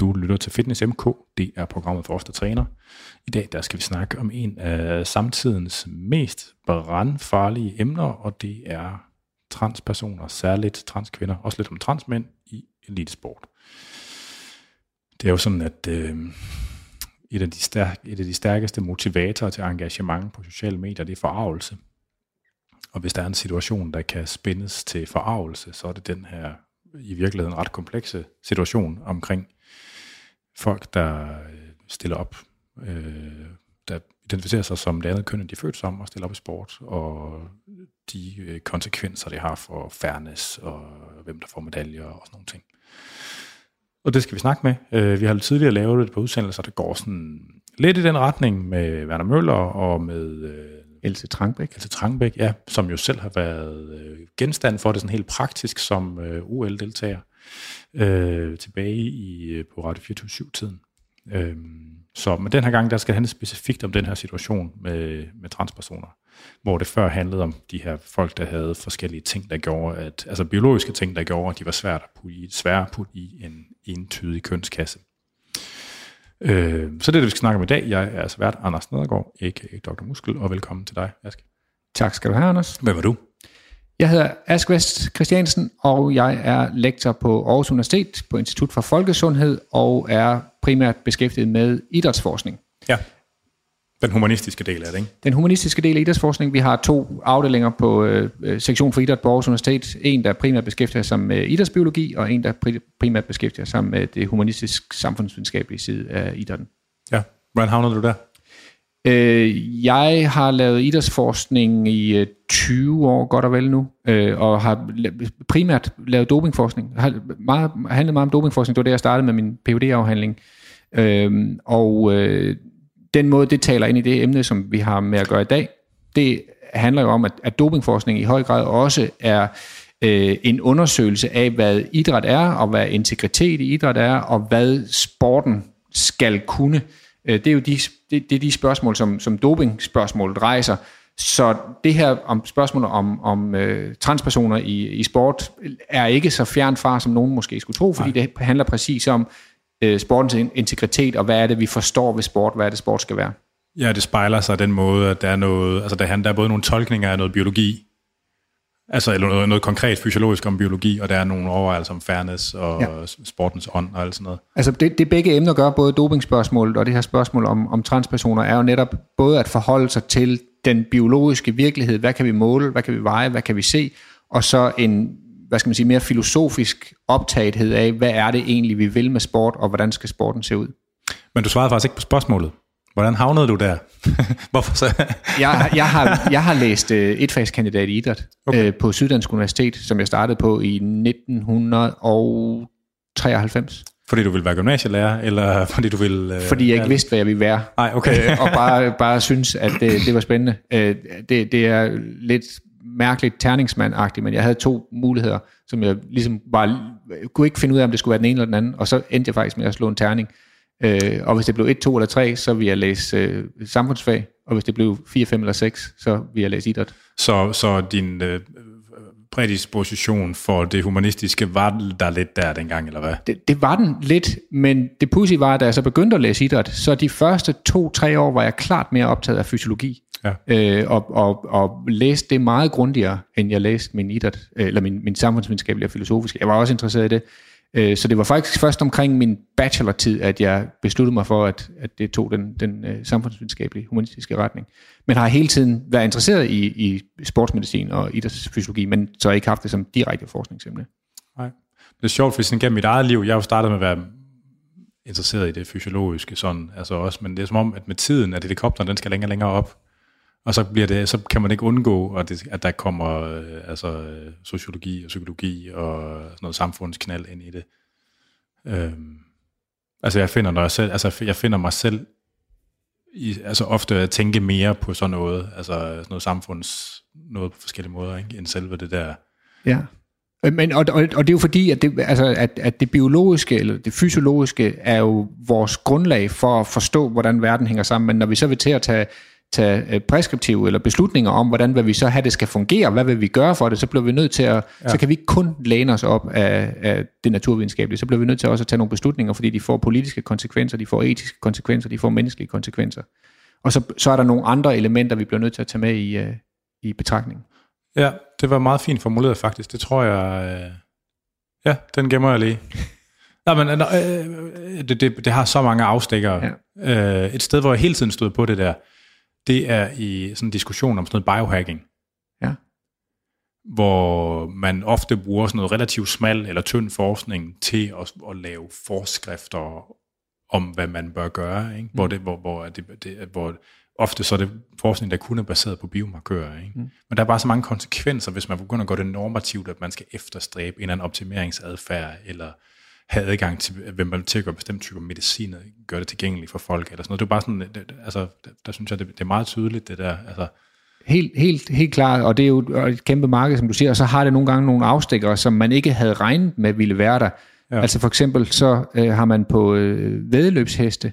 Du lytter til Fitness MK. Det er programmet for os, der træner. I dag der skal vi snakke om en af samtidens mest brandfarlige emner, og det er transpersoner, særligt transkvinder, også lidt om transmænd i elitesport. Det er jo sådan, at øh, et, af de stærk, et af de stærkeste motivatorer til engagement på sociale medier, det er forarvelse. Og hvis der er en situation, der kan spændes til forarvelse, så er det den her i virkeligheden ret komplekse situation omkring folk, der øh, stiller op, øh, der identificerer sig som det andet køn, de er født som, og stiller op i sport, og de øh, konsekvenser, det har for fairness, og hvem der får medaljer og sådan nogle ting. Og det skal vi snakke med. Øh, vi har tidligere lavet et par udsendelser, der går sådan lidt i den retning med Werner Møller og med øh, Else Trangbæk. Else Trangbæk, ja, som jo selv har været øh, genstand for det sådan helt praktisk som øh, OL-deltager øh, tilbage i øh, på Radio 24-7-tiden. Øh, så men den her gang, der skal det handle specifikt om den her situation med, med transpersoner, hvor det før handlede om de her folk, der havde forskellige ting, der gjorde, at, altså biologiske ting, der gjorde, at de var svært at putte i, svære at putte i en entydig kønskasse. Øh, så det er det, vi skal snakke om i dag. Jeg er altså vært Anders Nedergaard, a.k.a. Dr. Muskel, og velkommen til dig, Aske. Tak skal du have, Anders. Hvem er du? Jeg hedder Ask Vest Christiansen, og jeg er lektor på Aarhus Universitet på Institut for Folkesundhed, og er primært beskæftiget med idrætsforskning. Ja, den humanistiske del af det, ikke? Den humanistiske del af idrætsforskning. Vi har to afdelinger på øh, sektion for idræt på Aarhus Universitet. En, der primært beskæftiger sig med idrætsbiologi, og en, der primært beskæftiger sig med det humanistisk samfundsvidenskabelige side af idrætten. Ja, hvordan havnede du der? Øh, jeg har lavet idrætsforskning i øh, 20 år, godt og vel nu, øh, og har primært lavet dopingforskning. Jeg har meget, handlet meget om dopingforskning, det var det, jeg startede med min phd afhandling Øh, og øh, den måde, det taler ind i det emne, som vi har med at gøre i dag, det handler jo om, at, at dopingforskning i høj grad også er øh, en undersøgelse af, hvad idræt er, og hvad integritet i idræt er, og hvad sporten skal kunne. Øh, det er jo de, det, det er de spørgsmål, som, som dopingspørgsmålet rejser. Så det her om spørgsmålet om, om øh, transpersoner i, i sport er ikke så fjern fra, som nogen måske skulle tro, fordi Nej. det handler præcis om øh, sportens integritet, og hvad er det, vi forstår ved sport, hvad er det, sport skal være. Ja, det spejler sig den måde, at der er noget, altså der, der er både nogle tolkninger af noget biologi, altså eller noget, noget konkret fysiologisk om biologi, og der er nogle overvejelser om fairness og ja. sportens ånd og alt sådan noget. Altså det, det begge emner gør, både dopingspørgsmålet og det her spørgsmål om, om transpersoner, er jo netop både at forholde sig til den biologiske virkelighed, hvad kan vi måle, hvad kan vi veje, hvad kan vi se, og så en hvad skal man sige, mere filosofisk optagethed af, hvad er det egentlig, vi vil med sport, og hvordan skal sporten se ud. Men du svarede faktisk ikke på spørgsmålet. Hvordan havnede du der? Hvorfor så? jeg, jeg, har, jeg har læst uh, etfagskandidat i idræt okay. uh, på Syddansk Universitet, som jeg startede på i 1993. Fordi du ville være gymnasielærer, eller fordi du ville... Uh, fordi jeg ikke vidste, hvad jeg ville være. Nej, okay. uh, og bare, bare synes, at det, det var spændende. Uh, det, det er lidt mærkeligt terningsmand men jeg havde to muligheder, som jeg ligesom bare kunne ikke finde ud af, om det skulle være den ene eller den anden, og så endte jeg faktisk med at slå en terning. Øh, og hvis det blev 1, 2 eller 3, så ville jeg læse øh, samfundsfag, og hvis det blev 4, 5 eller 6, så ville jeg læse idræt. Så, så din øh, prædisposition for det humanistiske var der lidt der dengang, eller hvad? Det, det var den lidt, men det pussy var, da jeg så begyndte at læse idræt, så de første to-tre år var jeg klart mere optaget af fysiologi. Ja. Øh, og, og, og læste det meget grundigere, end jeg læste min idræt, øh, eller min, min samfundsvidenskabelige og filosofiske. Jeg var også interesseret i det. Øh, så det var faktisk først omkring min bachelortid, at jeg besluttede mig for, at, at det tog den, den øh, samfundsvidenskabelige, humanistiske retning. Men har hele tiden været interesseret i, i sportsmedicin og idrætsfysiologi, men så har ikke haft det som direkte forskningsemne. Nej. Det er sjovt, for sådan gennem mit eget liv, jeg har jo startet med at være interesseret i det fysiologiske sådan, altså også, men det er som om, at med tiden, at helikopteren den skal længere og længere op, og så, bliver det, så kan man ikke undgå, at, det, at der kommer øh, altså, sociologi og psykologi og sådan noget samfundsknald ind i det. Øhm, altså jeg finder, når jeg, selv, altså jeg finder mig selv i, altså ofte at tænke mere på sådan noget, altså sådan noget samfunds, noget på forskellige måder, ikke, end selve det der. Ja. Øh, men, og, og, og det er jo fordi, at det, altså, at, at det biologiske eller det fysiologiske er jo vores grundlag for at forstå, hvordan verden hænger sammen. Men når vi så vil til at tage tage øh, preskriptive eller beslutninger om, hvordan hvad vi så have det skal fungere, hvad vil vi gøre for det, så bliver vi nødt til at, ja. så kan vi ikke kun læne os op af, af det naturvidenskabelige, så bliver vi nødt til også at tage nogle beslutninger, fordi de får politiske konsekvenser, de får etiske konsekvenser, de får menneskelige konsekvenser. Og så, så er der nogle andre elementer, vi bliver nødt til at tage med i, uh, i betragtning. Ja, det var meget fint formuleret faktisk. Det tror jeg... Øh... Ja, den gemmer jeg lige. Nej, men øh, det, det, det har så mange afstikker. Ja. Øh, et sted, hvor jeg hele tiden stod på det der, det er i sådan en diskussion om sådan noget biohacking. Ja. Hvor man ofte bruger sådan noget relativt smal eller tynd forskning til at, at lave forskrifter om, hvad man bør gøre. Ikke? Mm. Hvor, det, hvor, hvor, det, det, hvor ofte så er det forskning, der kun er baseret på biomarkører. Ikke? Mm. Men der er bare så mange konsekvenser, hvis man begynder at gå det normativt, at man skal efterstræbe en eller anden optimeringsadfærd, eller have adgang til, hvem man til at gøre bestemte typer medicin, og gøre det tilgængeligt for folk, eller sådan noget. Det er bare sådan, det, altså, der, der synes jeg, det, det er meget tydeligt, det der, altså, Helt, helt, helt klart, og det er jo et kæmpe marked, som du siger, og så har det nogle gange nogle afstikkere, som man ikke havde regnet med ville være der. Ja. Altså for eksempel så øh, har man på øh, vedeløbsheste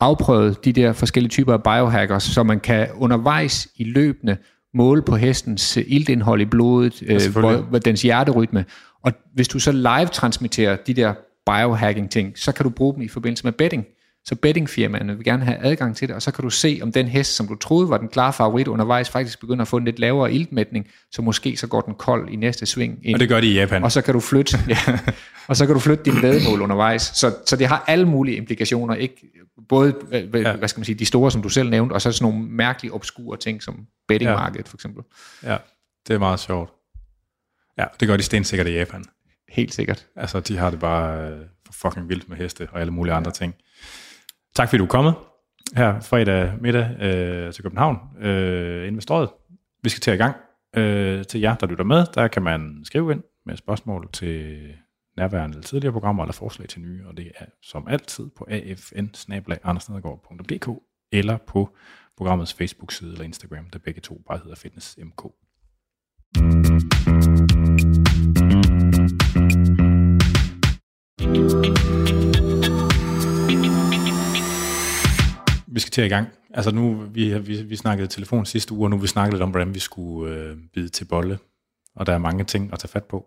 afprøvet de der forskellige typer af biohackers, så man kan undervejs i løbende måle på hestens øh, iltindhold i blodet, øh, hvor, dens hjerterytme. Og hvis du så live transmitterer de der biohacking ting, så kan du bruge dem i forbindelse med betting. Så bettingfirmaerne vil gerne have adgang til det, og så kan du se, om den hest, som du troede var den klare favorit undervejs, faktisk begynder at få en lidt lavere iltmætning, så måske så går den kold i næste sving. Ind. Og det gør de i Japan. Og så kan du flytte, ja, og så kan du flytte din vedmål undervejs. Så, så det har alle mulige implikationer, ikke både ja. hvad skal man sige, de store, som du selv nævnte, og så sådan nogle mærkelige, obskure ting, som bettingmarkedet ja. for eksempel. Ja, det er meget sjovt. Ja, det gør de stensikkert i Japan. Helt sikkert. Altså, de har det bare øh, fucking vildt med heste og alle mulige andre ting. Tak fordi du er kommet her fredag middag øh, til København, øh, inde ved strøget. Vi skal til i gang. Øh, til jer, der lytter med, der kan man skrive ind med spørgsmål til nærværende eller tidligere programmer eller forslag til nye, og det er som altid på afn eller på programmets Facebook-side eller Instagram, der begge to bare hedder FitnessMK. Vi skal til i gang. Altså nu, vi, vi, vi snakkede telefon sidste uge, og nu vi snakket lidt om, hvordan vi skulle øh, bide til bolle. Og der er mange ting at tage fat på.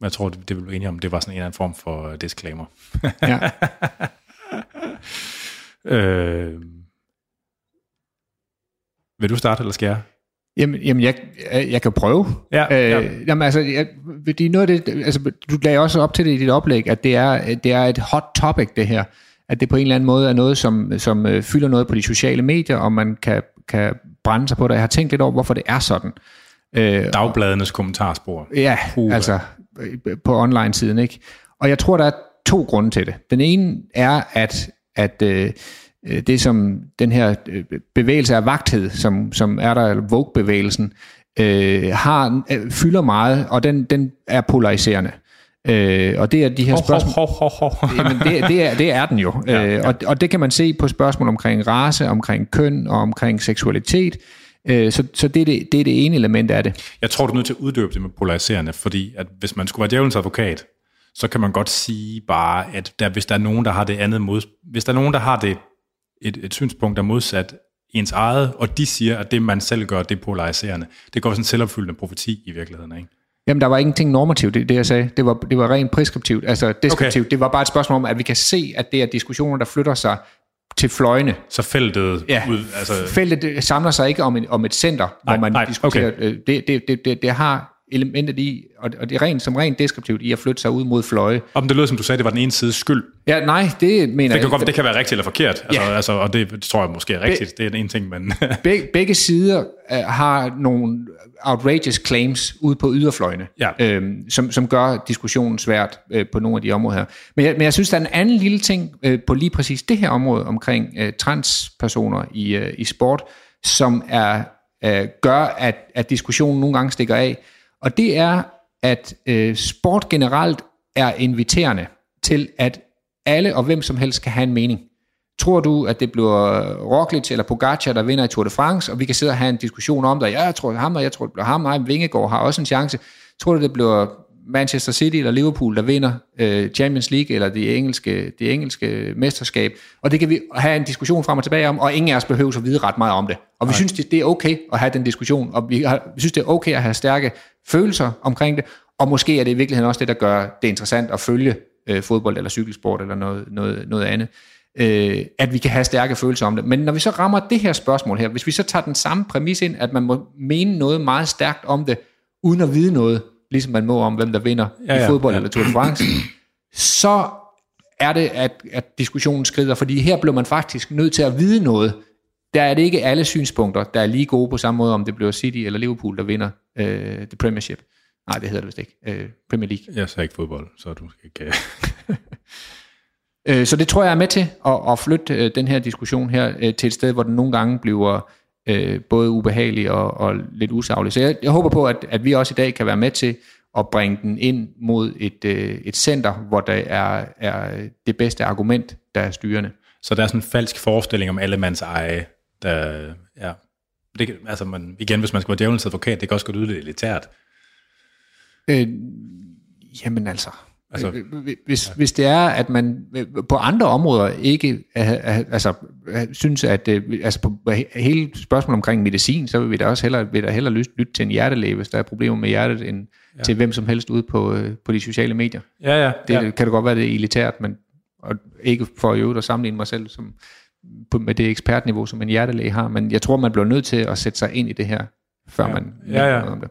Men jeg tror, det, det vil enige om, det var sådan en eller anden form for disclaimer. Ja. øh, vil du starte, eller skal jeg? Jamen, jamen jeg, jeg kan prøve. Ja, øh, ja. Jamen, altså, jeg, det er noget af det, altså, du lagde også op til det i dit oplæg, at det er, det er et hot topic, det her. At det på en eller anden måde er noget, som, som øh, fylder noget på de sociale medier, og man kan, kan brænde sig på det. Jeg har tænkt lidt over, hvorfor det er sådan. Øh, Dagbladenes kommentarspor. Ja, uh, altså på online-siden. ikke. Og jeg tror, der er to grunde til det. Den ene er, at, at øh, Øh, det som den her øh, bevægelse af vagthed, som, som er der, Vogue-bevægelsen, øh, har, øh, fylder meget, og den, den er polariserende. Øh, og det er de her spørgsmål... Ho, ho, ho, ho. Jamen, det, det, er, det er den jo. Ja, ja. Øh, og, og det kan man se på spørgsmål omkring race, omkring køn og omkring seksualitet. Øh, så så det, er det, det er det ene element af det. Jeg tror, du er nødt til at uddøbe det med polariserende, fordi at hvis man skulle være djævelens advokat, så kan man godt sige bare, at der, hvis der er nogen, der har det andet mod... Hvis der er nogen, der har det et, et synspunkt, der er modsat ens eget, og de siger, at det, man selv gør, det er polariserende. Det går sådan en selvopfyldende profeti i virkeligheden, ikke? Jamen, der var ingenting normativt, det, det jeg sagde. Det var, det var rent preskriptivt, altså deskriptivt. Okay. Det var bare et spørgsmål om, at vi kan se, at det er diskussioner, der flytter sig til fløjene. Så feltet... Ja, ud, altså... feltet samler sig ikke om, en, om et center, nej, hvor man nej, diskuterer... Okay. Øh, det, det, det, det, det har elementet i, og det er rent, som rent deskriptivt i at flytte sig ud mod fløje. Om det lød, som du sagde, det var den ene side skyld. Ja, nej, det mener det kan jeg. Godt, det kan være rigtigt eller forkert, altså, ja. altså, og det tror jeg måske er rigtigt. Be, det er den ene ting, men... begge, begge sider uh, har nogle outrageous claims ude på yderfløjene, ja. øhm, som, som gør diskussionen svært øh, på nogle af de områder her. Men jeg, men jeg synes, der er en anden lille ting øh, på lige præcis det her område omkring øh, transpersoner i, øh, i sport, som er øh, gør, at, at diskussionen nogle gange stikker af, og det er, at øh, sport generelt er inviterende til, at alle og hvem som helst kan have en mening. Tror du, at det bliver Roglic eller Pogacar, der vinder i Tour de France, og vi kan sidde og have en diskussion om det, ja, jeg tror det er ham, og jeg tror det bliver ham, nej, Vingegaard har også en chance. Tror du, det bliver Manchester City eller Liverpool, der vinder øh, Champions League eller det engelske, det engelske mesterskab. Og det kan vi have en diskussion frem og tilbage om, og ingen af os behøver at vide ret meget om det. Og vi Nej. synes, det, det er okay at have den diskussion, og vi, har, vi synes, det er okay at have stærke følelser omkring det, og måske er det i virkeligheden også det, der gør det interessant at følge øh, fodbold eller cykelsport eller noget, noget, noget andet. Øh, at vi kan have stærke følelser om det. Men når vi så rammer det her spørgsmål her, hvis vi så tager den samme præmis ind, at man må mene noget meget stærkt om det, uden at vide noget, ligesom man må om, hvem der vinder ja, ja, i fodbold ja. eller Tour de France, så er det, at, at diskussionen skrider, fordi her bliver man faktisk nødt til at vide noget. Der er det ikke alle synspunkter, der er lige gode på samme måde, om det bliver City eller Liverpool, der vinder øh, The Premiership. Nej, det hedder det vist ikke. Øh, Premier League. Jeg sagde ikke fodbold, så du ikke... øh, så det tror jeg er med til at, at flytte øh, den her diskussion her øh, til et sted, hvor den nogle gange bliver øh, både ubehagelig og, og lidt usaglig. Så jeg, jeg håber på, at, at vi også i dag kan være med til at bringe den ind mod et, øh, et center, hvor der er, er det bedste argument, der er styrende. Så der er sådan en falsk forestilling om allemands eje, der, ja, det, altså man, igen, hvis man skal være djævelens advokat, det kan også godt lyde lidt elitært. Øh, jamen altså, Altså, hvis, ja. hvis det er, at man på andre områder ikke altså, synes, at altså på hele spørgsmålet omkring medicin, så vil vi da også hellere, vil da hellere lytte, til en hjertelæge, hvis der er problemer med hjertet, end ja. til hvem som helst ude på, øh, på de sociale medier. Ja, ja. Det ja. kan det godt være, det er elitært, men og ikke for at øve at sammenligne mig selv som, på, med det ekspertniveau, som en hjertelæge har, men jeg tror, man bliver nødt til at sætte sig ind i det her, før ja. man ja, ja. noget om det.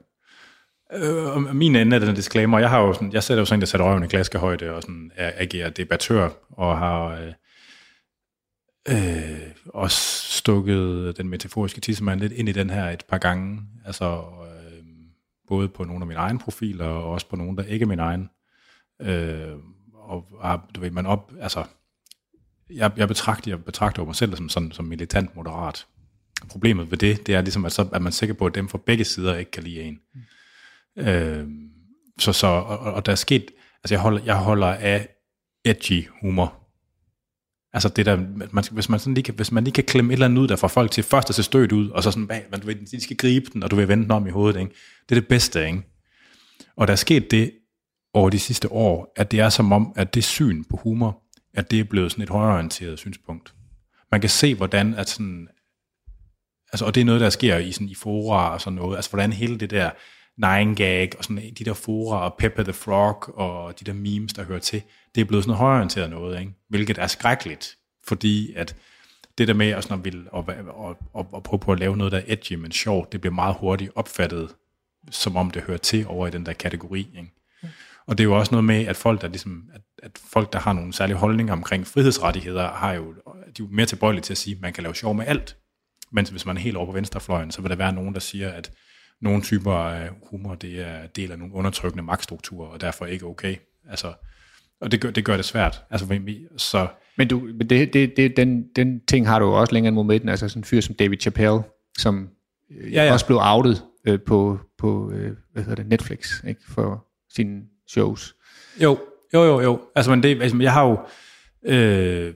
Øh, min ende af den disclaimer, jeg har jo sådan, jeg sætter jo sådan der sætter røven i klaskehøjde og sådan agerer debattør, og har øh, øh, også stukket den metaforiske tissemand lidt ind i den her et par gange, altså øh, både på nogle af mine egne profiler, og også på nogle, der ikke er min egen. Øh, og har, du ved, man op, altså, jeg, jeg, betragter, jeg betragter mig selv som, sådan, som militant moderat. Problemet ved det, det er ligesom, at så er man sikker på, at dem fra begge sider ikke kan lide en. Mm. Øh, så, så, og, og der er sket, altså jeg holder, jeg holder af edgy humor. Altså det der, man, hvis, man sådan lige kan, hvis man lige kan klemme et eller andet ud, der får folk til først at se stødt ud, og så sådan, bag, man, du ved, de skal gribe den, og du vil vende den om i hovedet, ikke? Det er det bedste, ikke? Og der er sket det over de sidste år, at det er som om, at det syn på humor, at det er blevet sådan et højreorienteret synspunkt. Man kan se, hvordan at sådan, altså, og det er noget, der sker i, sådan, i fora og sådan noget, altså hvordan hele det der, Nine Gag og sådan de der fora og Peppa the Frog og de der memes, der hører til, det er blevet sådan højorienteret noget, ikke? hvilket er skrækkeligt, fordi at det der med at, sådan, at, vil, at, at, at, at prøve på at lave noget, der er edgy, men sjovt, det bliver meget hurtigt opfattet, som om det hører til over i den der kategori. Ikke? Og det er jo også noget med, at folk, der, ligesom, at, at folk, der har nogle særlige holdninger omkring frihedsrettigheder, har jo, de er jo mere tilbøjelige til at sige, at man kan lave sjov med alt. Mens hvis man er helt over på venstrefløjen, så vil der være nogen, der siger, at nogle typer af humor, det er del af nogle undertrykkende magtstrukturer, og derfor ikke okay. Altså, og det gør, det gør det svært. Altså, så, men du, det, det, det, den, den ting har du også længere mod midten, altså sådan en fyr som David Chappelle, som øh, ja, ja. også blev outet øh, på, på øh, hvad hedder det, Netflix, ikke, for sine shows. Jo, jo, jo, jo. Altså, men det, altså, jeg har jo, øh,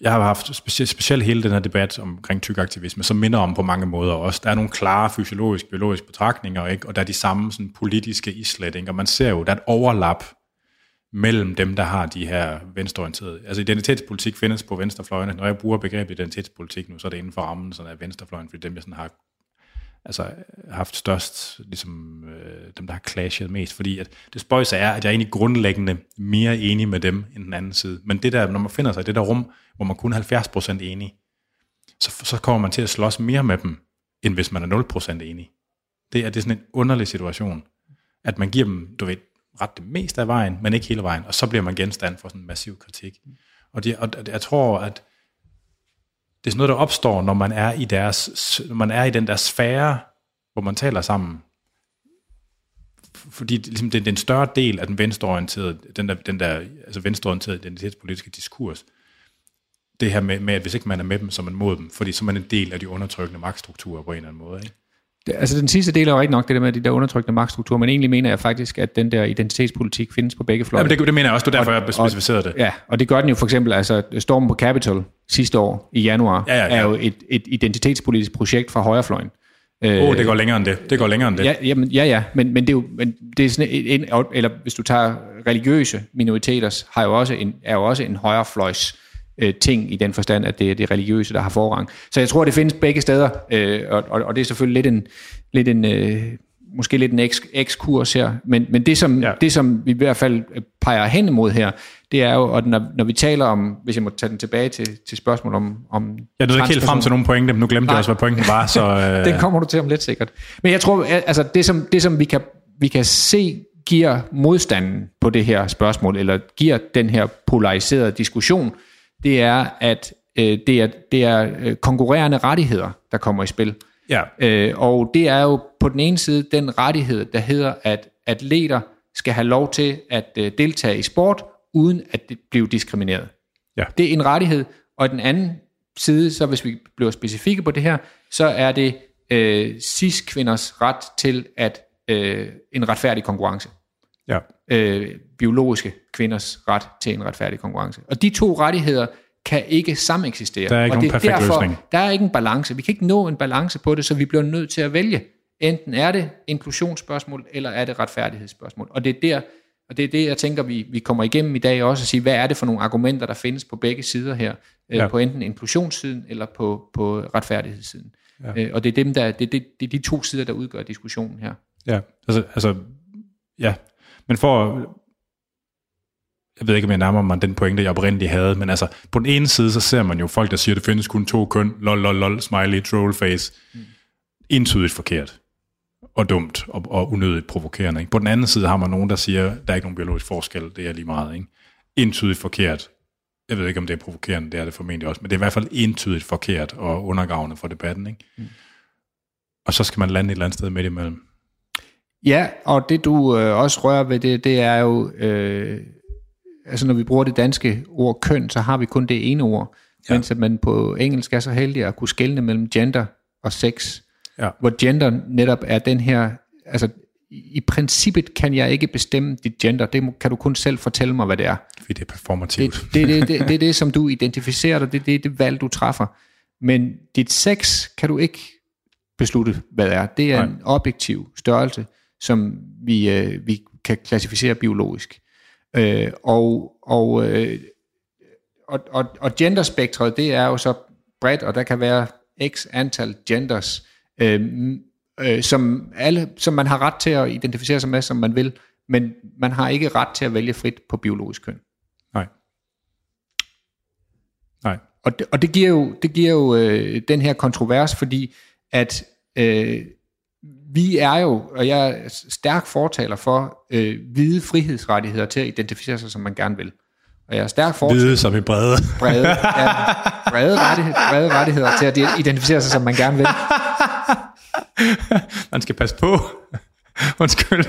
jeg har haft specielt, specielt hele den her debat omkring tykaktivisme, som minder om på mange måder også. Der er nogle klare fysiologiske, biologiske betragtninger, ikke? og der er de samme sådan, politiske islet, ikke? og man ser jo, der er et overlap mellem dem, der har de her venstreorienterede. Altså identitetspolitik findes på venstrefløjen. Når jeg bruger begrebet identitetspolitik nu, så er det inden for rammen sådan af venstrefløjen, fordi dem, jeg sådan har altså, haft størst, ligesom øh, dem, der har clashet mest, fordi at det spøjse er, at jeg er egentlig grundlæggende mere enig med dem end den anden side. Men det der, når man finder sig i det der rum, hvor man kun er 70% enig, så, så kommer man til at slås mere med dem, end hvis man er 0% enig. Det er, det er sådan en underlig situation, at man giver dem, du ved, ret det meste af vejen, men ikke hele vejen, og så bliver man genstand for sådan en massiv kritik. Og, det, og jeg tror, at det er sådan noget, der opstår, når man er i, deres, når man er i den der sfære, hvor man taler sammen. Fordi ligesom, det er en større del af den venstreorienterede, den der, den der altså venstreorienterede identitetspolitiske diskurs, det her med, med, at hvis ikke man er med dem, så er man mod dem, fordi så er man en del af de undertrykkende magtstrukturer på en eller anden måde. Ikke? Det, altså den sidste del er jo ikke nok det der med de der undertrykkende magtstrukturer, men egentlig mener jeg faktisk, at den der identitetspolitik findes på begge fløje. Ja, det, det mener jeg også, det er derfor, og, jeg specificerede det. Ja, og det gør den jo for eksempel, altså stormen på Capitol sidste år i januar, ja, ja, ja. er jo et, et identitetspolitisk projekt fra højrefløjen. Åh, oh, det går længere end det. Det går længere end det. Ja, jamen, ja, ja, men, men det er jo men det er sådan en, en, eller hvis du tager religiøse minoriteters, har jo også en, er jo også en højrefløjs øh, ting i den forstand, at det er det religiøse, der har forrang. Så jeg tror, det findes begge steder, øh, og, og, og det er selvfølgelig lidt en, lidt en øh, måske lidt en ekskurs her, men, men det, som, ja. det, som vi i hvert fald peger hen imod her, det er jo, at når, når vi taler om, hvis jeg må tage den tilbage til, til spørgsmål om... om jeg nåede ikke helt frem til nogle pointe, men nu glemte jeg også, hvad pointen var. Så, øh... den kommer du til om lidt sikkert. Men jeg tror, altså det som, det, som vi, kan, vi kan se giver modstanden på det her spørgsmål, eller giver den her polariserede diskussion, det er, at øh, det er, det er øh, konkurrerende rettigheder, der kommer i spil. Ja. Øh, og det er jo på den ene side den rettighed, der hedder, at atleter skal have lov til at øh, deltage i sport, uden at det bliver diskrimineret. Ja. Det er en rettighed, og den anden side, så hvis vi bliver specifikke på det her, så er det øh, cis-kvinders ret til at øh, en retfærdig konkurrence. Ja. Øh, biologiske kvinders ret til en retfærdig konkurrence. Og de to rettigheder kan ikke sameksistere. Der er ikke og det er perfekt derfor, løsning. Der er ikke en balance. Vi kan ikke nå en balance på det, så vi bliver nødt til at vælge. Enten er det inklusionsspørgsmål, eller er det retfærdighedsspørgsmål. Og det er der, og det er det, jeg tænker, vi, vi kommer igennem i dag også, at sige, hvad er det for nogle argumenter, der findes på begge sider her, øh, Ja. på enten inklusionssiden eller på, på retfærdighedssiden. Ja. Øh, og det er, dem, der, det, det, det er de to sider, der udgør diskussionen her. Ja, altså, altså ja. Men for, jeg ved ikke, om jeg nærmer mig den pointe, jeg oprindeligt havde, men altså, på den ene side, så ser man jo folk, der siger, at det findes kun to køn, lol, lol, lol, smiley, troll face. Mm. Entydigt forkert. Og dumt, og, og unødigt provokerende. Ikke? På den anden side har man nogen, der siger, der er ikke nogen biologisk forskel, det er lige meget. Ikke? Entydigt forkert. Jeg ved ikke, om det er provokerende, det er det formentlig også, men det er i hvert fald entydigt forkert og undergravende for debatten. Ikke? Mm. Og så skal man lande et eller andet sted midt imellem. Ja, og det du øh, også rører ved, det, det er jo, øh, altså når vi bruger det danske ord køn, så har vi kun det ene ord, ja. Mens at man på engelsk er så heldig at kunne skelne mellem gender og sex, Ja. hvor gender netop er den her, altså i princippet kan jeg ikke bestemme dit gender, det kan du kun selv fortælle mig, hvad det er. Fordi det er performativt. Det, det, det, det, det er det, som du identificerer dig, det er det, det valg, du træffer. Men dit sex kan du ikke beslutte, hvad det er. Det er Nej. en objektiv størrelse, som vi, øh, vi kan klassificere biologisk. Øh, og, og, øh, og, og, og genderspektret, det er jo så bredt, og der kan være x antal genders, øh, øh, som, alle, som man har ret til at identificere sig med, som man vil, men man har ikke ret til at vælge frit på biologisk køn. Nej. Nej. Og det, og det giver jo, det giver jo øh, den her kontrovers, fordi at øh, vi er jo, og jeg er stærk fortaler for øh, hvide frihedsrettigheder til at identificere sig, som man gerne vil. Og jeg er stærk fortaler Hvide som i brede. brede, ja, brede, rettighed, brede rettigheder til at identificere sig, som man gerne vil. Man skal passe på. Undskyld.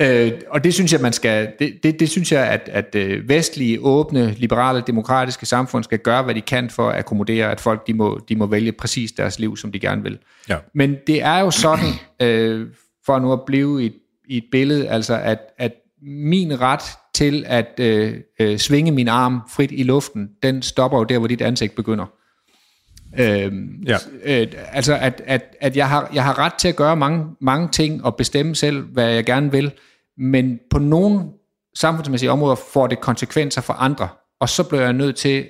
Øh, og det synes jeg, man skal, det, det, det synes jeg, at, at øh, vestlige, åbne, liberale, demokratiske samfund skal gøre, hvad de kan for at akkommodere, at folk de må, de må vælge præcis deres liv, som de gerne vil. Ja. Men det er jo sådan, øh, for nu at blive i, et- i et billede, altså at, at min ret til at øh, øh, svinge min arm frit i luften, den stopper jo der, hvor dit ansigt begynder. Øhm, Ja. øh, altså at, at, at jeg, har, jeg har ret til at gøre mange, mange ting og bestemme selv, hvad jeg gerne vil, men på nogle samfundsmæssige områder får det konsekvenser for andre, og så bliver jeg nødt til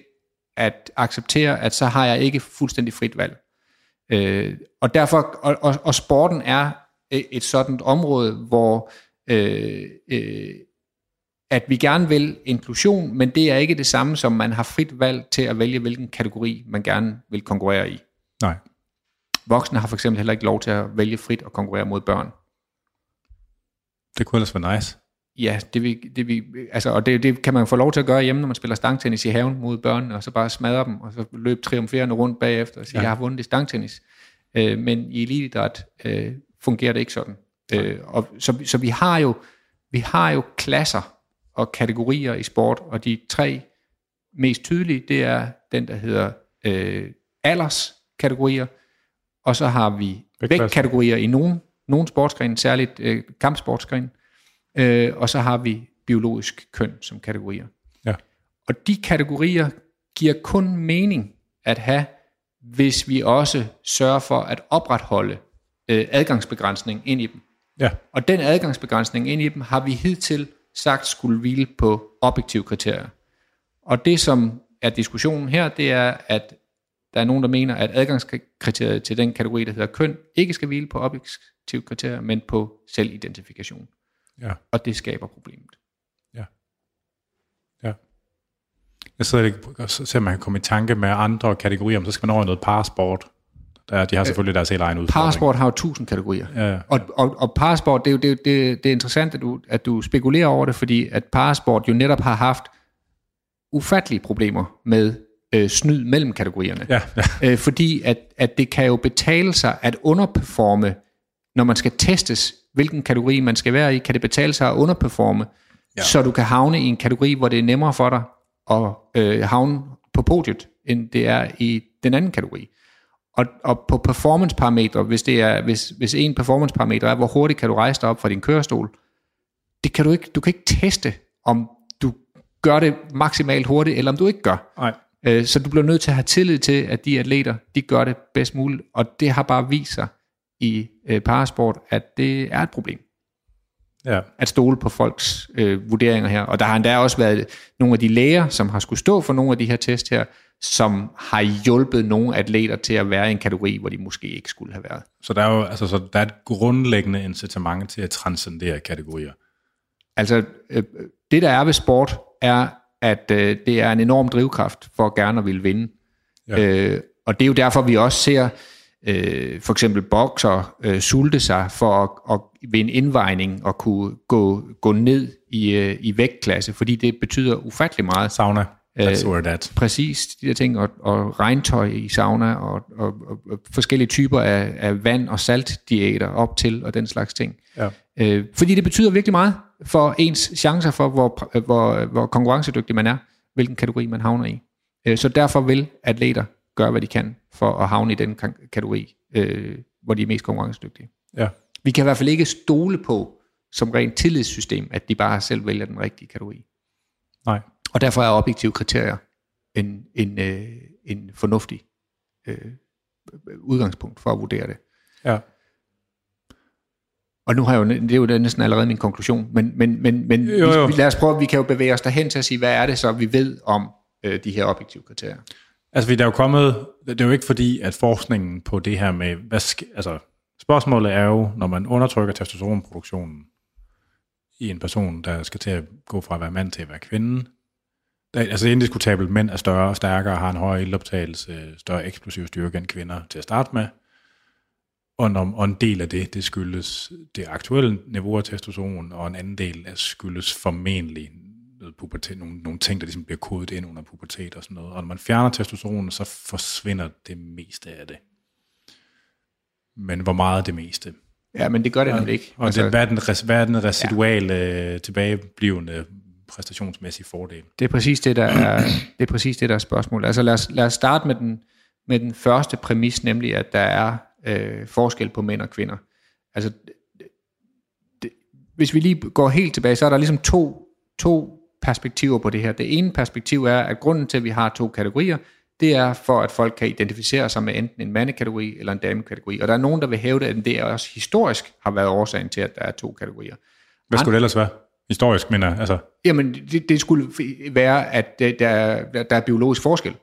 at acceptere, at så har jeg ikke fuldstændig frit valg. Øh, og derfor, og, og, og sporten er et et sådan område, hvor øh, øh, at vi gerne vil inklusion, men det er ikke det samme som man har frit valg til at vælge, hvilken kategori man gerne vil konkurrere i. Nej. Voksne har for eksempel heller ikke lov til at vælge frit og konkurrere mod børn. Det kunne ellers være nice. Ja, det, vi, det, vi, altså, og det, det kan man få lov til at gøre hjemme, når man spiller stangtennis i haven mod børn, og så bare smadre dem, og så løbe triumferende rundt bagefter og sige, Ja. ja. jeg har vundet i stangtennis. Øh, men i eliteidræt øh, fungerer det ikke sådan. Øh, og, så, så vi har jo vi har jo klasser og kategorier i sport, og de tre mest tydelige, det er den, der hedder øh, alderskategorier, og så har vi vægtkategorier i nogle, nogle sportsgrene, særligt øh, kampsportsgrene, øh, og så har vi biologisk køn som kategorier. Ja. Og de kategorier giver kun mening at have, hvis vi også sørger for at opretholde øh, adgangsbegrænsning ind i dem. Ja. Og den adgangsbegrænsning ind i dem har vi hidtil sagt skulle hvile på objektive kriterier. Og det, som er diskussionen her, det er, at der er nogen, der mener, at adgangskriteriet til den kategori, der hedder køn, ikke skal hvile på objektive kriterier, men på selvidentifikation. Ja. Og det skaber problemet. Ja. Ja. Jeg sidder ikke og ser, om man kan komme i tanke med andre kategorier, om så skal man over i noget parasport. Der, de har selvfølgelig deres helt egen udfordring. Parasport har jo tusind kategorier. Ja, ja. Og, og, og parasport, det er jo det, det, det er interessant, at du, at du spekulerer over det, fordi at parasport jo netop har haft ufattelige problemer med øh, snyd mellem kategorierne. Ja, ja. Øh, fordi at, at det kan jo betale sig at underperforme, når man skal testes, hvilken kategori man skal være i, kan det betale sig at underperforme, ja. så du kan havne i en kategori, hvor det er nemmere for dig at øh, havne på podiet, end det er i den anden kategori. Og, og på performance parametre, hvis, det er, hvis, hvis en performance parameter er, hvor hurtigt kan du rejse dig op fra din kørestol, det kan du ikke, du kan ikke teste, om du gør det maksimalt hurtigt, eller om du ikke gør. Nej. Øh, Så du bliver nødt til at have tillid til, at de atleter, de gør det bedst muligt, og det har bare vist sig i øh, parasport, at det er et problem Ja. at stole på folks øh, vurderinger her. Og der har endda også været nogle af de læger, som har skulle stå for nogle af de her test her, som har hjulpet nogle atleter til at være i en kategori, hvor de måske ikke skulle have været. Så der er jo altså, så der er et grundlæggende incitament til at transcendere kategorier. Altså, øh, det der er ved sport, er, at øh, det er en enorm drivkraft for gerne at ville vinde. Ja. Øh, og det er jo derfor, vi også ser øh, for eksempel bokser øh, sulte sig for at, at ved en indvejning og kunne gå, gå ned i, øh, i vægtklasse, fordi det betyder ufattelig meget. Sauna, that's Øh, where that. Præcis, de der ting, og, og regntøj i sauna, og, og, og, og forskellige typer af, af vand- og saltdiæter op til, og den slags ting. Ja. Øh, fordi det betyder virkelig meget for ens chancer for, hvor, hvor, hvor konkurrencedygtig man er, hvilken kategori man havner i. Øh, så derfor vil atleter gøre, hvad de kan for at havne i den kategori, øh, hvor de er mest konkurrencedygtige. Ja. Vi kan i hvert fald ikke stole på, som rent tillidssystem, at de bare selv vælger den rigtige kategori. Nej. Og derfor er objektive kriterier en, en, øh, en fornuftig øh, udgangspunkt for at vurdere det. Ja. Og nu har jeg jo, det er jo næsten allerede min konklusion, men, men, men, men Jo, jo. Vi, vi, lad os prøve, vi kan jo bevæge os derhen til at sige, hvad er det så, vi ved om øh, de her objektive kriterier. Altså, der er jo kommet, det er jo ikke fordi, at forskningen på det her med, hvad sk- altså, spørgsmålet er jo, når man undertrykker testosteronproduktionen i en person, der skal til at gå fra at være mand til at være kvinde, altså det er indiskutabelt, mænd er større og stærkere, har en højere ildoptagelse, større eksplosiv styrke end kvinder til at starte med, og, når, og en del af det, det skyldes det aktuelle niveau af testosteron, og en anden del af skyldes formentlig noget pubertet, nogle, nogle ting, der ligesom bliver kodet ind under pubertet og sådan noget. Og når man fjerner testosteron, så forsvinder det meste af det. Men hvor meget det meste? Ja, men det gør det nemlig ikke. Og altså, det, hvad, er den, hvad er den residuale ja. tilbageblivende præstationsmæssige fordel? Det er præcis det, der er, det er præcis det, der er spørgsmålet. Altså lad os, lad os starte med den, med den første præmis, nemlig at der er øh, forskel på mænd og kvinder. Altså, det, hvis vi lige går helt tilbage, så er der ligesom to, to perspektiver på det her. Det ene perspektiv er, at grunden til, at vi har to kategorier, det er for, at folk kan identificere sig med enten en mandekategori eller en damekategori. Og der er nogen, der vil hævde, at det også historisk har været årsagen til, at der er to kategorier. Hvad skulle det ellers være? Historisk, mener jeg. Altså, Jamen, det, det skulle være, at der, er- der er biologisk forskel.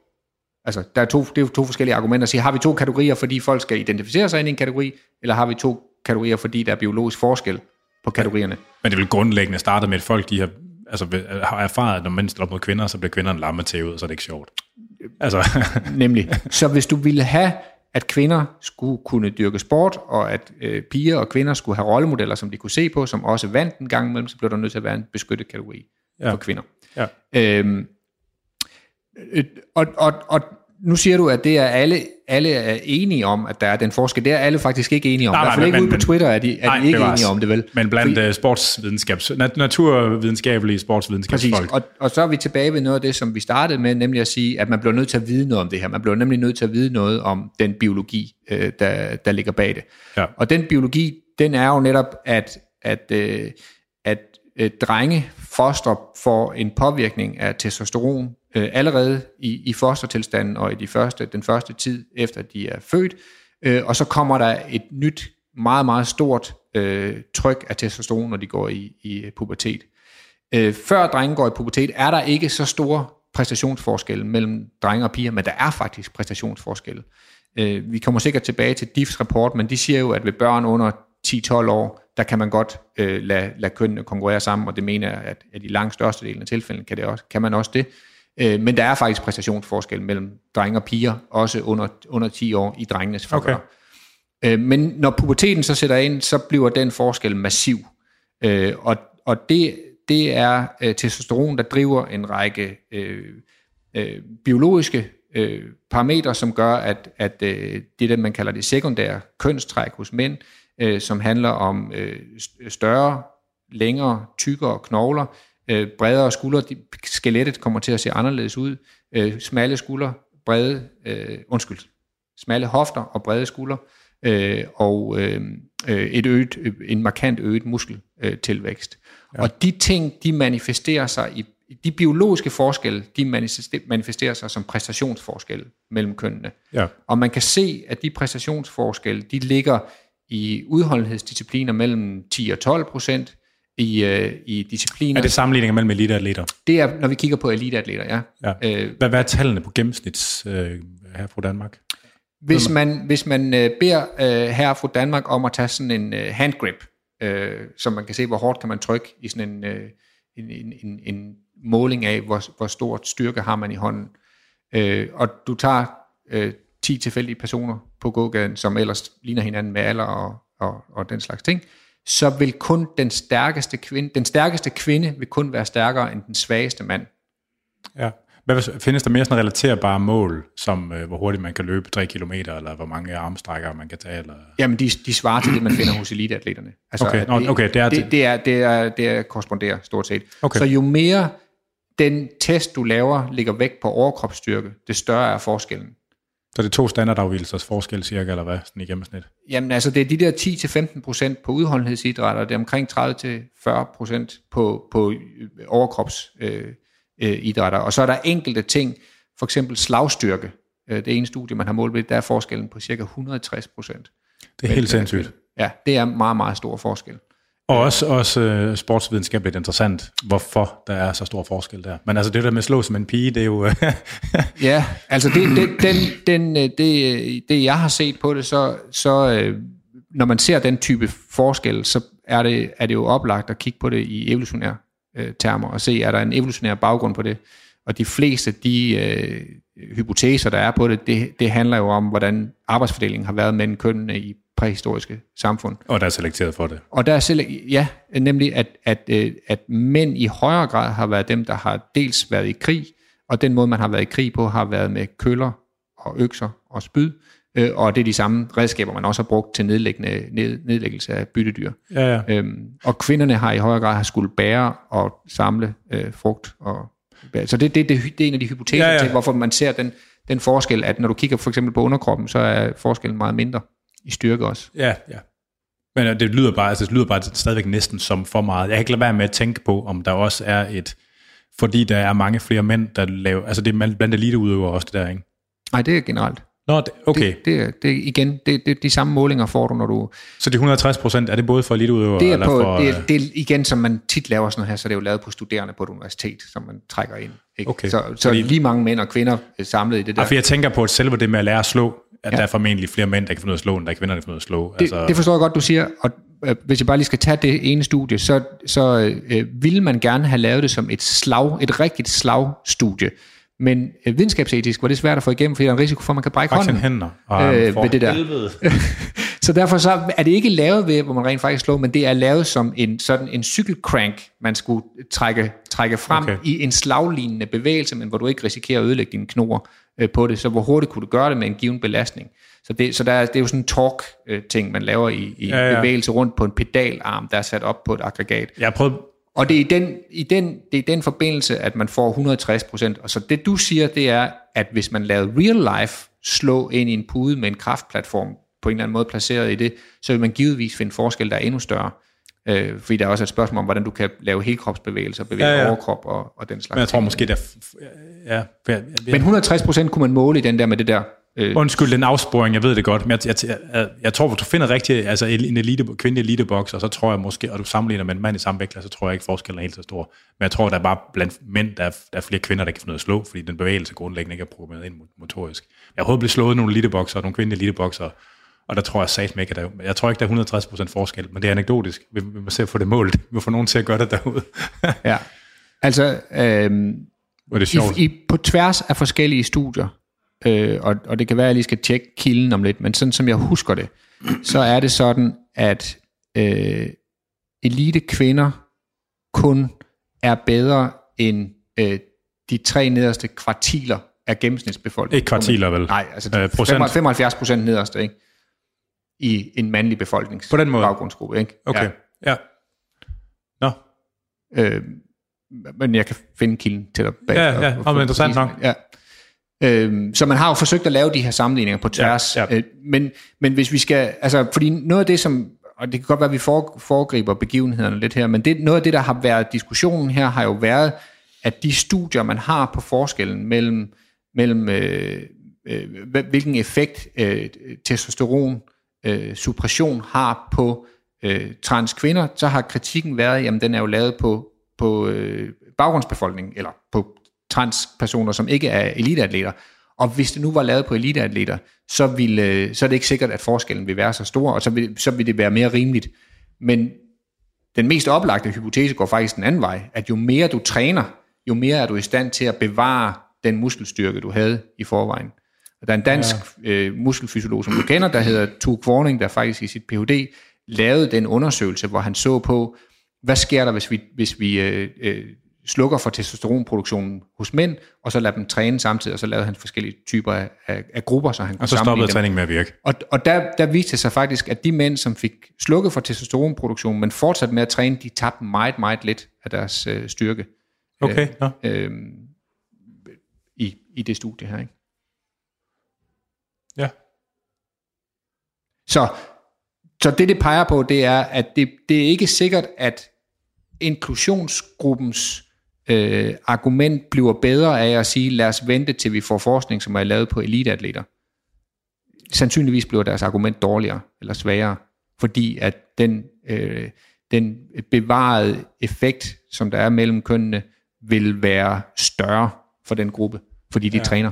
Altså, der er to, det er to forskellige argumenter sige, har vi to kategorier, fordi folk skal identificere sig ind i en kategori, eller har vi to kategorier, fordi der er biologisk forskel på kategorierne? men det vil grundlæggende starte med, at folk de har, altså, har erfaret, at når mænd stiller op mod kvinder, så bliver kvinderne lamme til ud, så er det ikke sjovt. Altså, Nemlig. Så hvis du ville have, at kvinder skulle kunne dyrke sport, og at øh, piger og kvinder skulle have rollemodeller, som de kunne se på, som også vandt en gang imellem, så blev der nødt til at være en beskyttet kategori Ja. for kvinder. ja. Øhm, øh, og, og, og nu siger du, at det er alle, alle er enige om, at der er den forskel. Det er alle faktisk ikke enige om. Nej, Nej, I hvert fald nej, ikke men- ude på Twitter er de, er Nej, de ikke bevares. enige om det, vel? Men blandt uh, sportsvidenskabs, nat- naturvidenskabelige Præcis, sportsvidenskabsfolk. og, og så er vi tilbage ved noget af det, som vi startede med, nemlig at sige, at man bliver nødt til at vide noget om det her. Man bliver nemlig nødt til at vide noget om den biologi, øh, der, der ligger bag det. Ja. Og den biologi, den er jo netop, at, at, øh, at øh, drenge foster får en påvirkning af testosteron øh, allerede i, i fostertilstanden og i de første, den første tid efter de er født, øh, og så kommer der et nyt, meget, meget stort øh, tryk af testosteron, når de går i, i øh, pubertet. Øh, før drenge går i pubertet, er der ikke så store præstationsforskelle mellem drenge og piger, men der er faktisk præstationsforskelle. Øh, vi kommer sikkert tilbage til DIFs rapport, men de siger jo, at ved børn under 10-12 år, der kan man godt øh, lade, lade kønnene konkurrere sammen, og det mener jeg, at, at i langt største delen af tilfælden kan, det også, kan man også det. Øh, men der er faktisk præstationsforskel mellem drenge og piger, også under, under 10 år i drengenes favør. Okay. Øh, men når puberteten så sætter ind, så bliver den forskel massiv. Øh, og, og det, det er øh, testosteron, der driver en række øh, øh, biologiske øh, parametre, som gør, at, at øh, det, der man kalder det sekundære kønstræk hos mænd, øh, som handler om øh, større, længere, tykkere knogler, øh, bredere skuldre, de, skelettet kommer til at se anderledes ud, øh, smalle skuldre, brede, øh, undskyld, smalle hofter og brede skuldre, øh, og øh, øh et øget, en markant øget muskeltilvækst. Ja. Og de ting, de manifesterer sig i de biologiske forskelle, de manifesterer sig som præstationsforskelle mellem kønnene. Ja. Og man kan se, at de præstationsforskelle, de ligger i udholdenhedsdiscipliner mellem 10 og 12 procent, i, øh, i discipliner. Er det sammenligninger mellem eliteatleter? Det er, når vi kigger på eliteatleter, ja. ja. Øh, hvad, hvad er tallene på gennemsnits øh, her fra Danmark? Hvis man, hvis man øh, beder øh, her fra Danmark om at tage sådan en øh, handgrip, øh, så man kan se, hvor hårdt kan man trykke i sådan en, øh, en, en, en, en måling af, hvor, hvor stort styrke har man i hånden. Øh, og du tager øh, 10 tilfældige personer på gågaden, som ellers ligner hinanden med alder og, og, og den slags ting, så vil kun den stærkeste kvinde, den stærkeste kvinde vil kun være stærkere end den svageste mand. Ja. Hvad, findes der mere sådan relaterbare mål, som øh, hvor hurtigt man kan løbe 3 km, eller hvor mange armstrækker man kan tage? Eller? Jamen, de, de svarer til det, man finder hos eliteatleterne. Altså, okay, det, okay, det er det, det, er, det, er, det er korresponderer stort set. Okay. Så jo mere den test, du laver, ligger væk på overkropsstyrke, det større er forskellen. Så det er to standardafvielsers forskel cirka, eller hvad, sådan i gennemsnit? Jamen altså, det er de der 10-15% på udholdenhedsidræt, og det er omkring 30-40% på, på overkropsidrætter. Øh, øh, og så er der enkelte ting, for eksempel slagstyrke. Øh, det ene studie, man har målt ved, der er forskellen på cirka 160%. Det er helt sindssygt. Ja, det er meget, meget stor forskel. Og også, også øh, uh, sportsvidenskabeligt interessant, hvorfor der er så stor forskel der. Men altså det der med at slå som en pige, det er jo... ja, altså det, det, den, den, øh, det, øh, det jeg har set på det, så, så når man ser den type forskel, så er det, er det jo oplagt at kigge på det i evolutionære øh, termer, og se, er der en evolutionær baggrund på det. Og de fleste de øh, hypoteser, der er på det, det, det handler jo om, hvordan arbejdsfordelingen har været mellem kønnene i præhistoriske samfund. Og der er selekteret for det. Og der er selek- ja, nemlig at, at, øh, at mænd i højere grad har været dem, der har dels været i krig, og den måde, man har været i krig på, har været med køller og økser og spyd, øh, og det er de samme redskaber, man også har brugt til nedlæggende, ned, nedlæggelse af byttedyr. Ja, ja. Øhm, og kvinderne har i højere grad har skulle bære og samle øh, frugt. Og, så det, det, det, det er en af de hypoteser ja, ja. til, hvorfor man ser den, den forskel, at når du kigger for eksempel på underkroppen, så er forskellen meget mindre i styrke også. Ja, ja. Men øh, det lyder bare, altså det lyder bare stadigvæk næsten som for meget. Jeg kan ikke lade være med at tænke på, om der også er et, fordi der er mange flere mænd, der laver, altså det er blandt eliteudøvere også det der, ikke? Nej, det er generelt. Nå, det, okay. Det, det, det, igen, det, det, de samme målinger får du, når du... Så de 160 procent, er det både for eliteudøvere? Det er, eller på, for, det, er, det er igen, som man tit laver sådan noget her, så det er jo lavet på studerende på et universitet, som man trækker ind. Ikke? Okay. Så, så Fordi, lige mange mænd og kvinder samlet i det der. Ja, for jeg tænker på, at selve det med at lære at slå, at ja. der er formentlig flere mænd, der kan finde ud af at slå, end der er kvinder, der kan finde ud af at slå. Det, altså... det forstår jeg godt, du siger, og øh, hvis jeg bare lige skal tage det ene studie, så, så øh, ville man gerne have lavet det som et slag, et rigtigt slagstudie. Men øh, videnskabsetisk var det svært at få igennem, fordi der er en risiko for, at man kan brække hånden hænder, øh, ved det der. så derfor så er det ikke lavet ved, hvor man rent faktisk slår, men det er lavet som en sådan en cykelcrank, man skulle trække, trække frem okay. i en slaglignende bevægelse, men hvor du ikke risikerer at ødelægge dine knor øh, på det. Så hvor hurtigt kunne du gøre det med en given belastning? Så det, så der er, det er jo sådan en torque-ting, man laver i, i ja, ja. bevægelse rundt på en pedalarm, der er sat op på et aggregat. Jeg prøvet, og det er i den, i den, det er i den forbindelse, at man får 160 procent. Og så det du siger, det er, at hvis man lavede real life slå ind i en pude med en kraftplatform, på en eller anden måde placeret i det, så vil man givetvis finde forskel, der er endnu større. Øh, fordi der er også et spørgsmål om, hvordan du kan lave helkropsbevægelser, bevæge Ja, ja, overkrop og, og den slags Men jeg tror måske, der... Ja, ja, ja, Men 160 procent kunne man måle i den der med det der. Øh, Undskyld den afsporing, jeg ved det godt, men jeg, jeg, jeg, jeg tror, hvis du finder rigtig, altså en elite, kvindelig elitebokser, så tror jeg måske, og du sammenligner med en mand i samme vægtklasse, så tror jeg ikke, forskellen er helt så stor. Men jeg tror, der er bare blandt mænd, der er, der er flere kvinder, der kan finde af at slå, fordi den bevægelse grundlæggende ikke er programmeret ind motorisk. Jeg har blive slået nogle elitebokser, nogle kvindelige elitebokser, og der tror jeg satme ikke, at der, jeg tror ikke, der er 160% forskel, men det er anekdotisk. Vi, vi må se at få det målt. Vi må få nogen til at gøre det derude. ja. Altså, øh, Hvor det er sjovt. I, i, på tværs af forskellige studier, øh, og, og det kan være, at jeg lige skal tjekke kilden om lidt, men sådan som jeg husker det, så er det sådan, at øh, elite kvinder kun er bedre end øh, de tre nederste kvartiler af gennemsnitsbefolkningen. Ikke kvartiler, vel? Nej, altså Øh, procent. 75 procent nederste, ikke? I en mandlig befolknings På den måde. baggrundsgruppe, ikke? Okay, Ja. ja. Nå, Øh, men jeg kan finde kilden til dig bag. Ja, ja. Nå, men interessant nok. Ja. Øh, så man har jo forsøgt at lave de her sammenligninger på tværs. Ja, ja. Øh, men, men hvis vi skal, altså, fordi noget af det, som, og det kan godt være, at vi for, foregriber begivenhederne lidt her, men det, noget af det, der har været diskussionen her, har jo været, at de studier, man har på forskellen mellem, mellem øh, øh, hvil- hvilken effekt øh, testosteron øh, øh, suppression har på øh, trans kvinder, så har kritikken været, jamen den er jo lavet på, på øh, baggrundsbefolkningen, eller på transpersoner, som ikke er eliteatleter. Og hvis det nu var lavet på eliteatleter, så, ville, øh, så er det ikke sikkert, at forskellen vil være så stor, og så vil, så vil det være mere rimeligt. Men den mest oplagte hypotese går faktisk den anden vej, at jo mere du træner, jo mere er du i stand til at bevare den muskelstyrke, du havde i forvejen. Der er en dansk ja. øh, muskelfysiolog, som du kender, der hedder Tue Kvorning, der faktisk i sit Ph.D. lavede den undersøgelse, hvor han så på, hvad sker der, hvis vi, hvis vi øh, øh, slukker for testosteronproduktionen hos mænd, og så lader dem træne samtidig, og så lavede han forskellige typer af, af, af grupper, så han kunne og så stoppede træningen med at virke. Og, og der, der viste det sig faktisk, at de mænd, som fik slukket for testosteronproduktion, men fortsatte med at træne, de tabte meget, meget lidt af deres øh, styrke Okay, nå. øh, i, i det studie her. Ikke? Ja. Så, så det, det peger på, det er, at det, det er ikke sikkert, at inklusionsgruppens øh, argument bliver bedre af at sige, lad os vente til vi får forskning, som er lavet på eliteatleter. Sandsynligvis bliver deres argument dårligere eller svagere, fordi at den, øh, den bevarede effekt, som der er mellem kønnene, vil være større for den gruppe, fordi de ja. træner.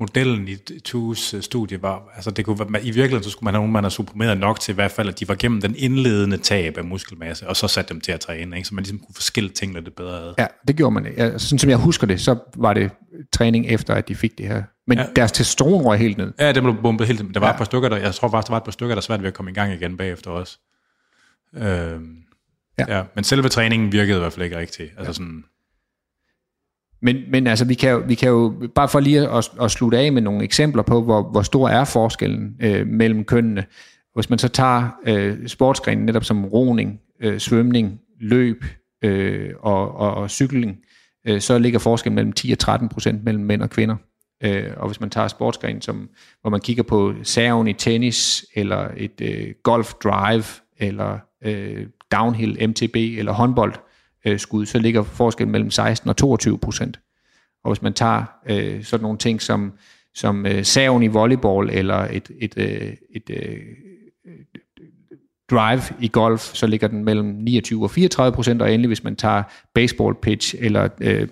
Modellen i Tues studie var, altså det kunne være, i virkeligheden så skulle man have nogen, man har supprimeret nok til i hvert fald, at de var gennem den indledende tab af muskelmasse, og så satte dem til at træne, ikke? så man ligesom kunne forskille tingene lidt bedre ad. Ja, det gjorde man. Ja, sådan som jeg husker det, så var det træning efter, at de fik det her. Men ja. deres testosteron røg helt ned. Ja, det blev bumpet helt. Der var ja. Ja. et par stykker, der, jeg tror faktisk, der var et par stykker, der er svært ved at komme i gang igen bagefter også. Øhm, ja. Ja. ja. Men selve træningen virkede i hvert fald ikke rigtigt. Altså sådan, men, men altså, vi kan, jo, vi kan jo, bare for lige at, at slutte af med nogle eksempler på, hvor, hvor stor er forskellen øh, mellem kønnene. Hvis man så tager øh, sportsgrenen netop som roning, øh, svømning, løb øh, og, og, og cykling, øh, så ligger forskellen mellem 10 og 13 procent mellem mænd og kvinder. Øh, og hvis man tager sportsgrenen, som, hvor man kigger på serven i tennis, eller et øh, golf drive, eller øh, downhill MTB, eller håndbold, øh, skud, så ligger forskellen mellem 16 og 22 procent. Og hvis man tager øh, sådan nogle ting som, som øh, saven i volleyball, eller et, et, øh, et øh, drive i golf, så ligger den mellem 29 og 34 procent, og endelig hvis man tager baseball pitch, eller øh,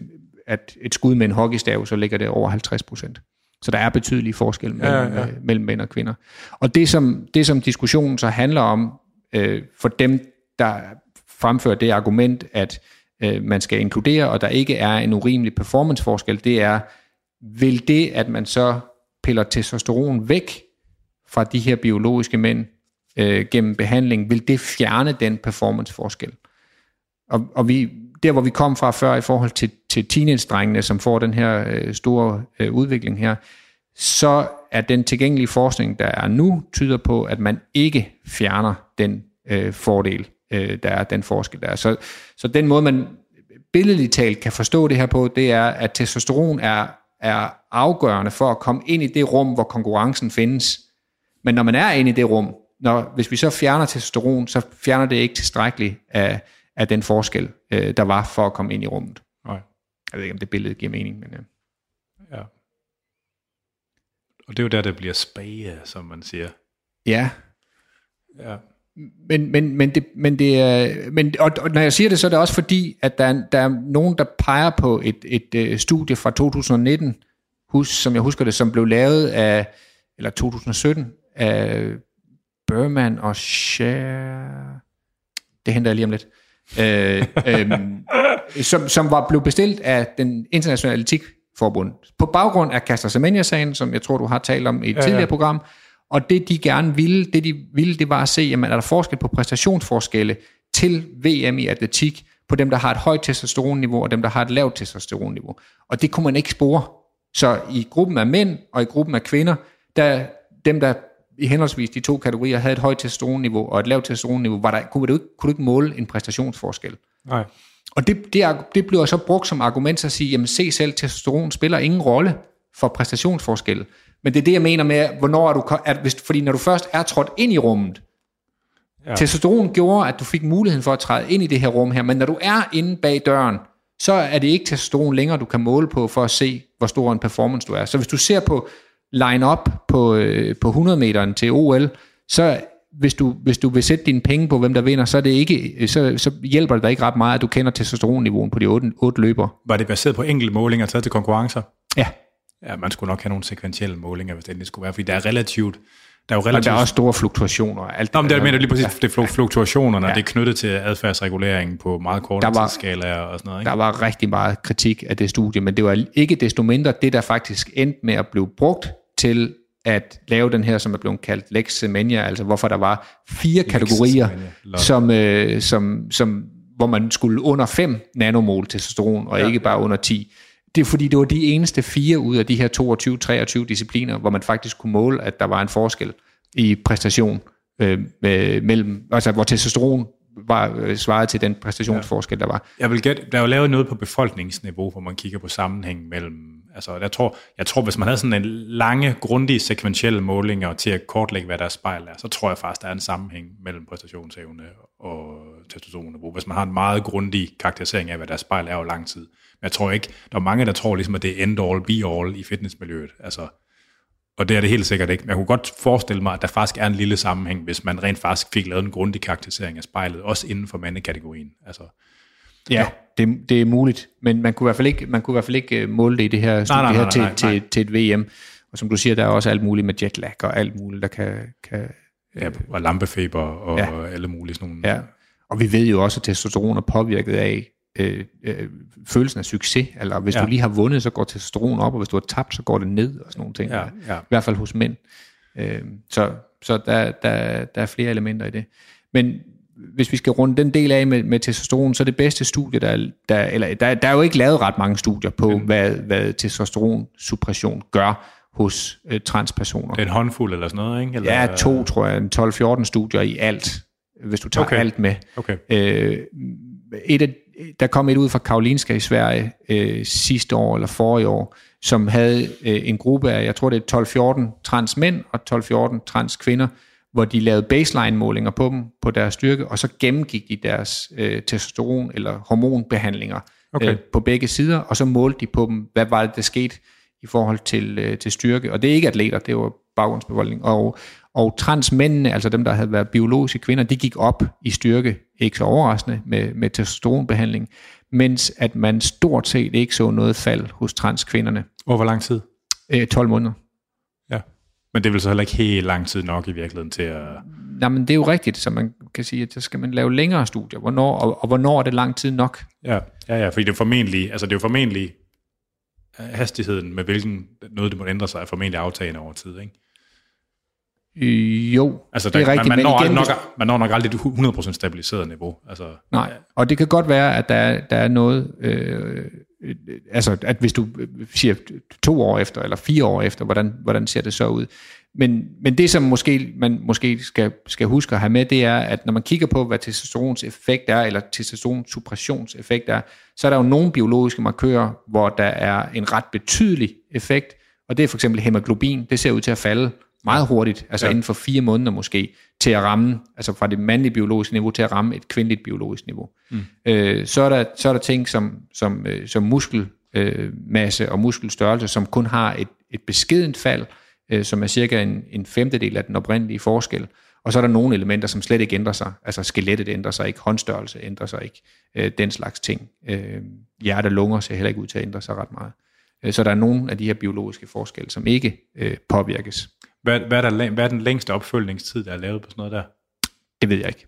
at et skud med en hockeystav, så ligger det over 50 procent. Så der er betydelig forskel mellem, ja. ja. Øh, mellem mænd og kvinder. Og det som, det, som diskussionen så handler om, øh, for dem, der fremfører det argument, at øh, man skal inkludere, og der ikke er en urimelig performanceforskel, det er, vil det, at man så piller testosteron væk fra de her biologiske mænd øh, gennem behandling, vil det fjerne den performanceforskel? Og, og vi, der, hvor vi kom fra før i forhold til, til teenage-drengene, som får den her øh, store øh, udvikling her, så er den tilgængelige forskning, der er nu, tyder på, at man ikke fjerner den øh, fordel, øh, der er den forskel, der er. Så, så den måde, man billedligt talt kan forstå det her på, det er, at testosteron er, er afgørende for at komme ind i det rum, hvor konkurrencen findes. Men når man er inde i det rum, når, hvis vi så fjerner testosteron, så fjerner det ikke tilstrækkeligt af, af den forskel, øh, der var for at komme ind i rummet. Nej. Jeg ved ikke, om det billede giver mening, men... Øh. Ja. Og det er jo der, det bliver spage, som man siger. Ja, Ja. Men, men, men, det, men det er, men, og, og når jeg siger det, så er det også fordi, at der, er- der er nogen, der peger på et, et, et studie fra 2019, hus, som jeg husker det, som blev lavet af, eller 2017, af Berman og Share, det henter jeg lige om lidt, øh, øhm, som, som var blevet bestilt af den internationale etikforbund. På baggrund af Caster Semenya-sagen, som jeg tror, du har talt om i et ja, tidligere program, og det de gerne ville, det de ville, det var at se, jamen, er der forskel på præstationsforskelle til VM i atletik, på dem, der har et højt testosteronniveau, og dem, der har et lavt testosteronniveau. Og det kunne man ikke spore. Så i gruppen af mænd og i gruppen af kvinder, der dem, der i henholdsvis de to kategorier havde et højt testosteronniveau og et lavt testosteronniveau, var der, kunne, du ikke, kunne du ikke måle en præstationsforskel. Nej. Og det, det, det bliver så brugt som argument til at sige, jamen se selv, testosteron spiller ingen rolle for præstationsforskel. Men det er det, jeg mener med, hvornår er du, at hvis, fordi når du først er trådt ind i rummet, Ja. testosteron gjorde, at du fik muligheden for at træde ind i det her rum her, men når du er inde bag døren, så er det ikke testosteron længere, du kan måle på for at se, hvor stor en performance du er. Så hvis du ser på line-up på, øh, på 100 meteren til OL, så hvis du, hvis du vil sætte dine penge på, hvem der vinder, så, er det ikke, så, så hjælper det dig ikke ret meget, at du kender testosteronniveauet på de otte, otte løber. Var det baseret på enkelte målinger taget til konkurrencer? Ja, Ja, man skulle nok have nogle sekventielle målinger, hvis det endelig skulle være, fordi der er relativt... Der er jo og relativt... der er også store fluktuationer. og Alt Nå, men det er mener lige præcis, Ja. det er flu- fluktuationerne, ja. Og det er knyttet til adfærdsreguleringen på meget korte Der var- tidsskalaer og sådan noget, ikke? Der var rigtig meget kritik af det studie, men det var ikke desto mindre det, der faktisk endte med at blive brugt til at lave den her, som er blevet kaldt Lex Semenya, altså hvorfor der var fire kategorier, Semenya, lol. som, øh, som, som, hvor man skulle under 5 nanomol testosteron, og ja, ikke bare under 10. Det er fordi, det var de eneste fire ud af de her 22-23 discipliner, hvor man faktisk kunne måle, at der var en forskel i præstation øh, øh, mellem, altså hvor testosteron var øh, svaret til den præstationsforskel, der var. Jeg vil gætte, der er jo lavet noget på befolkningsniveau, hvor man kigger på sammenhæng mellem, altså jeg tror, jeg tror hvis man havde sådan en lange, grundige, sekventielle målinger til at kortlægge, hvad der spejl er, så tror jeg faktisk, der er en sammenhæng mellem præstationsevne og testosteronniveau. Hvis man har en meget grundig karakterisering af, hvad der spejl er over lang tid. Men jeg tror ikke, der er mange, der tror ligesom, at det er end all, be all i fitnessmiljøet. Altså, og det er det helt sikkert ikke. Men jeg kunne godt forestille mig, at der faktisk er en lille sammenhæng, hvis man rent faktisk fik lavet en grundig karakterisering af spejlet, også inden for mandekategorien. Altså, Ja, det, det er muligt, men man kunne i hvert fald ikke, man kunne i hvert fald ikke øh, måle det i det her studie nej, nej, her til, nej, nej. til, til et VM. Og som du siger, der er også alt muligt med jetlag og alt muligt, der kan... kan Ja, og lampefeber og Ja. alle mulige sådan nogle... ja. Og vi ved jo også, at testosteron er påvirket af øh, øh, følelsen af succes. Eller hvis. Ja. du lige har vundet, så går testosteron op, og hvis du har tabt, så går det ned og sådan nogle ting. Ja, ja. I hvert fald hos mænd. Øh, så så der, der, der er flere elementer i det. Men hvis vi skal runde den del af med, med testosteron, så er det bedste studie, der, er- der, eller, der, der er jo ikke lavet ret mange studier på, mm. hvad, hvad testosteronsuppression gør hos øh, transpersoner. Er en håndfuld eller sådan noget, ikke? Eller, Ja, to, tror jeg, 12-14 studier i alt, hvis du tager okay. Alt med. Okay. Øh, et af, der kom et ud fra Karolinska i Sverige øh, sidste år eller forrige år, som havde øh, en gruppe af, jeg tror det er 12-14 trans mænd og 12-14 trans kvinder, hvor de lavede baseline-målinger på dem, på deres styrke, og så gennemgik de deres øh, testosteron- eller hormonbehandlinger Okay. øh, på begge sider, og så målte de på dem, hvad var det, der skete i forhold til, øh, til styrke. Og det er ikke atleter, det var baggrundsbevoldning. Og, og transmændene, altså dem, der havde været biologiske kvinder, de gik op i styrke, ikke så overraskende, med, med testosteronbehandling, mens at man stort set ikke så noget fald hos transkvinderne. Over hvor lang tid? Øh, 12 måneder. Men det vel så heller ikke helt lang tid nok i virkeligheden til at... Nej, men det er jo rigtigt, så man kan sige, at så skal man lave længere studier. Hvornår, og, og hvornår er det lang tid nok? Ja, ja, ja fordi det er formentlig, altså det er jo formentlig øh, hastigheden med hvilken noget det må ændre sig, er formentlig aftagende over tid, ikke? Øh, jo, Altså, det er der, rigtigt, man, man, men når, igen, nok, man når nok aldrig et 100% stabiliseret niveau. Altså, Nej, og det kan godt være, at der er, der er noget, øh, Øh, altså at hvis du øh, siger to år efter, eller fire år efter, hvordan, hvordan ser det så ud? Men, men det, som måske, man måske skal, skal huske at have med, det er, at når man kigger på, hvad testosterons effekt er, eller testosterons effekt er, så er der jo nogle biologiske markører, hvor der er en ret betydelig effekt, og det er for eksempel hemoglobin, det ser ud til at falde meget hurtigt, altså ja. inden for fire måneder måske, til at ramme, altså fra det mandlige biologiske niveau til at ramme et kvindeligt biologisk niveau. Mm. Øh, så, er der, så er der ting som, som, øh, som muskelmasse øh, og muskelstørrelse, som kun har et, et beskedent fald, øh, som er cirka en, en femtedel af den oprindelige forskel. Og så er der nogle elementer, som slet ikke ændrer sig. Altså skelettet ændrer sig ikke, håndstørrelse ændrer sig ikke, øh, den slags ting. Øh, hjerte og lunger ser heller ikke ud til at ændre sig ret meget. Øh, så der er nogle af de her biologiske forskelle, som ikke øh, påvirkes. Hvad, hvad, er der, hvad er den længste opfølgningstid, der er lavet på sådan noget der? Det ved jeg ikke.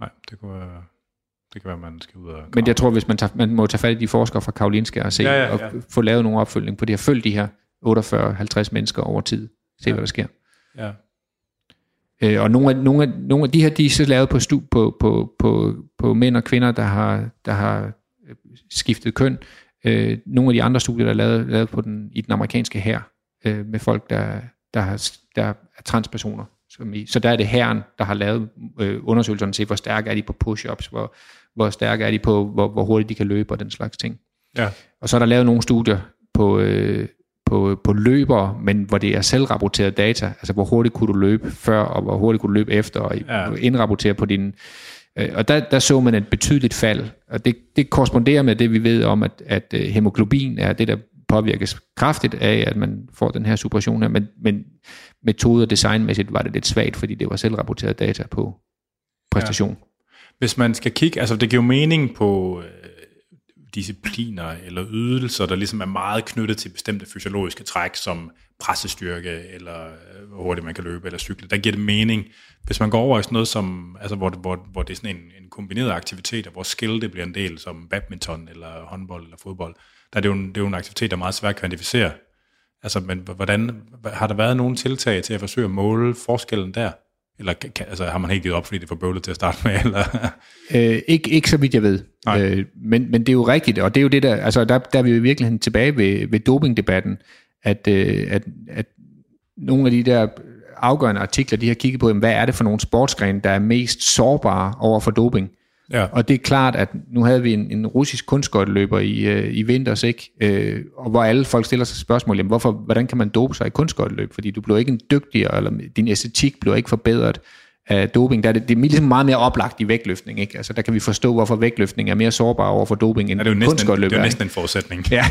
Nej, det kunne være, det kan være, man skal ud og... Men jeg tror, hvis man, tager, man må tage fat i de forskere fra Karolinska og se, ja, ja, ja. og få lavet nogle opfølgning på det her, følge de her 48-50 mennesker over tid, se ja. hvad der sker. Ja. Øh, og nogle af, nogle, af, nogle af de her, de er så lavet på, stu, på, på, på, på mænd og kvinder, der har, der har øh, skiftet køn. Øh, nogle af de andre studier, der er lavet, lavet på den, i den amerikanske hær, øh, med folk, der, der, der er transpersoner. Som i, så der er det herren, der har lavet øh, undersøgelserne til, hvor stærke er de på push-ups, hvor, hvor stærke er de på, hvor, hvor hurtigt de kan løbe og den slags ting. Ja. Og så er der lavet nogle studier på, øh, på, på løber, men hvor det er selvrapporteret data, altså hvor hurtigt kunne du løbe før, og hvor hurtigt kunne du løbe efter, og ja. indrapportere på din... Øh, og der, der så man et betydeligt fald, og det, det korresponderer med det, vi ved om, at, at øh, hemoglobin er det, der påvirkes kraftigt af, at man får den her suppression her, men, men metode og designmæssigt var det lidt svagt, fordi det var selvrapporteret data på præstation. Ja. Hvis man skal kigge, altså det giver jo mening på øh, discipliner eller ydelser, der ligesom er meget knyttet til bestemte fysiologiske træk, som pressestyrke, eller øh, hvor hurtigt man kan løbe, eller cykle. Der giver det mening. Hvis man går over i sådan noget som, altså hvor, hvor, hvor det er sådan en, en kombineret aktivitet, hvor skill det bliver en del, som badminton, eller håndbold, eller fodbold, der er det jo en, det er jo en aktivitet, der er meget svært at kvantificere. Altså, men hvordan, har der været nogle tiltag til at forsøge at måle forskellen der? Eller kan, altså, har man helt givet op, fordi det er for bøvlet til at starte med? Eller? Øh, ikke, ikke så vidt jeg ved. Øh, men, men det er jo rigtigt, og det er jo det der, altså der, der er vi jo i virkeligheden tilbage ved, ved dopingdebatten, at, øh, at, at nogle af de der afgørende artikler, de har kigget på, jamen, hvad er det for nogle sportsgrene, der er mest sårbare over for doping? Ja. Og det er klart, at nu havde vi en, en russisk kunstskøjteløber i, øh, i vinters, ikke? Øh, og hvor alle folk stiller sig spørgsmål, jamen, hvorfor, hvordan kan man dope sig i kunstskøjteløb? Fordi du bliver ikke en dygtigere, eller din æstetik bliver ikke forbedret af doping. Der er det, det er ligesom meget mere oplagt i vægtløftning. Ikke? Altså, der kan vi forstå, hvorfor vægtløftning er mere sårbar over for doping end ja, det er jo næsten, Det er jo næsten en forudsætning. Ja.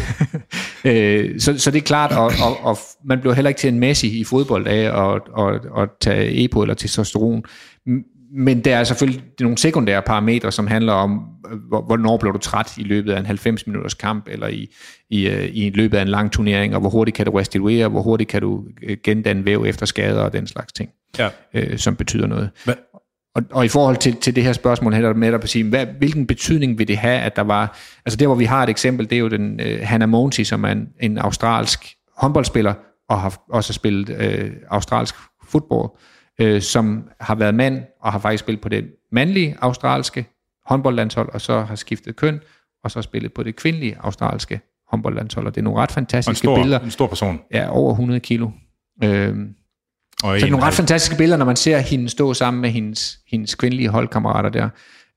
øh, så, så det er klart, og, og, og man bliver heller ikke til en Messi i fodbold af at, at, at tage EPO eller testosteron men der er selvfølgelig nogle sekundære parametre, som handler om, hvornår bliver du træt i løbet af en 90 minutters kamp, eller i, i, øh, i løbet af en lang turnering, og hvor hurtigt kan du restituere, hvor hurtigt kan du øh, gendanne væv efter skader og den slags ting, ja. øh, som betyder noget. Hvad? Og, og i forhold til, til det her spørgsmål, her med at sige, hvad, hvilken betydning vil det have, at der var, altså der hvor vi har et eksempel, det er jo den uh, Hannah Monty, som er en, en australsk håndboldspiller, og har også spillet uh, australsk fodbold, øh, som har været mand og har faktisk spillet på det mandlige australske håndboldlandshold, og så har skiftet køn, og så spillet på det kvindelige australske håndboldlandshold. Og det er nogle ret fantastiske en stor, billeder. En stor person. Ja, over 100 kilo. Øhm, og så det er nogle ret fantastiske billeder, når man ser hende stå sammen med hendes, hendes kvindelige holdkammerater der.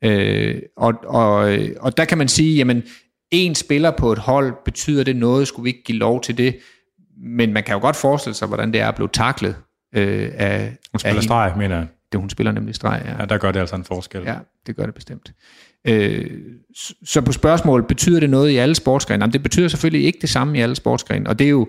Øh, og, og, og der kan man sige, jamen, en spiller på et hold, betyder det noget? Skulle vi ikke give lov til det? Men man kan jo godt forestille sig, hvordan det er at blive taklet øh, af... Hun spiller af streg, mener jeg. Det, hun spiller nemlig streg, ja. Ja, der gør det altså en forskel. Ja, det gør det bestemt. Øh, så på spørgsmål, betyder det noget i alle sportsgrene? Jamen, det betyder selvfølgelig ikke det samme i alle sportsgrene, og det er jo,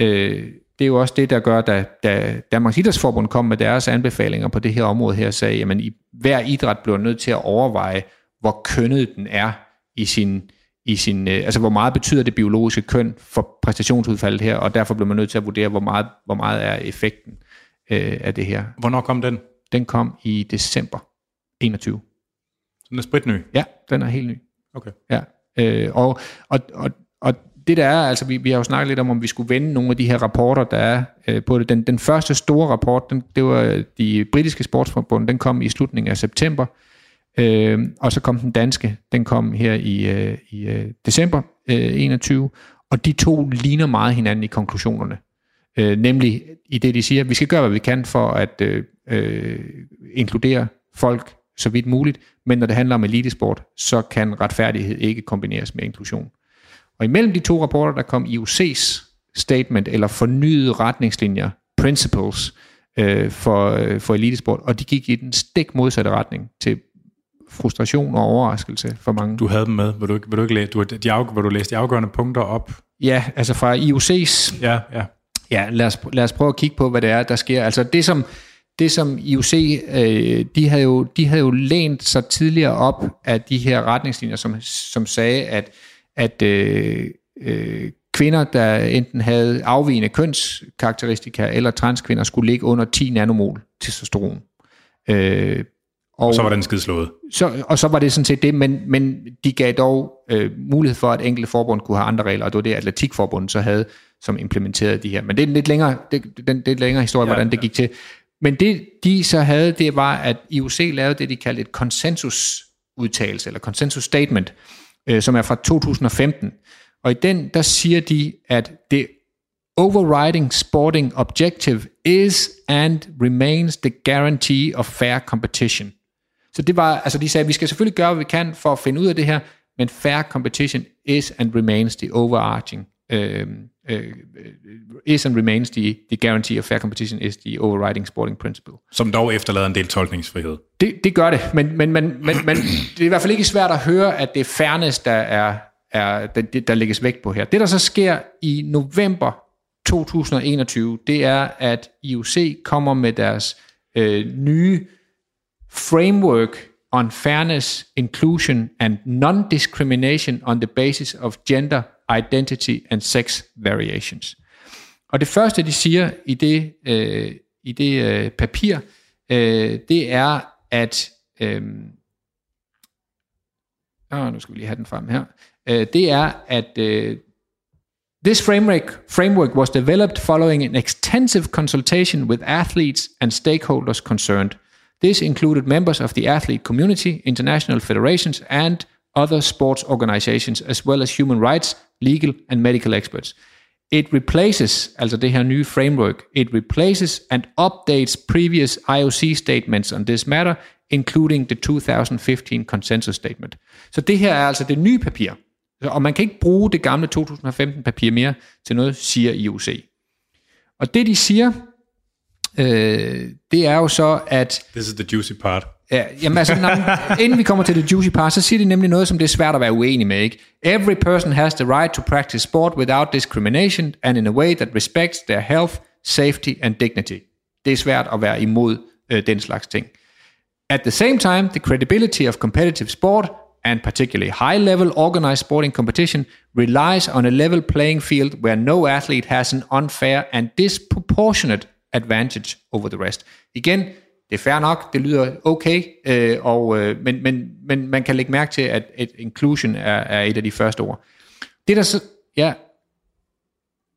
øh, det er jo også det, der gør, da, da Danmarks Idrætsforbund kom med deres anbefalinger på det her område her, sagde, jamen i hver idræt bliver nødt til at overveje, hvor kønnet den er i sin, i sin, øh, altså hvor meget betyder det biologiske køn for præstationsudfaldet her, og derfor bliver man nødt til at vurdere, hvor meget, hvor meget er effekten øh, af det her. Hvornår kom den? Den kom i december 21. Den er spritny? Ja, den er helt ny. Okay. Ja, øh, og, og, og, og det der er, altså vi, vi har jo snakket lidt om, om vi skulle vende nogle af de her rapporter, der er øh, på det. Den, den første store rapport, den, det var de britiske sportsforbund, den kom i slutningen af september, øh, og så kom den danske, den kom her i, øh, i øh, december øh, 21, og de to ligner meget hinanden i konklusionerne. Øh, nemlig i det, de siger, at vi skal gøre, hvad vi kan for at øh, øh, inkludere folk så vidt muligt, men når det handler om elitesport, så kan retfærdighed ikke kombineres med inklusion. Og imellem de to rapporter, der kom IOC's statement, eller fornyede retningslinjer, principles øh, for, øh, for elitesport, og de gik i den stik modsatte retning til frustration og overraskelse for mange. Du havde dem med. Vil du vil du ikke læse, du, de af, vil du læse de afgørende punkter op? Ja, altså fra IOC's. Ja, ja. Ja, lad os, lad os prøve at kigge på, hvad det er, der sker. Altså det som, det som IOC, øh, de, havde jo, de havde jo lænt sig tidligere op af de her retningslinjer, som, som sagde, at, at øh, øh, kvinder, der enten havde afvigende kønskarakteristika, eller transkvinder, skulle ligge under 10 nanomol testosteron. Øh, og, og så var den skid slået. Så, og så var det sådan set det, men, men de gav dog øh, mulighed for, at enkelte forbund kunne have andre regler, og det var det, Atletikforbundet så havde, som implementerede de her. Men det er en lidt længere, det, den, det er længere historie, ja, hvordan det gik til. Men det, de så havde, det var, at IOC lavede det, de kaldte et konsensusudtalelse, eller konsensus statement, øh, som er fra 2015. Og i den, der siger de, at det overriding sporting objective is and remains the guarantee of fair competition. Så det var, altså de sagde, at vi skal selvfølgelig gøre, hvad vi kan for at finde ud af det her, men fair competition is and remains the overarching uh, uh, is and remains the, the guarantee of fair competition is the overriding sporting principle. Som dog efterlader en del tolkningsfrihed. Det, det gør det, men, men, men, men, men det er i hvert fald ikke svært at høre, at det er fairness, der, er, er, der, der lægges vægt på her. Det, der så sker i november 2021, det er, at IOC kommer med deres øh, nye framework on fairness, inclusion and non-discrimination on the basis of gender, identity and sex variations. Og det første, de siger i det, øh, i det øh, papir, øh, det er, at øh, åh, nu skal vi lige have den frem her. Øh, det er, at øh, This framework, framework was developed following an extensive consultation with athletes and stakeholders concerned. This included members of the athlete community, international federations, and other sports organizations, as well as human rights, legal, and medical experts. It replaces, altså det her nye framework, it replaces and updates previous IOC statements on this matter, including the 2015 consensus statement. Så det her er altså det nye papir. Og man kan ikke bruge det gamle 2015 papir mere til noget, siger IOC. Og det de siger, øh, det er jo så, at... This is the juicy part. Ja, jamen altså, når, inden vi kommer til the juicy part, så siger de nemlig noget, som det er svært at være uenig med. Ikke? Every person has the right to practice sport without discrimination and in a way that respects their health, safety and dignity. Det er svært at være imod øh, den slags ting. At the same time, the credibility of competitive sport and particularly high level organized sporting competition relies on a level playing field where no athlete has an unfair and disproportionate advantage over the rest. Igen, det er fair nok, det lyder okay, øh, og, øh, men, men, men man kan lægge mærke til, at et inclusion er, er et af de første ord. Det der så, ja,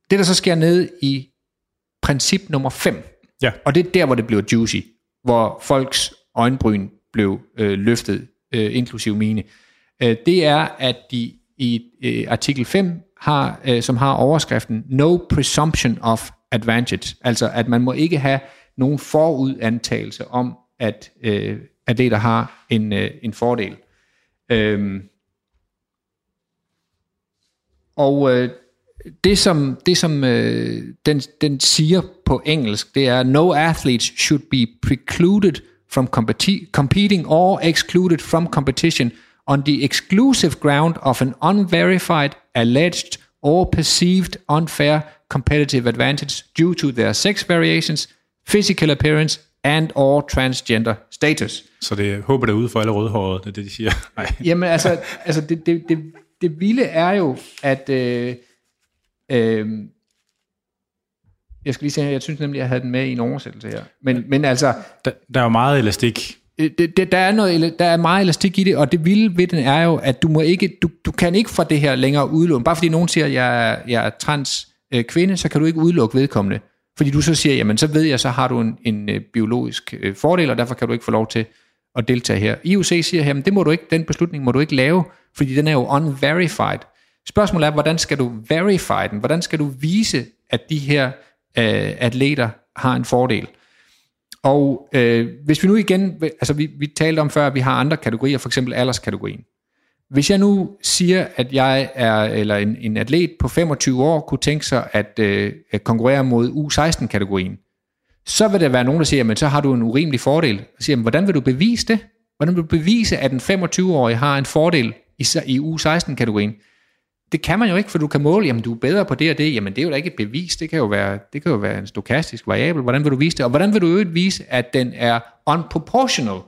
det der så sker ned i princip nummer 5, ja. og det er der, hvor det bliver juicy, hvor folks øjenbryn blev øh, løftet, øh, inklusiv mine, øh, det er, at de i øh, artikel 5 har, øh, som har overskriften No presumption of advantage, altså at man må ikke have nogen forudantagelse om, at øh, atleter har en, øh, en fordel. Øhm, og øh, det som, det, som øh, den, den siger på engelsk, det er, no athletes should be precluded from competing or excluded from competition on the exclusive ground of an unverified, alleged, or perceived unfair competitive advantage due to their sex variations, physical appearance and or transgender status. Så det håber det ude for alle rødhårede, det er det, de siger. Nej. Jamen altså, altså det, det, det, det vilde er jo, at øh, øh, jeg skal lige sige, jeg synes nemlig, jeg havde den med i en oversættelse her. Men, men altså... Der, der er jo meget elastik. Øh, det, det, der, er noget, der er meget elastik i det, og det vilde ved den er jo, at du, må ikke, du, du kan ikke fra det her længere udelukke. Bare fordi nogen siger, at jeg, jeg er trans øh, kvinde, så kan du ikke udelukke vedkommende. Fordi du så siger, jamen så ved jeg, så har du en, en øh, biologisk øh, fordel, og derfor kan du ikke få lov til at deltage her. IOC siger, jamen det må du ikke, den beslutning må du ikke lave, fordi den er jo unverified. Spørgsmålet er, hvordan skal du verify den? Hvordan skal du vise, at de her øh, atleter har en fordel? Og øh, hvis vi nu igen, altså vi, vi talte om før, at vi har andre kategorier, for eksempel alderskategorien. Hvis jeg nu siger, at jeg er, eller en, en atlet på 25 år kunne tænke sig at, øh, at konkurrere mod U16-kategorien, så vil der være nogen, der siger, men så har du en urimelig fordel. Og siger, hvordan vil du bevise det? Hvordan vil du bevise, at en 25-årig har en fordel i, i U16-kategorien? Det kan man jo ikke, for du kan måle, jamen du er bedre på det og det. Jamen det er jo da ikke et bevis, det kan jo være, det kan jo være en stokastisk variabel. Hvordan vil du vise det? Og hvordan vil du øvrigt vise, at den er unproportional,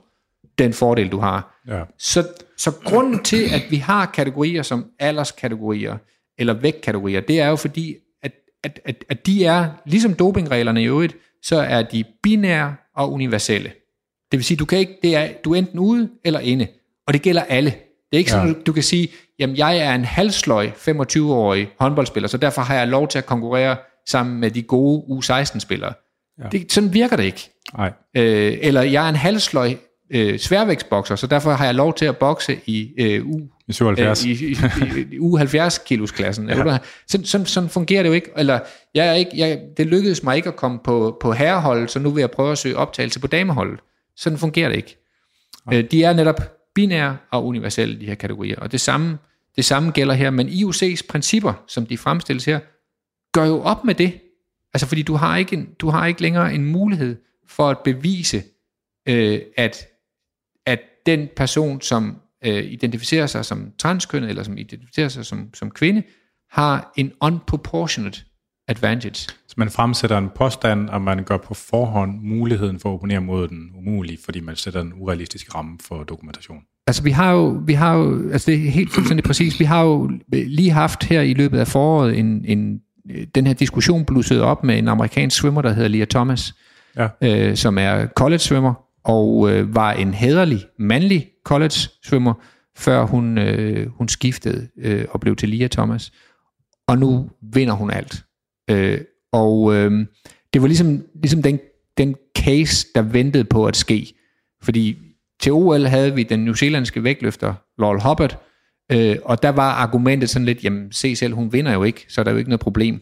den fordel du har? Ja. Så, så grunden til, at vi har kategorier som alderskategorier, eller vægtkategorier, det er jo fordi, at, at, at, at de er, ligesom dopingreglerne i øvrigt, så er de binære og universelle. Det vil sige, du kan ikke, det er, du er enten ude eller inde, og det gælder alle. Det er ikke sådan, Ja. du, du kan sige, jamen jeg er en halvsløj 25-årig håndboldspiller, så derfor har jeg lov til at konkurrere sammen med de gode U16-spillere. Ja. Det, sådan virker det ikke. Nej. Øh, eller jeg er en halvsløj øh, sværvægtsbokser, så derfor har jeg lov til at bokse i øh, U I 77. øh, i, i, i, uge 70 kilos klassen. Ja. Sådan, sådan, sådan fungerer det jo ikke. Eller jeg er ikke, jeg, det lykkedes mig ikke at komme på, på herreholdet, så nu vil jeg prøve at søge optagelse på dameholdet. Sådan fungerer det ikke. Øh, de er netop binære og universelle, de her kategorier. Og det samme, det samme gælder her, men IOC's principper, som de fremstilles her, gør jo op med det. Altså fordi du har ikke, en, du har ikke længere en mulighed for at bevise, øh, at den person, som øh, identificerer sig som transkønnet, eller som identificerer sig som, som kvinde, har en unproportionate advantage. Så man fremsætter en påstand, og man gør på forhånd muligheden for at opponere mod den umulig, fordi man sætter en urealistisk ramme for dokumentation. Altså vi har jo, vi har jo, altså det er helt fuldstændig præcis, vi har jo lige haft her i løbet af foråret en, en den her diskussion blussede op med en amerikansk svømmer, der hedder Leah Thomas, Ja. øh, som er college-svømmer, og øh, var en hederlig, mandlig college-svømmer, før hun, øh, hun skiftede øh, og blev til Lia Thomas. Og nu vinder hun alt. Øh, og øh, det var ligesom, ligesom den, den case, der ventede på at ske. Fordi til OL havde vi den newzealandske vægtløfter, Laurel Hobbit, øh, og der var argumentet sådan lidt, jamen se selv, hun vinder jo ikke, så er der jo ikke noget problem.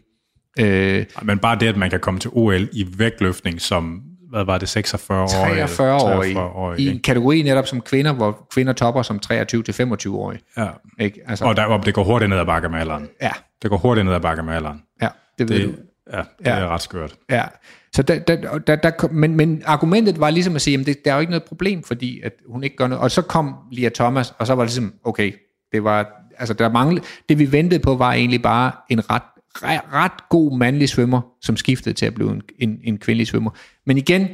Øh, Men bare det, at man kan komme til OL i vægtløftning som, hvad var det, 46 år? 43-årige 43 i en kategori netop som kvinder, hvor kvinder topper som 23-25-årige. Ja. Ikke? Altså, Og, der, og det går hurtigt ned ad bakke med alderen. ja, Det går hurtigt ned ad bakke med alderen. ja, det ved Det, du. ja, det Ja. er ret skørt. Ja, så der, der, der, der, men, men argumentet var ligesom at sige, at det, der er jo ikke noget problem, fordi at hun ikke gør noget. Og så kom Lia Thomas, og så var det ligesom, okay, det var, altså der manglede, det vi ventede på var egentlig bare en ret, ret, god mandlig svømmer, som skiftede til at blive en, en, en kvindelig svømmer. Men igen,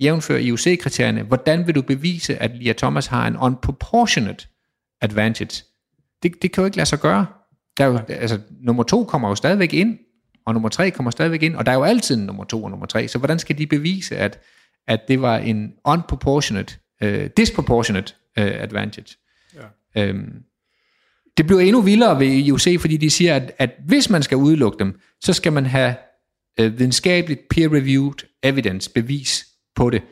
jævnfør IOC-kriterierne, hvordan vil du bevise, at Lia Thomas har en unproportionate advantage? Det, det kan jo ikke lade sig gøre. Der er jo, altså, nummer to kommer jo stadigvæk ind, og nummer tre kommer stadigvæk ind, og der er jo altid en nummer to og nummer tre, så hvordan skal de bevise, at, at det var en unproportionate, uh, disproportionate uh, advantage? Ja. Øhm, det bliver endnu vildere ved IOC, fordi de siger, at, at hvis man skal udelukke dem, så skal man have øh, videnskabeligt peer-reviewed evidence, bevis på det.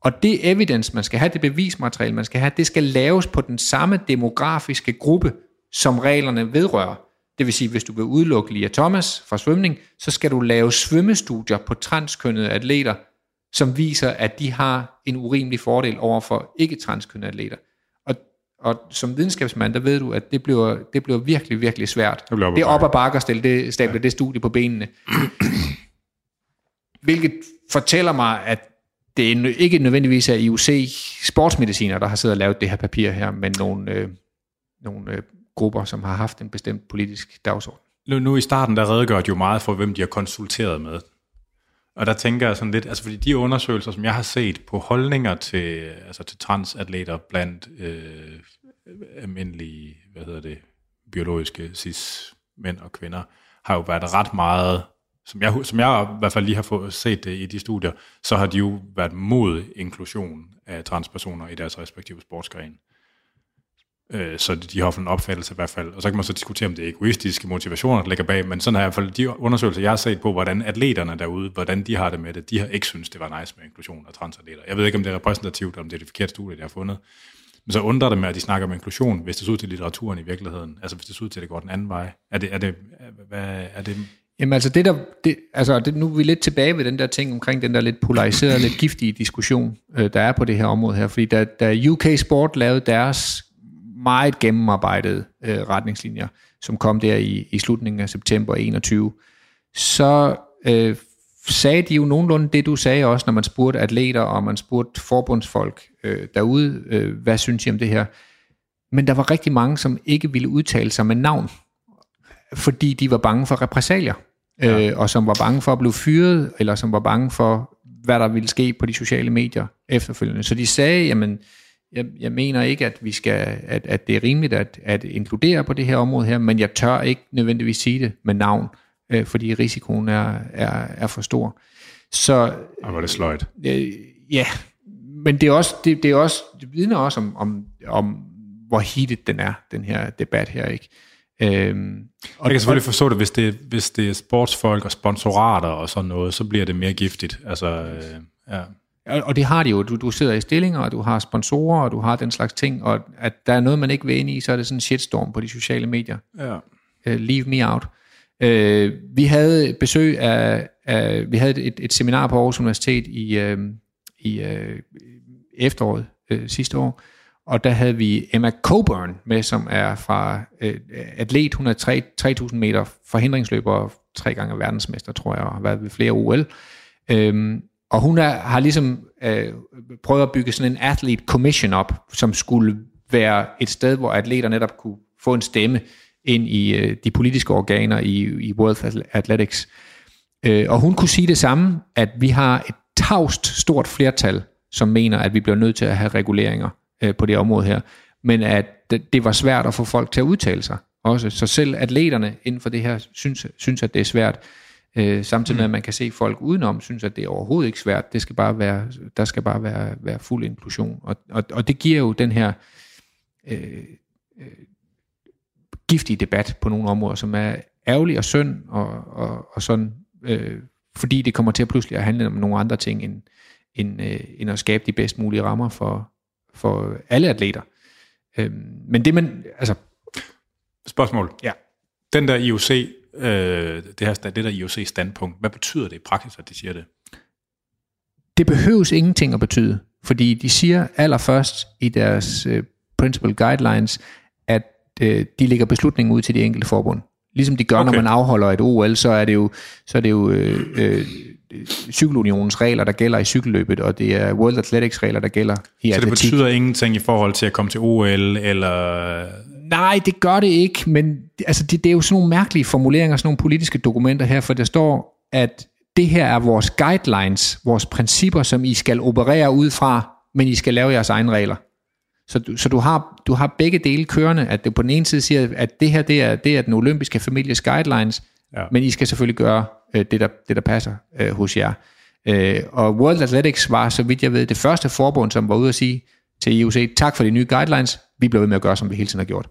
Og det evidence, man skal have, det bevismateriale, man skal have, det skal laves på den samme demografiske gruppe, som reglerne vedrører. Det vil sige, hvis du vil udelukke Lia Thomas fra svømning, så skal du lave svømmestudier på transkønnede atleter, som viser, at de har en urimelig fordel over for ikke-transkønnede atleter. Og, som videnskabsmand, der ved du, at det bliver, det bliver virkelig, virkelig svært. Det bliver op det er op ad bakke at stille det, stable ja. det studie på benene. Hvilket fortæller mig, at det er ikke nødvendigvis er IOC sportsmediciner, der har siddet og lavet det her papir her, men nogle, øh, nogle øh, grupper, som har haft en bestemt politisk dagsorden. Nu, nu i starten, der redegør de jo meget for, hvem de har konsulteret med. Og der tænker jeg sådan lidt, altså fordi de undersøgelser, som jeg har set på holdninger til, altså til transatleter blandt øh, almindelige, hvad hedder det, biologiske cis mænd og kvinder, har jo været ret meget, som jeg, som jeg i hvert fald lige har fået set det i de studier, så har de jo været mod inklusion af transpersoner i deres respektive sportsgren. Øh, så de har haft en opfattelse i hvert fald. Og så kan man så diskutere, om det er egoistiske motivationer, der ligger bag, men sådan har i hvert fald de undersøgelser, jeg har set på, hvordan atleterne derude, hvordan de har det med det, de har ikke synes, det var nice med inklusion af transatleter. Jeg ved ikke, om det er repræsentativt, eller om det er det forkerte studie, de har fundet. Men så undrer det mig, at de snakker om inklusion, hvis det ser ud til litteraturen i virkeligheden. Altså hvis det ser ud til, at det går den anden vej. Er det, er det, hvad, er det Jamen altså, det der, det, altså det, nu er vi lidt tilbage ved den der ting omkring den der lidt polariserede, lidt giftige diskussion, øh, der er på det her område her. Fordi da, da UK Sport lavede deres meget gennemarbejdede øh, retningslinjer, som kom der i, i slutningen af september 21, så øh, sagde de jo nogenlunde det, du sagde også, når man spurgte atleter, og man spurgte forbundsfolk øh, derude, øh, hvad synes I om det her? Men der var rigtig mange, som ikke ville udtale sig med navn, fordi de var bange for repressalier, ja. øh, og som var bange for at blive fyret, eller som var bange for, hvad der ville ske på de sociale medier efterfølgende. Så de sagde, jamen, jeg, jeg mener ikke, at vi skal, at, at det er rimeligt at, at inkludere på det her område her, men jeg tør ikke nødvendigvis sige det med navn, øh, fordi risikoen er, er, er for stor. Så, og var det sløjt. Øh, ja, men det er også, det, det er også, det vidner også om, om, om hvor heated den er, den her debat her, ikke? Øhm, og jeg kan selvfølgelig forstå det, hvis det, hvis det er sportsfolk og sponsorater og sådan noget, så bliver det mere giftigt. Altså, øh, ja. Og det har de jo. Du, du sidder i stillinger, og du har sponsorer, og du har den slags ting, og at der er noget, man ikke vil ind i, så er det sådan en shitstorm på de sociale medier. Ja. Uh, leave me out. Uh, vi havde besøg af, af vi havde et, et seminar på Aarhus Universitet i, uh, i uh, efteråret uh, sidste år, og der havde vi Emma Coburn med, som er fra uh, atlet, hun er 3.000 meter forhindringsløber, tre gange verdensmester, tror jeg, og har været ved flere OL. Uh, og hun er, har ligesom øh, prøvet at bygge sådan en athlete commission op, som skulle være et sted, hvor atleter netop kunne få en stemme ind i øh, de politiske organer i, i World Athletics. Øh, og hun kunne sige det samme, at vi har et tavst stort flertal, som mener, at vi bliver nødt til at have reguleringer øh, på det område her, men at det, var svært at få folk til at udtale sig også. Så selv atleterne inden for det her synes, synes at det er svært. Øh, samtidig med, at mm. man kan se folk udenom, synes, at det er overhovedet ikke svært. Det skal bare være, der skal bare være, være fuld inklusion. Og, og, og det giver jo den her øh, øh, giftige debat på nogle områder, som er ærgerlig og synd, og, og, og sådan, øh, fordi det kommer til at pludselig at handle om nogle andre ting, end, end, øh, end at skabe de bedst mulige rammer for, for alle atleter. Øh, men det man, altså... Spørgsmål. Ja. Den der IOC øh, det, her, det der IOC-standpunkt. Hvad betyder det i praksis, at de siger det? Det behøves ingenting at betyde, fordi de siger allerførst i deres øh, principal guidelines, at øh, de lægger beslutningen ud til de enkelte forbund. Ligesom de gør, okay. når man afholder et OL, så er det jo, så er det jo øh, øh, cykelunionens regler, der gælder i cykelløbet, og det er World Athletics regler, der gælder i Så atletik. det betyder ingenting i forhold til at komme til OL, eller Nej, det gør det ikke, men altså, det, det er jo sådan nogle mærkelige formuleringer, sådan nogle politiske dokumenter her, for der står, at det her er vores guidelines, vores principper, som I skal operere ud fra, men I skal lave jeres egne regler. Så, du, så du, har, du har begge dele kørende, at det på den ene side siger, at det her det er, det er den olympiske families guidelines, ja. men I skal selvfølgelig gøre øh, det, der, det, der passer øh, hos jer. Øh, og World Athletics var, så vidt jeg ved, det første forbund, som var ude at sige til IOC, tak for de nye guidelines, vi bliver ved med at gøre, som vi hele tiden har gjort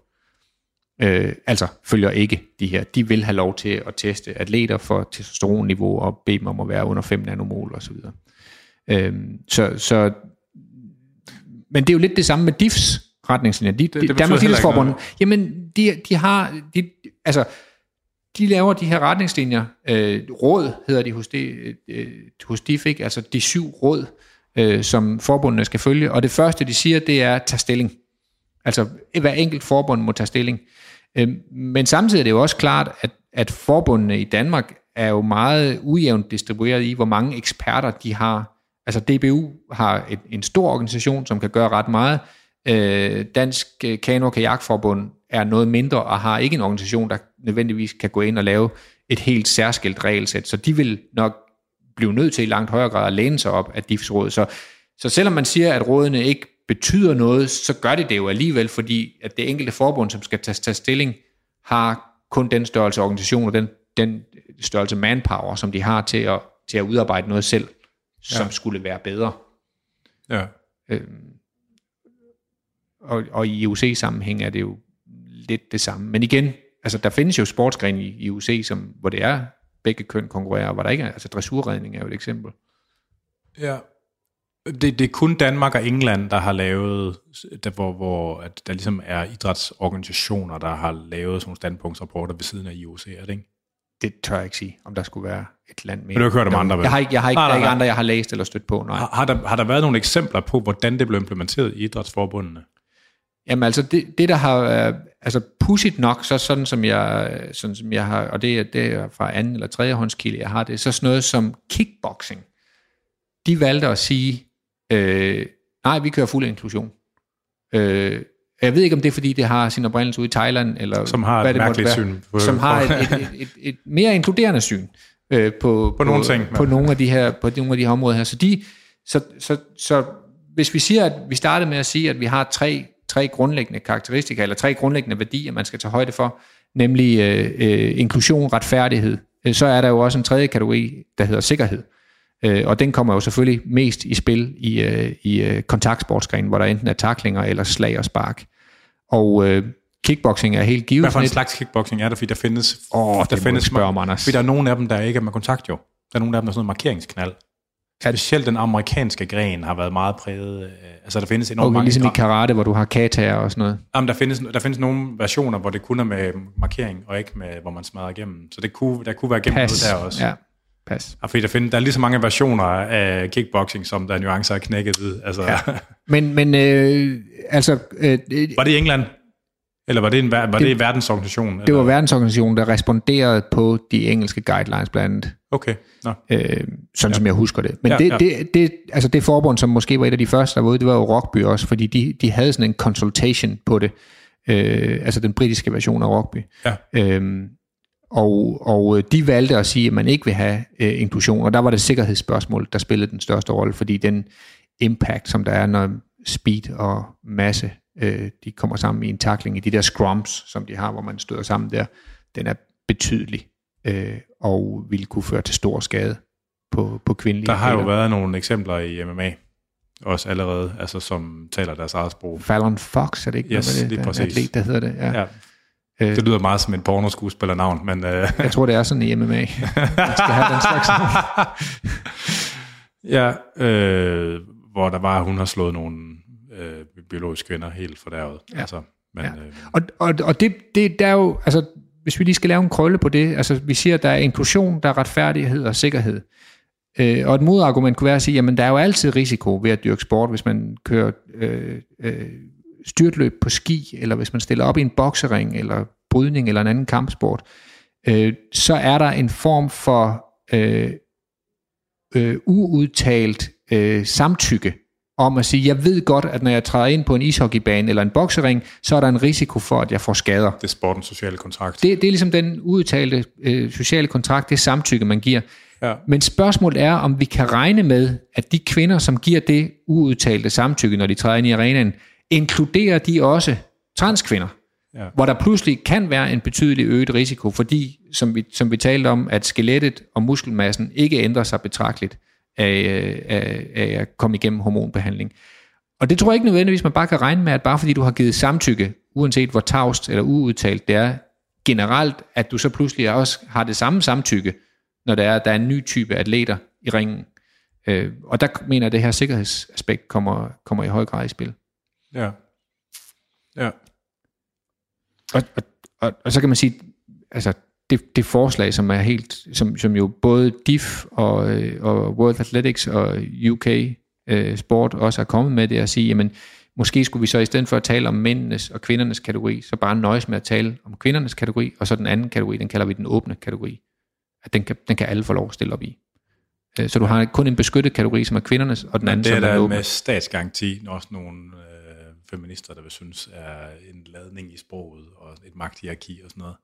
øh, altså følger ikke de her. De vil have lov til at teste atleter for testosteronniveau og bede dem om at være under 5 nanomol osv. Øh, så, så, men det er jo lidt det samme med DIFs retningslinjer. De, det, det Danmarks Idrætsforbund, jamen de, de har, de, altså de laver de her retningslinjer, øh, råd hedder de hos, det, øh, hos DIF, ikke? altså de syv råd, øh, som forbundene skal følge, og det første de siger, det er at tage stilling. Altså hver enkelt forbund må tage stilling. Øhm, men samtidig er det jo også klart, at, at forbundene i Danmark er jo meget ujævnt distribueret i, hvor mange eksperter de har. Altså DBU har et, en stor organisation, som kan gøre ret meget. Øh, Dansk øh, Kano- og Kajakforbund er noget mindre og har ikke en organisation, der nødvendigvis kan gå ind og lave et helt særskilt regelsæt. Så de vil nok blive nødt til i langt højere grad at læne sig op af DIFs råd. Så, så selvom man siger, at rådene ikke betyder noget, så gør det det jo alligevel, fordi at det enkelte forbund, som skal tage, tage stilling, har kun den størrelse organisation og den, den størrelse manpower, som de har til at, til at udarbejde noget selv, som ja. skulle være bedre. Ja. Øhm, og, og i IOC-sammenhæng er det jo lidt det samme. Men igen, altså der findes jo sportsgren i IOC, som, hvor det er begge køn konkurrerer, hvor der ikke er, altså dressurredning er jo et eksempel. Ja, det, det er kun Danmark og England, der har lavet, der, hvor, hvor at der ligesom er idrætsorganisationer, der har lavet sådan nogle standpunktsrapporter ved siden af IOC, er det ikke? Det tør jeg ikke sige, om der skulle være et land mere. Men du har hørt om andre, vel? Jeg har ikke, jeg har ikke, nej, nej, nej. ikke andre, jeg har læst eller stødt på, nej. Har, har, der, har der været nogle eksempler på, hvordan det blev implementeret i idrætsforbundene? Jamen altså, det, det der har, øh, altså pudsigt nok, så sådan som jeg, sådan som jeg har, og det er, det er fra anden eller tredje håndskilde, jeg har det, så sådan noget som kickboxing. De valgte at sige, øh, nej, vi kører fuld inklusion. Øh, jeg ved ikke, om det er, fordi det har sin oprindelse ude i Thailand, eller Som har hvad et det måtte være, syn på- som har et, et, et, et, mere inkluderende syn øh, på, på, nogle ting, på nogle af de her på nogle af de her områder her. Så, de, så, så, så hvis vi siger, at vi startede med at sige, at vi har tre, tre grundlæggende karakteristika, eller tre grundlæggende værdier, man skal tage højde for, nemlig øh, øh, inklusion, retfærdighed, øh, så er der jo også en tredje kategori, der hedder sikkerhed. Øh, og den kommer jo selvfølgelig mest i spil i, øh, i øh, kontaktsportsgrenen, hvor der enten er taklinger eller slag og spark. Og øh, kickboxing er helt givet Hvad for en slags kickboxing er der? Fordi der findes... Åh, der ikke spørge om, Anders. Fordi der er nogle af dem, der ikke er med kontakt jo. Der er nogle af dem, der er sådan noget markeringsknald. Specielt den amerikanske gren har været meget præget. øh, Altså, der findes enormt Okay, mange... ligesom i karate, hvor du har kataer og sådan noget. Jamen, der findes, der findes nogle versioner, hvor det kun er med markering, og ikke med, hvor man smadrer igennem. Så det kunne, der kunne være gennem Pas. noget der også. Ja, pas. Ja, fordi der, findes, der er lige så mange versioner af kickboxing, som der er nuancer af knækket ved. Altså, ja. Men, men øh, altså, øh, det, var det i England? Eller var det en, var det, det verdensorganisation? det eller? var verdensorganisationen, der responderede på de engelske guidelines blandt andet. Okay, nå. Øh, sådan ja. som jeg husker det. Men Ja, det, ja. Det, det, altså det forbund, som måske var et af de første, der var ude, det var jo Rockby også, fordi de, de havde sådan en consultation på det. Øh, altså den britiske version af Rockby. Ja. Øhm, og, og de valgte at sige, at man ikke vil have øh, inklusion, og der var det sikkerhedsspørgsmål, der spillede den største rolle, fordi den impact, som der er, når speed og masse, øh, de kommer sammen i en takling i de der scrums, som de har, hvor man støder sammen der, den er betydelig øh, og ville kunne føre til stor skade på, på kvindelige Der har jo været nogle eksempler i MMA, også allerede, altså som taler deres eget sprog. Fallon Fox, er det ikke Yes, noget med lige det? En præcis. atlet, der hedder det. Ja. Ja. Øh, Det lyder meget som en pornoskuespillernavn, men øh, jeg tror, det er sådan i MMA. Man skal have den slags. ja, øh, hvor der var, hun har slået nogle øh, biologiske kvinder helt fordærvet. Ja. Altså, men, Ja. ja. øh, Og, og, og det, det der er jo, altså, hvis vi lige skal lave en krølle på det, altså vi siger, at der er inklusion, der er retfærdighed og sikkerhed. Øh, og et modargument kunne være at sige, jamen der er jo altid risiko ved at dyrke sport, hvis man kører øh, øh, styrtløb på ski, eller hvis man stiller op i en boksering, eller brydning, eller en anden kampsport, øh, så er der en form for øh, øh, uudtalt øh, samtykke om at sige, jeg ved godt, at når jeg træder ind på en ishockeybane eller en boksering, så er der en risiko for, at jeg får skader. det er sportens sociale kontrakt. Det, det er ligesom den udtalte øh, sociale kontrakt, det samtykke, man giver. Ja. Men spørgsmålet er, om vi kan regne med, at de kvinder, som giver det uudtalte samtykke, når de træder ind i arenaen, inkluderer de også transkvinder, Ja. hvor der pludselig kan være en betydelig øget risiko, fordi, som vi, som vi talte om, at skelettet og muskelmassen ikke ændrer sig betragteligt af, af, af at komme igennem hormonbehandling. Og det tror jeg ikke nødvendigvis, man bare kan regne med, at bare fordi du har givet samtykke, uanset hvor tavst eller uudtalt det er, generelt, at du så pludselig også har det samme samtykke, når der er, der er en ny type atleter i ringen. Øh, og der mener jeg, at det her sikkerhedsaspekt kommer, kommer i høj grad i spil. Ja. Ja. Og, og, og, og så kan man sige, altså det, det forslag, som er helt, som, som jo både DIF og, øh, og World Athletics og UK øh, Sport også er kommet med, det er at sige, jamen måske skulle vi så i stedet for at tale om mændenes og kvindernes kategori, så bare nøjes med at tale om kvindernes kategori, og så den anden kategori, den kalder vi den åbne kategori. At den kan, den kan alle få lov at stille op i. Øh, Så du har kun en beskyttet kategori, som er kvindernes, og den Men anden, det er som er den der åbne. med statsgaranti også nogle øh, feminister, der vil synes er en ladning i sproget og et magthierarki og sådan noget.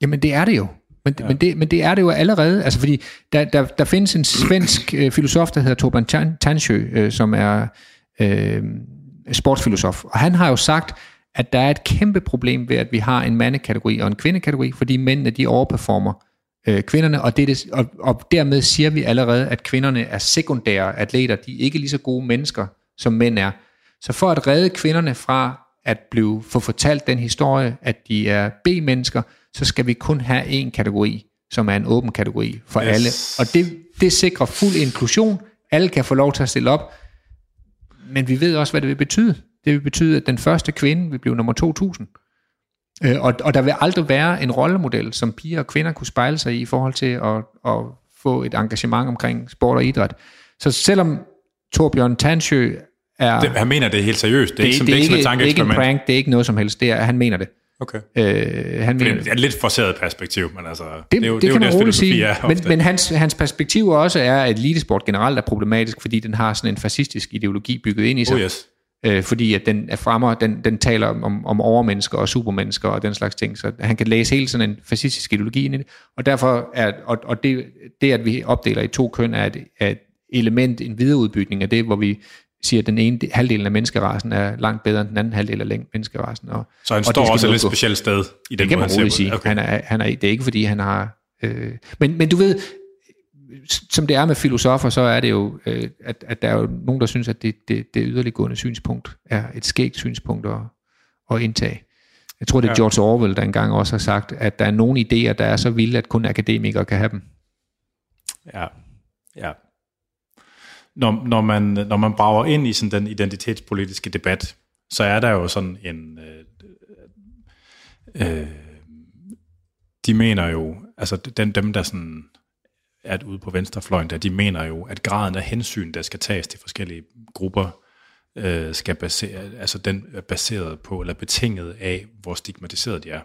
Jamen det er det jo. Men, ja. men, det, men det er det jo allerede. Altså fordi der, der, der findes en svensk øh, filosof, der hedder Torben Tan- Tansjö, øh, som er øh, sportsfilosof. Og han har jo sagt, at der er et kæmpe problem ved, at vi har en mandekategori og en kvindekategori, fordi mændene de overperformer øh, kvinderne, og, det, det, og, og dermed siger vi allerede, at kvinderne er sekundære atleter. De er ikke lige så gode mennesker, som mænd er. Så for at redde kvinderne fra at blive få fortalt den historie, at de er B-mennesker, så skal vi kun have en kategori, som er en åben kategori for Yes. alle. Og det, det sikrer fuld inklusion. Alle kan få lov til at stille op. Men vi ved også, hvad det vil betyde. Det vil betyde, at den første kvinde vil blive nummer 2000. Øh, og, og der vil aldrig være en rollemodel, som piger og kvinder kunne spejle sig i, i forhold til at, at få et engagement omkring sport og idræt. Så selvom Torbjørn Tansjø er... Det, han mener det helt seriøst. Det er, ikke, som, det er, ikke, ikke, det er ikke en tankeeksperiment. prank, det er ikke noget som helst. Det er, han mener det. Okay. Øh, han mener, Det er et lidt forceret perspektiv, men altså, det, det, det er jo det, det, kan jo man roligt sige. er Men, men hans, hans perspektiv også er, at elitesport generelt er problematisk, fordi den har sådan en fascistisk ideologi bygget ind i sig. oh yes. øh, fordi at den er fremmer, den, den taler om, om overmennesker og supermennesker og den slags ting, så han kan læse hele sådan en fascistisk ideologi ind i det, og derfor er, og, og det, det, at vi opdeler i to køn, er et, er et element, en videreudbygning af det, hvor vi siger, at den ene del- halvdel af menneskerasen er langt bedre end den anden halvdel af menneskerasen. Og, Så han og står også et lidt specielt sted i den Det kan måde, man roligt sige. Okay. Han er, han er, det er ikke fordi, han har... Øh, men, men du ved, som det er med filosofer, så er det jo, øh, at, at der er jo nogen, der synes, at det, det, det yderliggående synspunkt er et skægt synspunkt at, at indtage. Jeg tror, det er Ja. George Orwell, der engang også har sagt, at der er nogle idéer, der er så vilde, at kun akademikere kan have dem. Ja, ja. Når, når, man, når man brager ind i sådan den identitetspolitiske debat, så er der jo sådan en... Øh, øh, de mener jo, altså dem, dem der sådan er ude på venstrefløjen, der, de mener jo, at graden af hensyn, der skal tages til forskellige grupper, øh, skal basere, altså den er baseret på, eller betinget af, hvor stigmatiseret de er.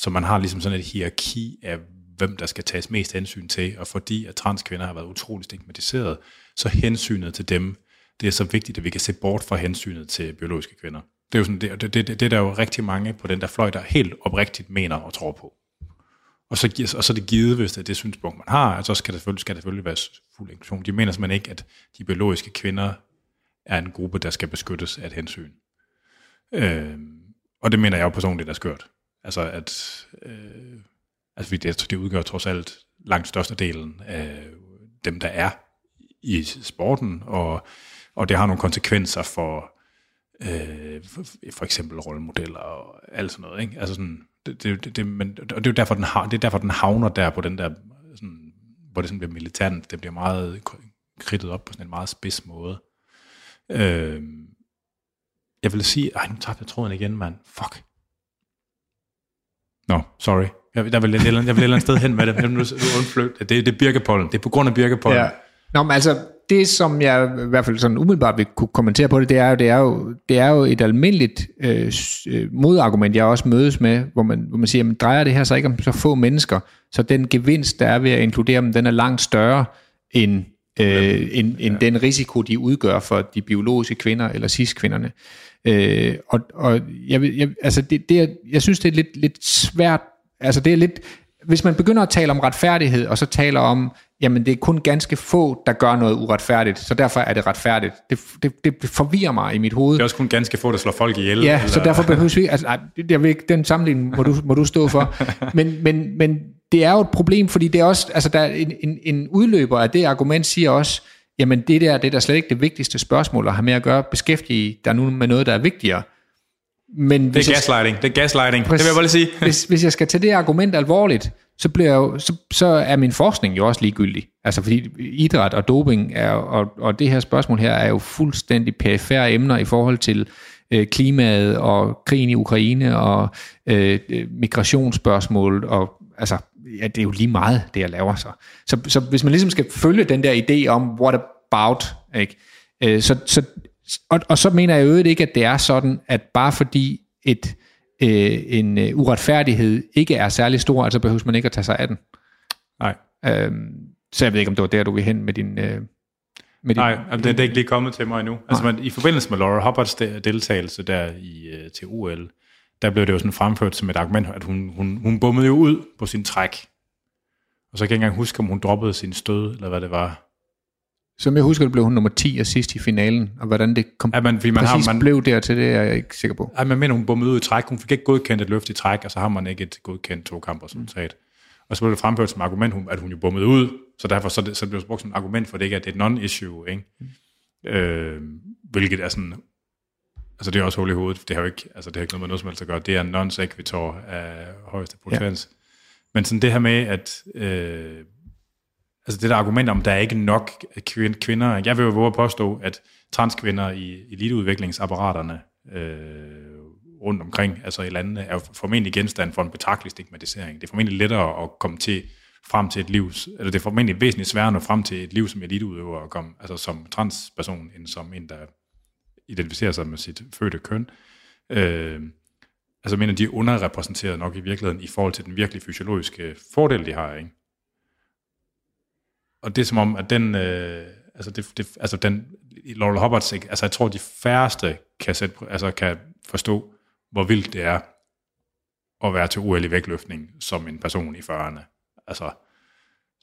Så man har ligesom sådan et hierarki af, hvem der skal tages mest hensyn til, og fordi at transkvinder har været utroligt stigmatiseret, så hensynet til dem, det er så vigtigt, at vi kan se bort fra hensynet til biologiske kvinder. Det er jo sådan, det, det, det, det er der jo rigtig mange på den der fløj, der helt oprigtigt mener og tror på. Og så, og så er det givet, hvis det er det synspunkt, man har, så skal det selvfølgelig, skal det selvfølgelig være fuld inklusion. De mener simpelthen ikke, at de biologiske kvinder er en gruppe, der skal beskyttes af et hensyn. Øh, og det mener jeg jo personligt er skørt. Altså, at øh, altså, det, det udgør trods alt langt størstedelen af dem, der er i sporten, og, og det har nogle konsekvenser for, øh, for, for eksempel rollemodeller og alt sådan noget. Ikke? Altså sådan, det, det, det, men, og det er jo derfor, den, har, det er derfor, den havner der på den der, sådan, hvor det sådan bliver militant. Det bliver meget kridtet op på sådan en meget spids måde. Øh, jeg vil sige, ej, nu tabte jeg tråden igen, mand. Fuck. Nå, sorry. Jeg, der vil, et eller andet- jeg vil et eller andet sted hen med det. Jeg nu nu undflytte. Det, det er birkepollen. Det er på grund af birkepollen. Ja. Nå, men altså, det som jeg i hvert fald sådan umiddelbart vil kunne kommentere på det, det er jo, det er jo, det er jo et almindeligt øh, øh, modargument, jeg også mødes med, hvor man, hvor man siger, men drejer det her så ikke om så få mennesker, så den gevinst, der er ved at inkludere dem, den er langt større end, øh, end, end den risiko, de udgør for de biologiske kvinder eller cis-kvinderne. Øh, og og jeg, jeg, altså det, det er, jeg synes, det er lidt, lidt svært, altså det er lidt, hvis man begynder at tale om retfærdighed, og så taler om, jamen det er kun ganske få, der gør noget uretfærdigt, så derfor er det retfærdigt. Det, det, det forvirrer mig i mit hoved. Det er også kun ganske få, der slår folk ihjel. Ja, eller, så derfor behøver vi altså, jeg ved ikke, den sammenligning må du, må du stå for. Men, men, men det er jo et problem, fordi det er også, altså der er en, en, en udløber af det argument siger også, jamen det der, det er da slet ikke det vigtigste spørgsmål at have med at gøre, beskæftige dig nu med noget, der er vigtigere. Men Det er gaslighting. Det er gaslighting. Det vil jeg bare sige. hvis, hvis jeg skal tage det argument alvorligt, så, bliver jeg jo, så, så er min forskning jo også ligegyldig. Altså fordi idræt og doping er, og, og det her spørgsmål her er jo fuldstændig perifære emner i forhold til øh, klimaet og krigen i Ukraine og øh, øh, migrationsspørgsmålet og altså, ja, det er jo lige meget, det jeg laver så. Så, så hvis man ligesom skal følge den der idé om what about, ikke? Øh, så, så, og, og så mener jeg jo ikke, at det er sådan, at bare fordi et, øh, en øh, uretfærdighed ikke er særlig stor, altså behøver man ikke at tage sig af den. Nej, Øhm, så jeg ved ikke, om det var der, du vil hen med din... Øh, med din Nej altså, det, det er ikke lige kommet til mig endnu. Altså, man, I forbindelse med Laura Hubbards de- deltagelse der i, øh, til OL, der blev det jo sådan fremført som et argument, at hun, hun, hun bummede jo ud på sin træk. Og så kan jeg ikke engang huske, om hun droppede sin stød, eller hvad det var. Som jeg husker, det blev hun nummer 10 og sidst i finalen, og hvordan det kom Ja, man, man, har, præcis man, blev dertil, det er jeg ikke sikker på. ej, man mener, hun bummede ud i træk. Hun fik ikke godkendt et løft i træk, og så har man ikke et godkendt to kamper resultat. Og så blev det fremført som argument, at hun jo bummede ud, så derfor så, det, så blev det brugt som argument for, at det ikke er, det er et non-issue. Ikke? Øh, hvilket er sådan, altså det er også hul i hovedet, det har jo ikke, altså det har ikke noget med noget som helst at gøre, det er en non sequitur af højeste potens. Ja. Men sådan det her med, at øh, altså det der argument om, der er ikke nok kvinder, jeg vil jo våge at påstå, at transkvinder i eliteudviklingsapparaterne øh, rundt omkring, altså i landene, er formentlig genstand for en betragtelig stigmatisering. Det er formentlig lettere at komme til frem til et liv, eller det er formentlig væsentligt sværere at nå frem til et liv som eliteudøver, og komme, altså som transperson, end som en, der identificerer sig med sit fødte køn. Øh, altså mener, de er underrepræsenteret nok i virkeligheden i forhold til den virkelig fysiologiske fordel, de har, ikke? Og det er som om, at den, øh, altså, det, det, altså den, Laurel Hobbards, ikke? altså jeg tror, de færreste kan, sætte, altså, kan forstå, hvor vildt det er at være til OL i vægtløftning som en person i 40'erne. Altså,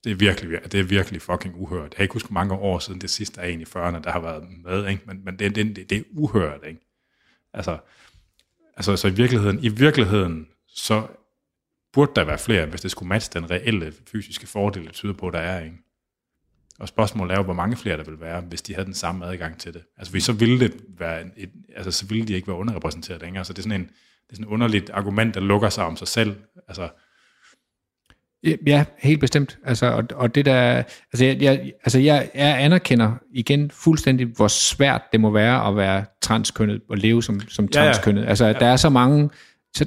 det er virkelig, det er virkelig fucking uhørt. Jeg kan ikke huske mange år siden det sidste er en i 40'erne, der har været med, ikke? men, men det, det, det er uhørt. Ikke? Altså, altså, så i virkeligheden, i virkeligheden, så burde der være flere, hvis det skulle matche den reelle fysiske fordel, det tyder på, der er. Ikke? Og spørgsmålet er jo, hvor mange flere der vil være, hvis de havde den samme adgang til det. Altså, så ville det være et, altså, så ville de ikke være underrepræsenteret længere. Så det er sådan en, det er sådan et underligt argument, der lukker sig om sig selv. Altså, Ja, helt bestemt. Altså, og, og det der, altså, jeg, jeg, altså jeg, jeg anerkender igen fuldstændig, hvor svært det må være at være transkønnet og leve som, som transkønnet. Ja, ja. Altså, ja. der er så mange,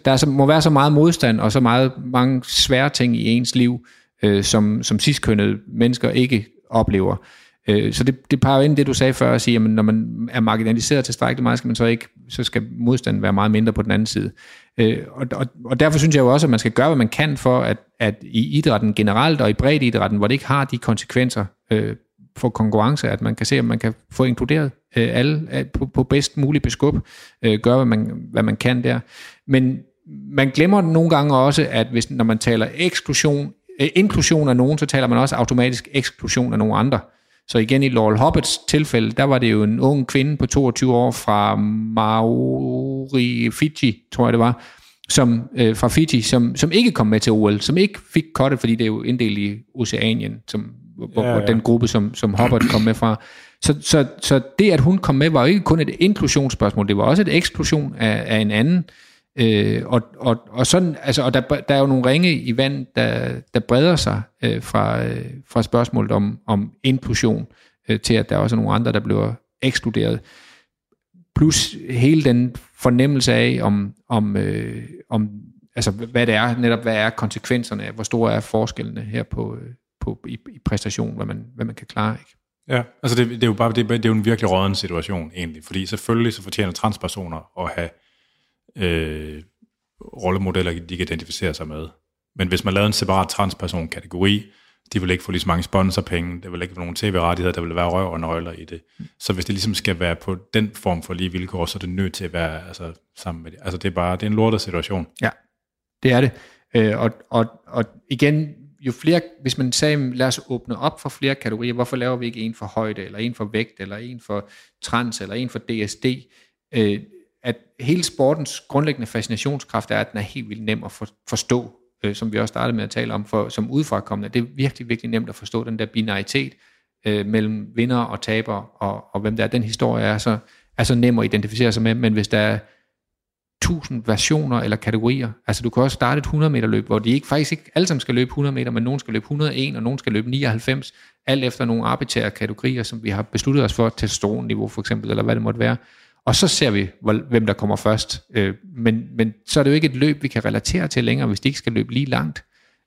der er så, må være så meget modstand og så meget mange svære ting i ens liv, øh, som, som ciskønnede mennesker ikke oplever. Øh, så det, det peger ind det, du sagde før, at sige, at når man er marginaliseret tilstrækkeligt meget, skal man så ikke, så skal modstanden være meget mindre på den anden side. Øh, og, og, og derfor synes jeg jo også, at man skal gøre, hvad man kan for, at, at i idrætten generelt og i bredt idrætten, hvor det ikke har de konsekvenser øh, for konkurrence, at man kan se, at man kan få inkluderet øh, alle øh, på, på bedst mulig beskub, øh, gøre, hvad man, hvad man kan der. Men man glemmer nogle gange også, at hvis, når man taler eksklusion, inklusion af nogen, så taler man også automatisk eksklusion af nogle andre. Så igen i Laurel Hobbits tilfælde, der var det jo en ung kvinde på 22 år fra Maori, Fiji, tror jeg det var, som, øh, fra Fiji, som, som ikke kom med til OL, som ikke fik kottet, fordi det er jo inddelt i Oceanien, som, hvor, ja, ja. hvor den gruppe, som, som Hobbit kom med fra. Så, så, så det, at hun kom med, var jo ikke kun et inklusionsspørgsmål, det var også et eksklusion af, af en anden, Øh, og, og, og, sådan, altså, og der, der er jo nogle ringe i vand, der, der breder sig øh, fra, øh, fra spørgsmålet om, om inklusion øh, til, at der også er nogle andre, der bliver ekskluderet. Plus hele den fornemmelse af, om, om, øh, om altså, hvad det er, netop hvad er konsekvenserne af, hvor store er forskellene her på, øh, på, i, i præstation, hvad man, hvad man kan klare. Ikke? Ja, altså det, det, er jo bare det, det er jo en virkelig råden situation egentlig, fordi selvfølgelig så fortjener transpersoner at have øh, rollemodeller, de kan identificere sig med. Men hvis man lavede en separat transperson-kategori, de vil ikke få lige så mange sponsorpenge, der vil ikke være nogen tv-rettigheder, der vil være røv og nøgler i det. Så hvis det ligesom skal være på den form for lige vilkår, så er det nødt til at være altså, sammen med det. Altså det er bare, det er en lortet situation. Ja, det er det. Øh, og, og, og igen, jo flere, hvis man sagde, lad os åbne op for flere kategorier, hvorfor laver vi ikke en for højde, eller en for vægt, eller en for trans, eller en for DSD? Øh, at hele sportens grundlæggende fascinationskraft er, at den er helt vildt nem at for, forstå, øh, som vi også startede med at tale om, for, som udefrakommende. Det er virkelig, virkelig nemt at forstå den der binaritet øh, mellem vinder og taber, og, og hvem der er. Den historie er så, er så nem at identificere sig med, men hvis der er tusind versioner eller kategorier, altså du kan også starte et 100 meter løb, hvor de ikke faktisk ikke alle sammen skal løbe 100 meter, men nogen skal løbe 101, og nogen skal løbe 99, alt efter nogle arbitrære kategorier, som vi har besluttet os for, testosteronniveau for eksempel, eller hvad det måtte være. Og så ser vi, hvem der kommer først. Øh, men, men så er det jo ikke et løb, vi kan relatere til længere, hvis de ikke skal løbe lige langt,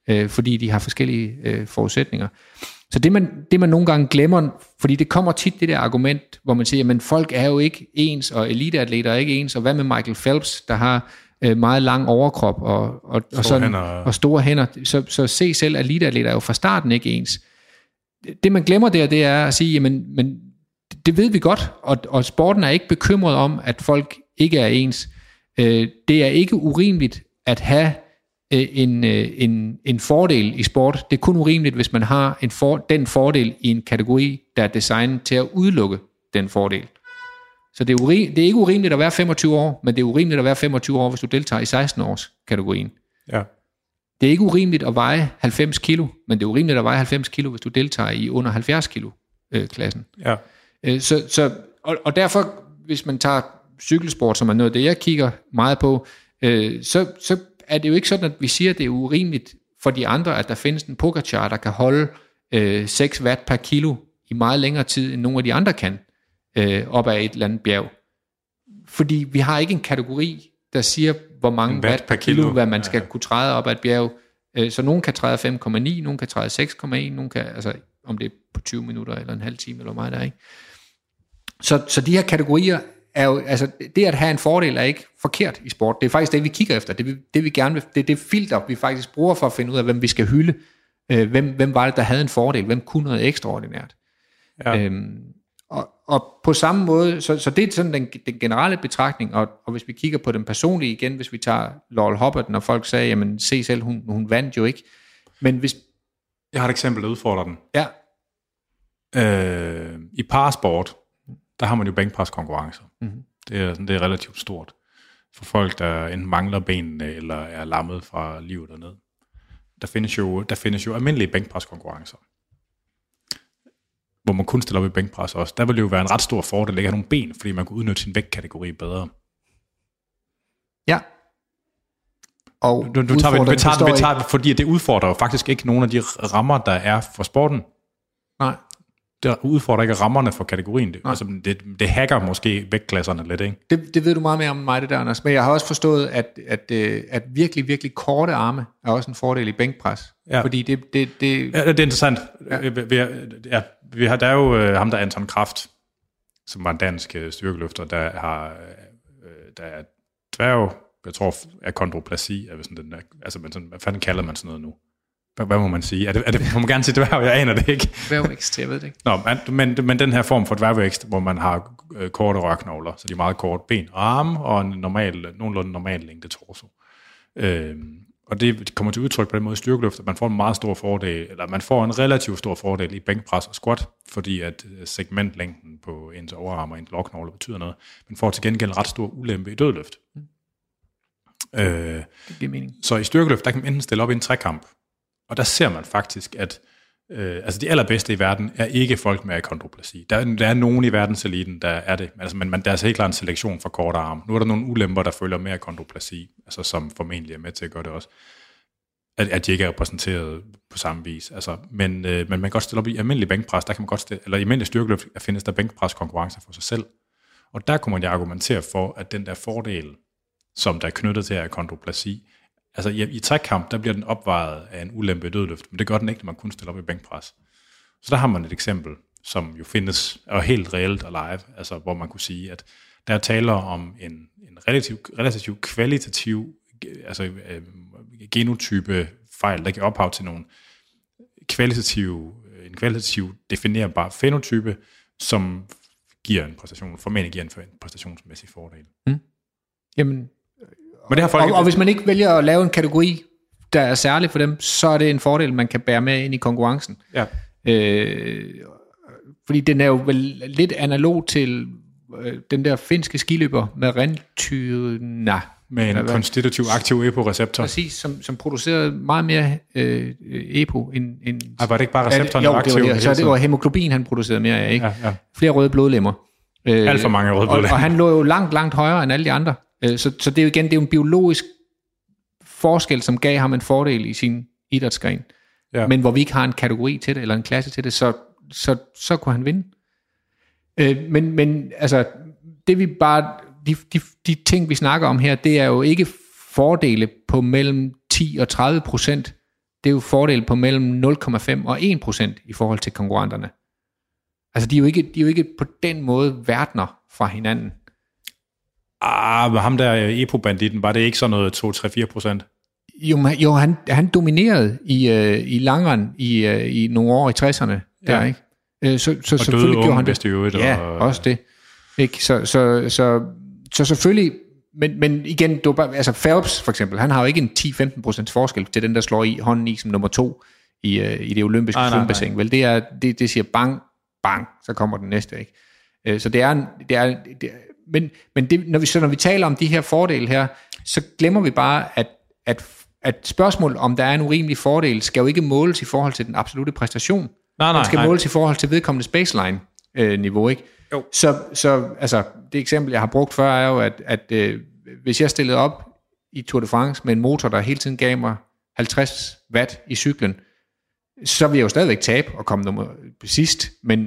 øh, fordi de har forskellige øh, forudsætninger. Så det man, det man nogle gange glemmer, fordi det kommer tit det der argument, hvor man siger, men folk er jo ikke ens, og eliteatleter er ikke ens, og hvad med Michael Phelps, der har meget lang overkrop og, og, og, sådan, hænder. og store hænder. Så, så se selv, at eliteatleter er jo fra starten ikke ens. Det man glemmer der, det er at sige, jamen, men det ved vi godt, og, og sporten er ikke bekymret om, at folk ikke er ens. Øh, det er ikke urimeligt at have øh, en, øh, en, en fordel i sport. Det er kun urimeligt, hvis man har en for, den fordel i en kategori, der er designet til at udelukke den fordel. Så det er, uri, det er ikke urimeligt at være 25 år, men det er urimeligt at være 25 år, hvis du deltager i 16 års kategorien. Ja. Det er ikke urimeligt at veje 90 kilo, men det er urimeligt at veje 90 kilo, hvis du deltager i under 70 kilo øh, klassen. Ja. Øh, så, så, og, og derfor, hvis man tager cykelsport, som er noget af det, jeg kigger meget på, øh, så, så er det jo ikke sådan, at vi siger, at det er urimeligt for de andre, at der findes en Pogacar, der kan holde øh, 6 watt per kilo i meget længere tid, end nogle af de andre kan, øh, op ad et eller andet bjerg. Fordi vi har ikke en kategori, der siger, hvor mange watt, watt per kilo, kilo, hvad man skal ja. kunne træde op ad et bjerg. Øh, så nogen kan træde 5,9, nogen kan træde 6,1, nogen kan, altså om det er på 20 minutter eller en halv time, eller meget der, ikke? Så, så de her kategorier er jo, altså det at have en fordel er ikke forkert i sport. Det er faktisk det, vi kigger efter. Det, vi, det vi gerne vil, det er det filter, vi faktisk bruger for at finde ud af, hvem vi skal hylde. Øh, hvem, hvem var det, der havde en fordel? Hvem kunne noget ekstraordinært? Ja. Øhm, og, og på samme måde, så, så det er sådan den, den generelle betragtning, og, og hvis vi kigger på den personlige igen, hvis vi tager Laurel Hubbard, når folk sagde, jamen se selv, hun, hun vandt jo ikke. Men hvis... Jeg har et eksempel, der udfordrer den. Ja. Øh, I parasport, der har man jo bænkpreskonkurrencer. Mm-hmm. Det, er, det er relativt stort for folk, der enten mangler benene eller er lammet fra livet ned. Der findes jo, der findes jo almindelige bænkpreskonkurrencer hvor man kun stiller op i bænkpres også, der vil det jo være en ret stor fordel at ikke have nogle ben, fordi man kunne udnytte sin vægtkategori bedre. Ja. Og nu, nu tager vi, vi, tager, vi tager, fordi det udfordrer jo faktisk ikke nogen af de rammer, der er for sporten. Nej det udfordrer ikke rammerne for kategorien. Det, altså, det, det hacker måske vægtklasserne lidt, ikke? Det, det ved du meget mere om mig, det der, Anders. Men jeg har også forstået, at, at, øh, at virkelig, virkelig korte arme er også en fordel i bænkpres. Ja. Fordi det... det, det ja, det er interessant. Ja. Vi, ja, vi har, der er jo øh, ham, der er Anton Kraft, som var en dansk øh, styrkeløfter, der har der er dværg, jeg tror, er kondroplasi, er sådan den der, altså, men sådan, hvad fanden kalder man sådan noget nu? Hvad må man sige? Er det, er det, må man gerne sige dværg? Jeg aner det ikke. Dværgvækst, jeg ved det ikke. Nå, men, men, men den her form for dværgvækst, hvor man har øh, korte rørknogler, så de er meget korte ben og arme, og en normal, nogenlunde normal længde torso. Øhm, og det kommer til udtryk på den måde i styrkeløft, at man får en meget stor fordel, eller man får en relativt stor fordel i bænkpres og squat, fordi at øh, segmentlængden på ens overarm og ens lårknogle betyder noget. Man får til gengæld en ret stor ulempe i dødløft. Mm. Øh, det giver mening. Så i styrkeløft, der kan man enten stille op i en trekamp, og der ser man faktisk, at øh, altså de allerbedste i verden er ikke folk med akondroplasi. Der, der er nogen i verdenseliten, der er det, altså, men, men der er altså helt klart en selektion for korte arm. Nu er der nogle ulemper, der følger med akondroplasi, altså som formentlig er med til at gøre det også at, at de ikke er repræsenteret på samme vis. Altså, men, øh, men man kan godt stille op i almindelig bænkpres, der kan man godt stille, eller i almindelig styrkeløft findes der bænkpreskonkurrencer for sig selv. Og der kunne man jo argumentere for, at den der fordel, som der er knyttet til akondroplasi, altså i, i trækkamp, der bliver den opvejet af en ulempe i dødløft, men det gør den ikke, når man kun stiller op i bænkpres. Så der har man et eksempel, som jo findes, og helt reelt og live, altså hvor man kunne sige, at der taler om en, en relativt relativ kvalitativ, altså øh, genotype fejl, der giver ophav til nogle kvalitative, en kvalitativ definerbar fenotype, som giver en præstation, formentlig giver en, en præstationsmæssig fordel. Mm. Jamen, men det har folk... og, og hvis man ikke vælger at lave en kategori, der er særlig for dem, så er det en fordel, man kan bære med ind i konkurrencen. Ja. Øh, fordi den er jo vel lidt analog til øh, den der finske skiløber med Rentyna. Med en konstitutiv aktiv EPO-receptor. Præcis, som, som producerede meget mere øh, EPO end... end Ej, var det ikke bare receptoren, der var aktiv? Det var, så det var hemoglobin, han producerede mere af, ikke? Ja, ja. Flere røde blodlemmer. Øh, Alt for mange røde blodlemmer. Og, og han lå jo langt, langt højere end alle de andre. Øh, så, så det er jo igen, det er jo en biologisk forskel, som gav ham en fordel i sin idrætsgren. Ja. Men hvor vi ikke har en kategori til det, eller en klasse til det, så, så, så kunne han vinde. Øh, men, men altså, det vi bare, de, de, de ting vi snakker om her, det er jo ikke fordele på mellem 10 og 30 procent. Det er jo fordele på mellem 0,5 og 1 procent i forhold til konkurrenterne. Altså, de er jo ikke, de er jo ikke på den måde verdener fra hinanden. Ah, men ham der Epo-banditten, var det ikke sådan noget 2-3-4 procent? Jo, jo han, han dominerede i, uh, i langeren i, uh, i nogle år i 60'erne. Der, ja. ikke? Uh, så, så og selvfølgelig gjorde han det. Øvrigt, ja, og, også det. Ikke? Så, så, så, så selvfølgelig, men, men igen, det bare, altså Phelps for eksempel, han har jo ikke en 10-15 procents forskel til den, der slår i hånden i som nummer to i, uh, i det olympiske svømmebassin. Vel, det, er, det, det siger bang, bang, så kommer den næste. Ikke? Uh, så det er, det er, det er men, men det, når, vi, så når vi taler om de her fordele her, så glemmer vi bare, at, at, at spørgsmål om der er en urimelig fordel, skal jo ikke måles i forhold til den absolute præstation. Nej, nej, Den skal nej. måles i forhold til vedkommende baseline-niveau, øh, ikke? Jo. Så, så altså, det eksempel, jeg har brugt før, er jo, at, at øh, hvis jeg stillede op i Tour de France med en motor, der hele tiden gav mig 50 watt i cyklen, så vil jeg jo stadigvæk tabe og komme nummer sidst, men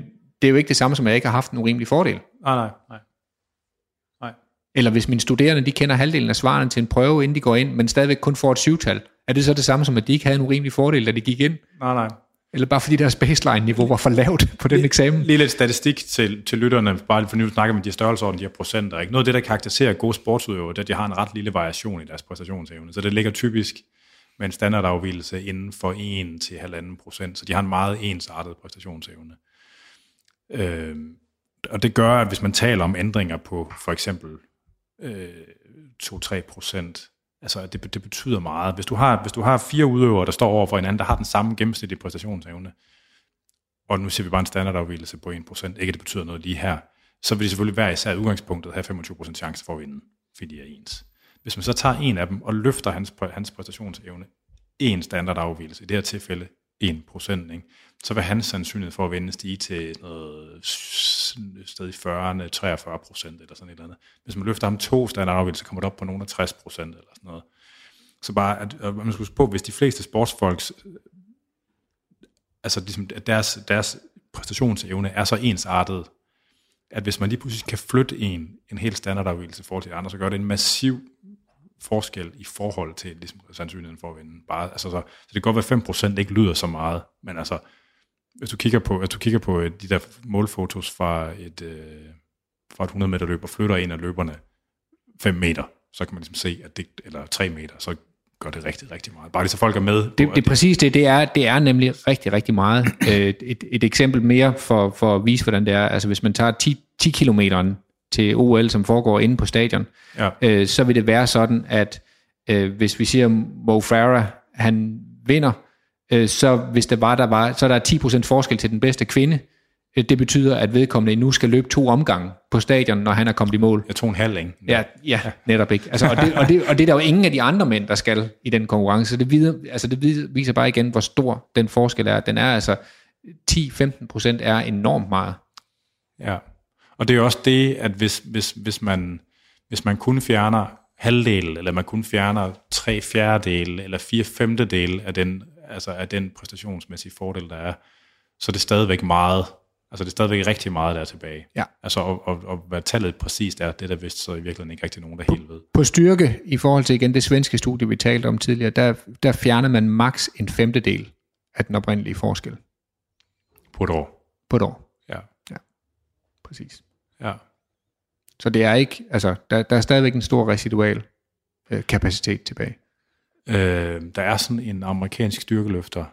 det er jo ikke det samme som, at jeg ikke har haft en urimelig fordel. Nej, nej, nej. Eller hvis mine studerende, de kender halvdelen af svarene til en prøve, inden de går ind, men stadigvæk kun får et syvtal, er det så det samme som, at de ikke havde en urimelig fordel, da de gik ind? Nej, nej. Eller bare fordi deres baseline-niveau var for lavt på den eksamen? Lige lidt statistik til, til lytterne, bare for nu snakker man de her størrelseorden, de her procenter. Ikke? Noget af det, der karakteriserer gode sportsudøvere, det er, at de har en ret lille variation i deres præstationsevne. Så det ligger typisk med en standardafvielse inden for 1 til 1,5 procent. Så de har en meget ensartet præstationsevne. Øh, og det gør, at hvis man taler om ændringer på for eksempel øh, 2-3 procent, altså det, det betyder meget. Hvis du, har, hvis du har fire udøvere, der står over for hinanden, der har den samme gennemsnitlige præstationsevne, og nu ser vi bare en standardafvielse på 1%, ikke at det betyder noget lige her, så vil de selvfølgelig hver især udgangspunktet have 25% chance for at vinde, fordi de er ens. Hvis man så tager en af dem og løfter hans, hans præstationsevne en standardafvielse, i det her tilfælde 1%, ikke? så vil hans sandsynlighed for at vinde stige til noget sted i 40'erne, 43 procent eller sådan et eller andet. Hvis man løfter ham to standardafvielser, kommer det op på nogen af 60 procent eller sådan noget. Så bare, at, at man skulle på, hvis de fleste sportsfolks, altså ligesom, at deres, deres præstationsevne er så ensartet, at hvis man lige pludselig kan flytte en, en helt standardafvielse i forhold til andre, så gør det en massiv forskel i forhold til ligesom, sandsynligheden for at vinde. Bare, altså, så, så det kan godt være 5% ikke lyder så meget, men altså, hvis du kigger på, hvis du kigger på øh, de der målfotos fra et, øh, fra et 100 meter løb, og flytter en af løberne 5 meter, så kan man ligesom se, at det, eller 3 meter, så gør det rigtig, rigtig meget. Bare lige så folk er med. Det, det præcis det. Det er, det er nemlig rigtig, rigtig meget. et, et, et eksempel mere for, for at vise, hvordan det er. Altså hvis man tager 10, 10 kilometeren til OL, som foregår inde på stadion, ja. øh, så vil det være sådan, at øh, hvis vi siger, Mo Farah, han vinder, øh, så hvis det var, der var, så er der 10% forskel til den bedste kvinde. Øh, det betyder, at vedkommende nu skal løbe to omgange på stadion, når han er kommet i mål. Jeg tog en halv, ikke? Ja, ja, netop ikke. Altså, og, det, og, det, og det er der jo ingen af de andre mænd, der skal i den konkurrence. Det, vider, altså, det viser bare igen, hvor stor den forskel er. Den er altså 10-15% er enormt meget. Ja, og det er også det, at hvis, hvis, hvis, man, hvis man kun fjerner halvdel, eller man kun fjerner tre fjerdedel, eller fire femtedel af den altså af den præstationsmæssige fordel, der er, så er det stadigvæk meget, altså det er stadigvæk rigtig meget, der er tilbage. Ja. Altså, og, og, og hvad tallet præcist er, det der vist så i virkeligheden ikke rigtig nogen, der helt ved. På styrke, i forhold til igen det svenske studie, vi talte om tidligere, der, der fjerner man maks en femtedel af den oprindelige forskel. På et år? På et år. Ja. Ja, præcis. Ja. Så det er ikke, altså, der, der er stadigvæk en stor residual øh, kapacitet tilbage. Øh, der er sådan en amerikansk styrkeløfter,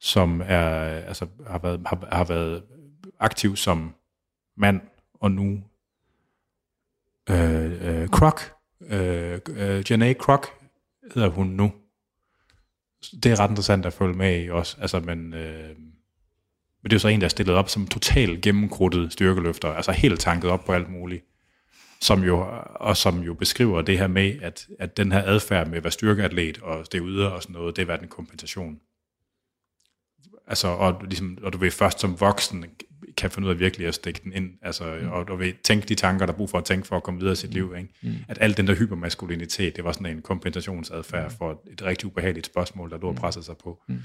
som er, altså, har, været, har, har været aktiv som mand, og nu øh, øh, Kroc, øh, øh, Janae Kroc hedder hun nu. Det er ret interessant at følge med i også. Altså, men, øh, men det er jo så en, der er stillet op som totalt gennemkrudtet styrkeløfter, altså helt tanket op på alt muligt som jo, og som jo beskriver det her med, at, at den her adfærd med at være styrkeatlet og det ude og sådan noget, det er været en kompensation. Altså, og, ligesom, og du vil først som voksen kan finde ud af virkelig at stikke den ind, altså, mm. og du vil tænke de tanker, der er brug for at tænke for at komme videre i sit liv. Ikke? Mm. At al den der hypermaskulinitet, det var sådan en kompensationsadfærd mm. for et rigtig ubehageligt spørgsmål, der lå og mm. pressede sig på. Mm.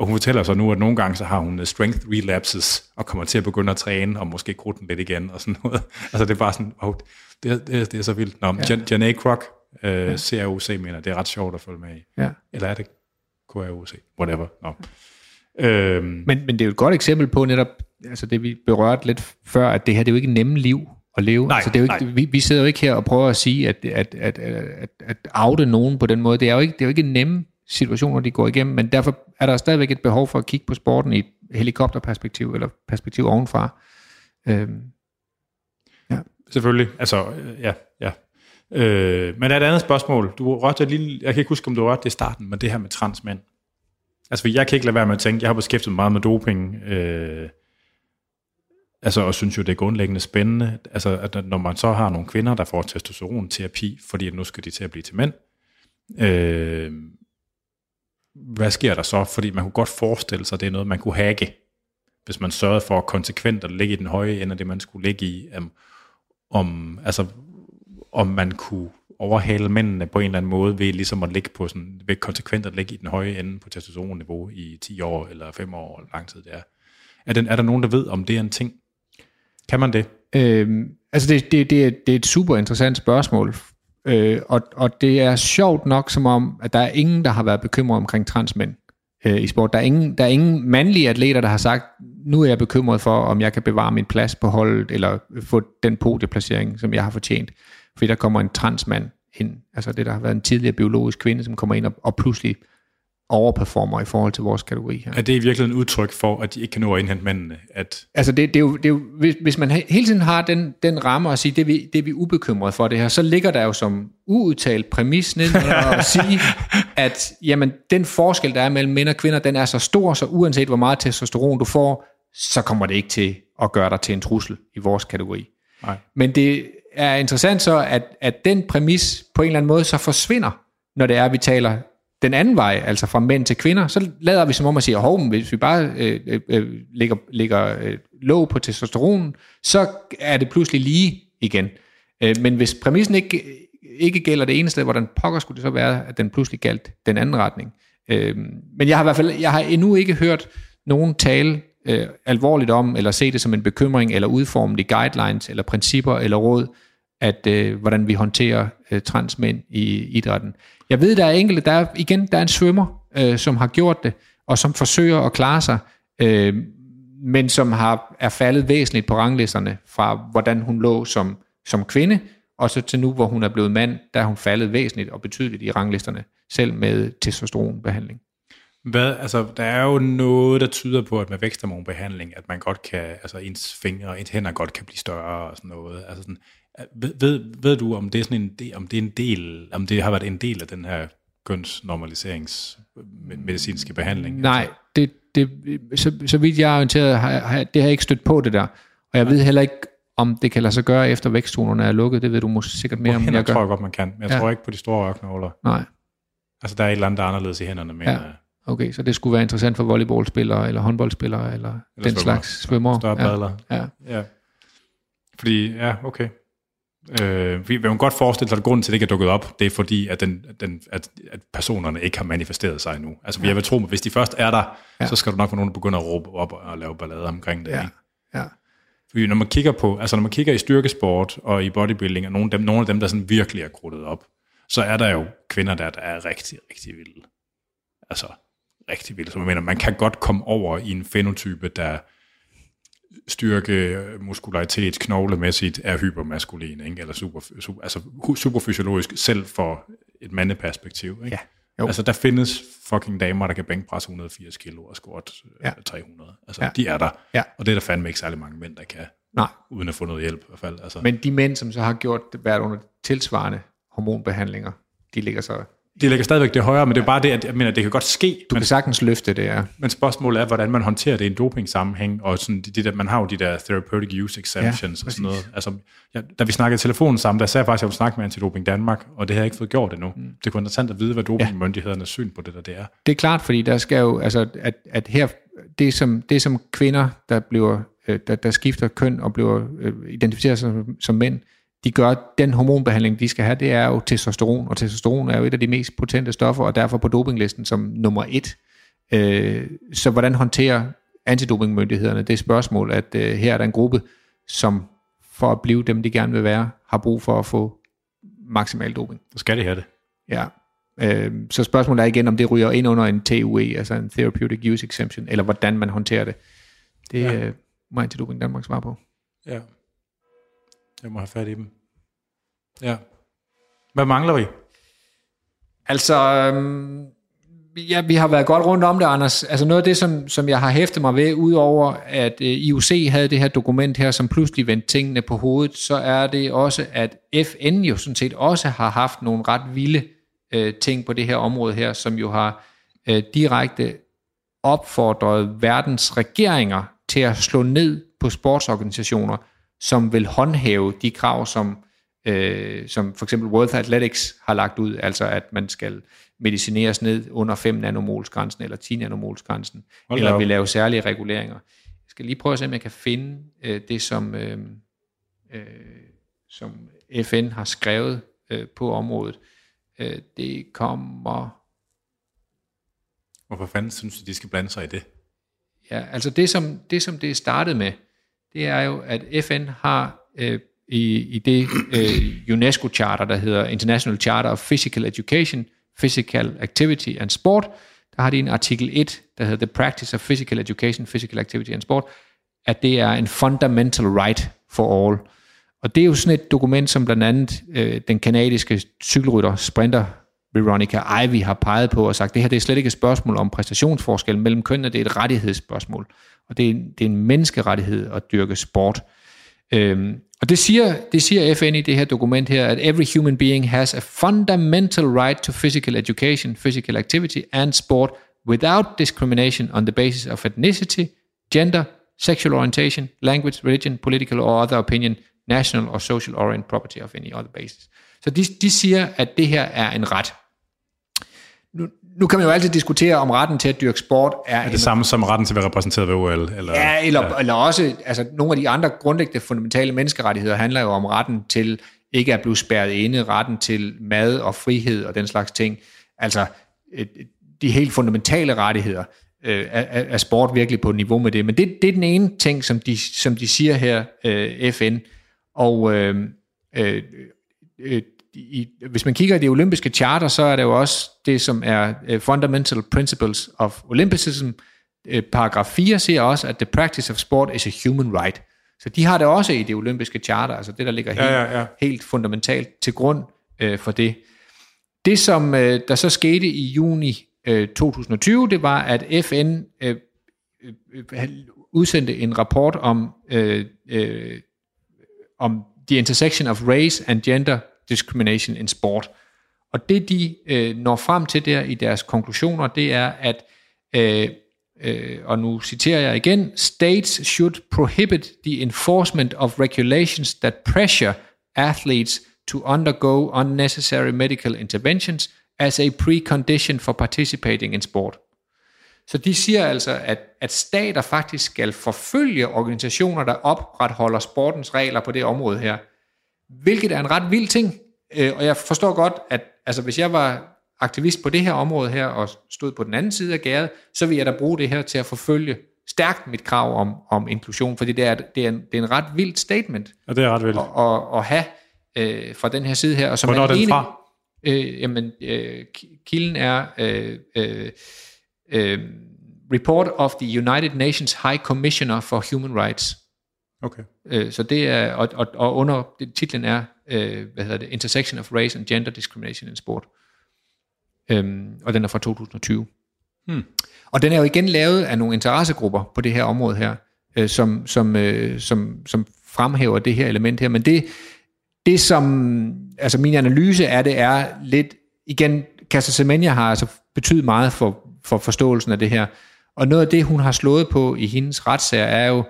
Og hun fortæller så nu, at nogle gange så har hun strength relapses, og kommer til at begynde at træne, og måske krudte den lidt igen, og sådan noget. Altså det er bare sådan, oh, det, det, det er så vildt. Nå, ja. Janae Kroc, øh, ja. CROC mener, det er ret sjovt at følge med i. Ja. Eller er det KROC? Whatever. Nå. Øhm. Men, men det er jo et godt eksempel på netop, altså det vi berørte lidt før, at det her, det er jo ikke nemme liv at leve. Nej, altså det er jo ikke, vi, vi sidder jo ikke her og prøver at sige, at, at, at, at, at oute nogen på den måde. Det er jo ikke, det er jo ikke nemme situationer, de går igennem, men derfor er der stadigvæk et behov for at kigge på sporten i et helikopterperspektiv, eller perspektiv ovenfra. Øhm, ja. Selvfølgelig, altså, øh, ja, ja. Øh, men der er et andet spørgsmål. Du rørte lige, jeg kan ikke huske, om du rørte det i starten, men det her med transmænd. Altså, jeg kan ikke lade være med at tænke, jeg har beskæftiget mig meget med doping, øh, altså, og synes jo, det er grundlæggende spændende, altså, at når man så har nogle kvinder, der får testosteronterapi, fordi nu skal de til at blive til mænd, øh, hvad sker der så? Fordi man kunne godt forestille sig, at det er noget, man kunne hacke, hvis man sørgede for konsekvent at ligge i den høje ende af det, man skulle ligge i. Um, om, altså, om man kunne overhale mændene på en eller anden måde ved ligesom at ligge på sådan, ved konsekvent at ligge i den høje ende på testosteronniveau i 10 år eller 5 år, eller lang tid det er. Er, den, er der nogen, der ved, om det er en ting? Kan man det? Øhm, altså det, det, det, er, det er et super interessant spørgsmål, Øh, og, og det er sjovt nok som om, at der er ingen, der har været bekymret omkring transmænd øh, i sport. Der er, ingen, der er ingen mandlige atleter, der har sagt, nu er jeg bekymret for, om jeg kan bevare min plads på holdet, eller få den podieplacering, som jeg har fortjent. Fordi der kommer en transmand ind, altså det, der har været en tidligere biologisk kvinde, som kommer ind og, og pludselig overperformer i forhold til vores kategori her. Er det i virkeligheden et udtryk for, at de ikke kan nå at indhente mændene? At... Altså det, det, er jo, det er jo, hvis, hvis man hele tiden har den, den ramme at sige, det er, vi, det er vi ubekymret for det her, så ligger der jo som uudtalt præmis ned at sige, at jamen, den forskel, der er mellem mænd og kvinder, den er så stor, så uanset hvor meget testosteron du får, så kommer det ikke til at gøre dig til en trussel i vores kategori. Nej. Men det er interessant så, at, at den præmis på en eller anden måde så forsvinder, når det er, at vi taler den anden vej, altså fra mænd til kvinder, så lader vi som om at sige, hov, hvis vi bare øh, øh, øh, lægger, lægger øh, låg på testosteron, så er det pludselig lige igen. Øh, men hvis præmissen ikke, ikke gælder det ene sted, hvordan pokker skulle det så være, at den pludselig galt den anden retning. Øh, men jeg har i hvert fald jeg har endnu ikke hørt nogen tale øh, alvorligt om, eller se det som en bekymring, eller udforme de guidelines, eller principper, eller råd, at øh, hvordan vi håndterer øh, transmænd i idrætten. Jeg ved, der er enkelte, der er, igen, der er en svømmer, øh, som har gjort det, og som forsøger at klare sig, øh, men som har, er faldet væsentligt på ranglisterne fra, hvordan hun lå som, som kvinde, og så til nu, hvor hun er blevet mand, der er hun faldet væsentligt og betydeligt i ranglisterne, selv med testosteronbehandling. Hvad, altså, der er jo noget, der tyder på, at med væksthormonbehandling, at man godt kan, altså ens fingre og ens hænder godt kan blive større og sådan noget. Altså sådan, ved, ved, ved du, om det er sådan en del, om det er en del, om det har været en del af den her kønsnormaliseringsmedicinske behandling? Nej, det, det, så, så vidt jeg er orienteret, har, har, det har jeg ikke stødt på det der. Og jeg ved heller ikke, om det kan lade sig gøre efter vækstzonerne er lukket. Det ved du måske sikkert mere om, jeg gør. tror jeg godt, man kan. Men jeg ja. tror ikke på de store ørknåler. Nej. Altså, der er et eller andet, der er anderledes i hænderne. Men, ja. Okay, så det skulle være interessant for volleyballspillere, eller håndboldspillere, eller, eller den svømmer. slags svømmer. Større badler. Ja. ja. ja. Fordi, ja, okay. Øh, vi vil godt forestille sig, at grunden til, at det ikke er dukket op, det er fordi, at, den, den, at, at personerne ikke har manifesteret sig endnu. Altså, ja. jeg vil tro, at hvis de først er der, ja. så skal du nok få nogen, der begynder at råbe op og lave ballade omkring det. Ja. Ja. Fordi når man kigger på, altså når man kigger i styrkesport og i bodybuilding, og nogle af dem, nogle af dem der sådan virkelig er krudtet op, så er der jo kvinder der, der er rigtig, rigtig vilde. Altså, rigtig vilde. Så man mener, man kan godt komme over i en fenotype, der styrke, muskularitet, knoglemæssigt er hypermaskulin, ikke? eller super, super, altså superfysiologisk, selv for et mandeperspektiv. Ikke? Ja. Jo. Altså der findes fucking damer, der kan bænkpresse 180 kilo og squat ja. 300. Altså ja. de er der. Ja. Og det er der fandme ikke særlig mange mænd, der kan. Nej. Uden at få noget hjælp i hvert fald. Altså. Men de mænd, som så har gjort været under tilsvarende hormonbehandlinger, de ligger så de ligger stadigvæk det højere, men det er bare det, at jeg mener, det kan godt ske. Du men, kan sagtens løfte det, ja. Men spørgsmålet er, hvordan man håndterer det i en doping-sammenhæng, og sådan, det, det der, man har jo de der therapeutic use exemptions ja, og sådan noget. Altså, ja, da vi snakkede i telefonen sammen, der sagde jeg faktisk, at jeg ville snakke med Antidoping Danmark, og det har jeg ikke fået gjort endnu. Mm. Det kunne være interessant at vide, hvad dopingmyndighedernes ja. syn på det der det er. Det er klart, fordi der skal jo, altså, at, at her, det som, det som kvinder, der bliver, øh, der, der skifter køn og bliver øh, identificeret som, som mænd, de gør, den hormonbehandling, de skal have, det er jo testosteron, og testosteron er jo et af de mest potente stoffer, og derfor på dopinglisten som nummer et. Øh, så hvordan håndterer antidopingmyndighederne det spørgsmål, at øh, her er der en gruppe, som for at blive dem, de gerne vil være, har brug for at få maksimal doping. Så skal de have det. Ja. Øh, så spørgsmålet er igen, om det ryger ind under en TUE, altså en Therapeutic Use Exemption, eller hvordan man håndterer det. Det ja. øh, må Antidoping Danmark svare på. Ja. Jeg må have fat i dem. Ja. Hvad mangler vi? Altså, øhm, ja, vi har været godt rundt om det, Anders. Altså noget af det, som, som jeg har hæftet mig ved, udover at øh, IOC havde det her dokument her, som pludselig vendte tingene på hovedet, så er det også, at FN jo sådan set også har haft nogle ret vilde øh, ting på det her område her, som jo har øh, direkte opfordret verdens regeringer til at slå ned på sportsorganisationer, som vil håndhæve de krav, som, øh, som for eksempel World Athletics har lagt ud, altså at man skal medicineres ned under 5 nanomolsgrænsen eller 10 nanomolsgrænsen, Hold eller vil lave særlige reguleringer. Jeg skal lige prøve at se, om jeg kan finde øh, det, som, øh, øh, som FN har skrevet øh, på området. Øh, det kommer... Hvorfor fanden synes du, de skal blande sig i det? Ja, altså det som det, som det startede med, det er jo, at FN har øh, i, i det øh, UNESCO-charter, der hedder International Charter of Physical Education, Physical Activity and Sport, der har de en artikel 1, der hedder The Practice of Physical Education, Physical Activity and Sport, at det er en fundamental right for all. Og det er jo sådan et dokument, som blandt andet øh, den kanadiske cykelrytter, sprinter Veronica Ivy har peget på og sagt, det her det er slet ikke et spørgsmål om præstationsforskel mellem kønnene, det er et rettighedsspørgsmål. Og det er, det er en menneskerettighed at dyrke sport. Øhm, og det siger, det siger FN i det her dokument her, at every human being has a fundamental right to physical education, physical activity and sport without discrimination on the basis of ethnicity, gender, sexual orientation, language, religion, political or other opinion, national or social orient property of any other basis. Så de, de siger, at det her er en ret. Nu, nu kan man jo altid diskutere, om retten til at dyrke sport er... Er det en, samme som retten til at være repræsenteret ved OL? Eller, ja, eller, ja. eller også, altså nogle af de andre grundlæggende fundamentale menneskerettigheder handler jo om retten til ikke at blive spærret inde, retten til mad og frihed og den slags ting. Altså, de helt fundamentale rettigheder øh, er, er sport virkelig på niveau med det. Men det, det er den ene ting, som de, som de siger her, øh, FN. Og øh, øh, øh, i, hvis man kigger i det olympiske charter, så er det jo også det, som er uh, Fundamental Principles of Olympicism. Uh, paragraf 4 siger også, at the practice of sport is a human right. Så de har det også i det olympiske charter, altså det, der ligger helt, ja, ja, ja. helt fundamentalt til grund uh, for det. Det, som uh, der så skete i juni uh, 2020, det var, at FN uh, uh, udsendte en rapport om, uh, uh, om the intersection of race and gender discrimination in sport. Og det de øh, når frem til der i deres konklusioner, det er, at, øh, øh, og nu citerer jeg igen, states should prohibit the enforcement of regulations that pressure athletes to undergo unnecessary medical interventions as a precondition for participating in sport. Så de siger altså, at, at stater faktisk skal forfølge organisationer, der opretholder sportens regler på det område her hvilket er en ret vild ting. Øh, og jeg forstår godt, at altså, hvis jeg var aktivist på det her område her, og stod på den anden side af gæret, så vil jeg da bruge det her til at forfølge stærkt mit krav om, om inklusion, fordi det er, det, er en, det er en ret vild statement. Ja, det er ret vildt. At, at, at have øh, fra den her side her. Og som Hvornår er den fra? Øh, jamen, øh, kilden er øh, øh, øh, Report of the United Nations High Commissioner for Human Rights. Okay. Øh, så det er, og, og, og under, titlen er, øh, hvad hedder det, Intersection of Race and Gender Discrimination in Sport. Øhm, og den er fra 2020. Hmm. Og den er jo igen lavet af nogle interessegrupper på det her område her, øh, som, som, øh, som, som fremhæver det her element her. Men det, det som, altså min analyse af det er lidt, igen, Casa Semenya har altså betydet meget for, for forståelsen af det her. Og noget af det, hun har slået på i hendes retssager, er jo,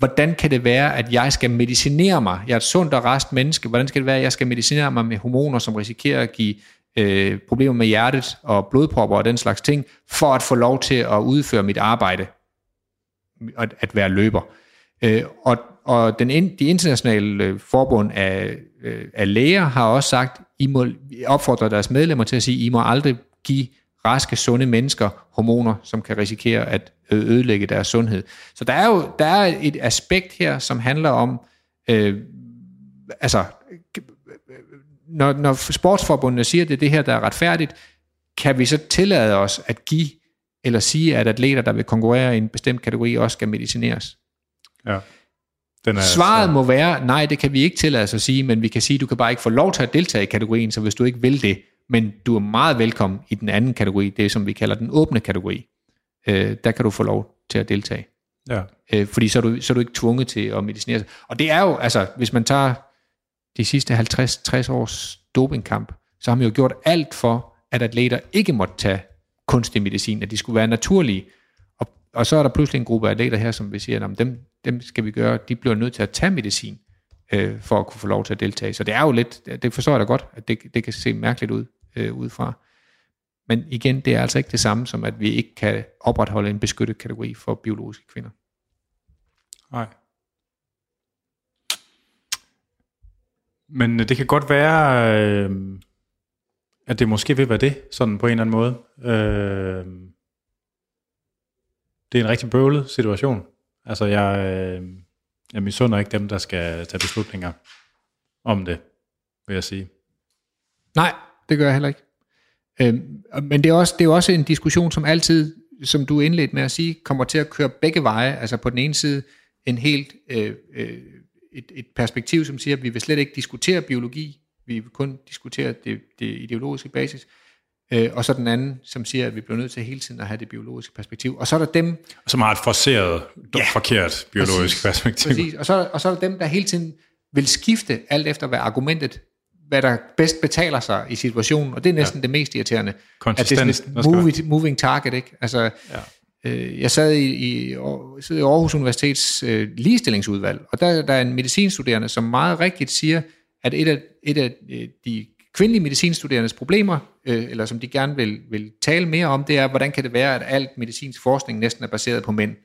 hvordan kan det være, at jeg skal medicinere mig? Jeg er et sundt og rest menneske. Hvordan skal det være, at jeg skal medicinere mig med hormoner, som risikerer at give øh, problemer med hjertet og blodpropper og den slags ting, for at få lov til at udføre mit arbejde, at, at være løber. Øh, og og den, de internationale forbund af, øh, af læger har også sagt, I må opfordre deres medlemmer til at sige, I må aldrig give raske, sunde mennesker hormoner, som kan risikere at ødelægge deres sundhed. Så der er jo der er et aspekt her, som handler om, øh, altså, når, når sportsforbundene siger, at det er det her, der er retfærdigt, kan vi så tillade os at give eller sige, at atleter, der vil konkurrere i en bestemt kategori, også skal medicineres? Ja. Den er, Svaret må være, nej, det kan vi ikke tillade os at sige, men vi kan sige, at du kan bare ikke få lov til at deltage i kategorien, så hvis du ikke vil det, men du er meget velkommen i den anden kategori, det som vi kalder den åbne kategori. Øh, der kan du få lov til at deltage. Ja. Øh, fordi så er, du, så er du ikke tvunget til at medicinere sig. Og det er jo, altså, hvis man tager de sidste 50-60 års dopingkamp, så har man jo gjort alt for, at atleter ikke måtte tage kunstig medicin, at de skulle være naturlige. Og, og så er der pludselig en gruppe af atleter her, som vi siger, at dem, dem skal vi gøre, de bliver nødt til at tage medicin øh, for at kunne få lov til at deltage. Så det er jo lidt, det forstår jeg da godt, at det, det kan se mærkeligt ud øh, udefra. Men igen, det er altså ikke det samme som, at vi ikke kan opretholde en beskyttet kategori for biologiske kvinder. Nej. Men det kan godt være, øh, at det måske vil være det, sådan på en eller anden måde. Øh, det er en rigtig bøvlet situation. Altså, jeg, øh, jeg misunder ikke dem, der skal tage beslutninger om det, vil jeg sige. Nej, det gør jeg heller ikke. Øhm, men det er, også, det er også en diskussion, som altid, som du indledte med at sige, kommer til at køre begge veje. Altså på den ene side en helt øh, øh, et, et perspektiv, som siger, at vi vil slet ikke diskutere biologi, vi vil kun diskutere det, det ideologiske basis. Øh, og så den anden, som siger, at vi bliver nødt til hele tiden at have det biologiske perspektiv. Og så er der dem... Som har et forceret, ja, forkert biologisk præcis, perspektiv. Præcis. Og, så, og så er der dem, der hele tiden vil skifte alt efter, hvad argumentet hvad der bedst betaler sig i situationen, og det er næsten ja. det mest irriterende. At det er sådan et moving, moving target, ikke? Altså, ja. øh, jeg sad i, i, sad i Aarhus Universitets øh, ligestillingsudvalg, og der, der er en medicinstuderende, som meget rigtigt siger, at et af, et af øh, de kvindelige medicinstuderendes problemer, øh, eller som de gerne vil, vil tale mere om, det er, hvordan kan det være, at alt medicinsk forskning næsten er baseret på mænd.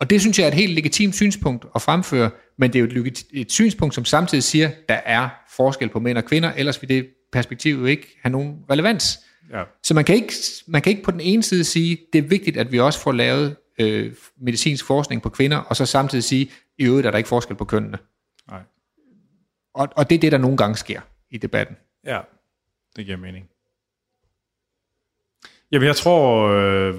Og det synes jeg er et helt legitimt synspunkt at fremføre, men det er jo et, et synspunkt, som samtidig siger, der er forskel på mænd og kvinder, ellers vil det perspektiv jo ikke have nogen relevans. Ja. Så man kan, ikke, man kan ikke på den ene side sige, det er vigtigt, at vi også får lavet øh, medicinsk forskning på kvinder, og så samtidig sige, i øvrigt er der ikke forskel på kønnene. Nej. Og, og det er det, der nogle gange sker i debatten. Ja, det giver mening. Jamen, jeg tror, øh,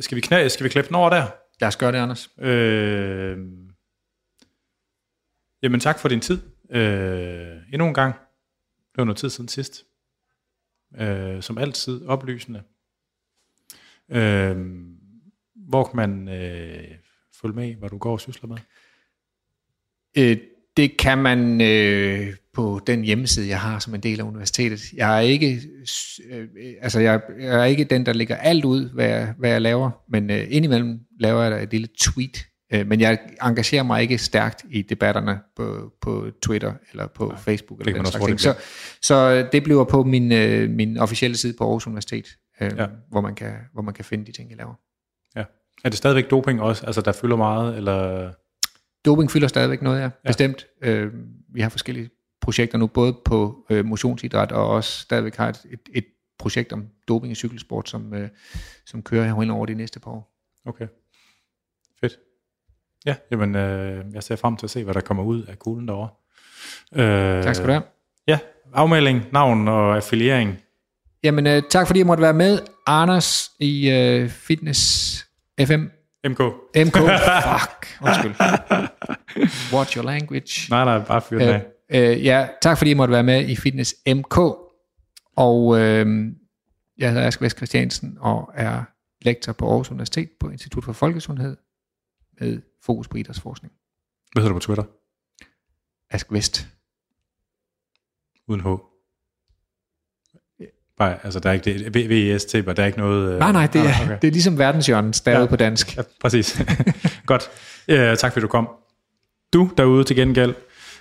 skal, vi knæ, skal vi klippe den over der? Lad os gøre det, Anders. Øh, jamen, tak for din tid. Øh, endnu en gang. Det var noget tid siden sidst. Øh, som altid oplysende. Øh, hvor kan man øh, følge med hvad du går og sysler med? Øh, det kan man øh, på den hjemmeside, jeg har som en del af universitetet. Jeg er ikke, øh, altså jeg, jeg er ikke den, der lægger alt ud, hvad jeg, hvad jeg laver, men øh, indimellem laver jeg et lille tweet. Øh, men jeg engagerer mig ikke stærkt i debatterne på, på Twitter eller på Nej, Facebook. Eller den slags Så, så det bliver på min, øh, min officielle side på Aarhus Universitet, øh, ja. hvor, man kan, hvor man kan finde de ting, jeg laver. Ja. Er det stadigvæk doping også, altså der fylder meget, eller... Doping fylder stadigvæk noget, ja, ja. bestemt. Øh, vi har forskellige projekter nu, både på øh, motionsidræt og også stadigvæk har et, et, et projekt om doping i cykelsport, som, øh, som kører hen over de næste par år. Okay. Fedt. Ja, jamen, øh, jeg ser frem til at se, hvad der kommer ud af kuglen derovre. Øh, tak skal du have. Ja, afmelding, navn og affiliering. Jamen, øh, tak fordi jeg måtte være med. Anders i øh, Fitness FM MK. MK, fuck, undskyld. Watch your language. Nej, nej, bare fyr den af. Øh, ja, tak fordi I måtte være med i Fitness MK. Og øh, jeg hedder Ask Vest Christiansen og er lektor på Aarhus Universitet på Institut for Folkesundhed med fokus på idrætsforskning. Hvad hedder du på Twitter? Ask Vest. Uden H. Bare, altså der er ikke det, VVST, e der er ikke noget... Øh, nej, nej, det er, ah, okay. det er ligesom verdenshjørnen stavet ja, på dansk. Ja, præcis. Godt. Ja, tak fordi du kom. Du derude til gengæld,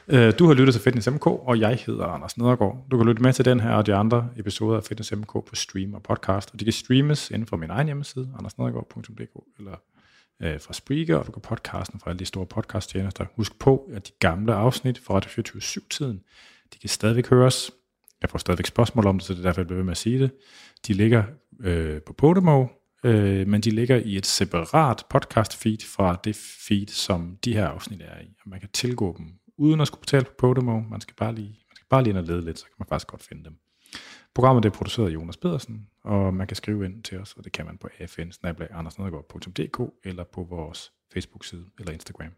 øh, du har lyttet til Fitness MK, og jeg hedder Anders Nedergaard. Du kan lytte med til den her og de andre episoder af Fitness MK på stream og podcast, og de kan streames inden for min egen hjemmeside, andersnedergaard.dk, eller øh, fra Spreaker, og du kan podcasten fra alle de store podcasttjenester. Husk på, at de gamle afsnit fra Radio 24-7-tiden, de kan stadigvæk høres jeg får stadigvæk spørgsmål om det, så det er derfor, jeg bliver ved med at sige det. De ligger øh, på Podimo, øh, men de ligger i et separat podcast feed fra det feed, som de her afsnit er i. Og man kan tilgå dem uden at skulle betale på Podimo. Man skal bare lige, man skal bare lige ind og lede lidt, så kan man faktisk godt finde dem. Programmet er produceret af Jonas Pedersen, og man kan skrive ind til os, og det kan man på afn eller på vores Facebook-side eller Instagram.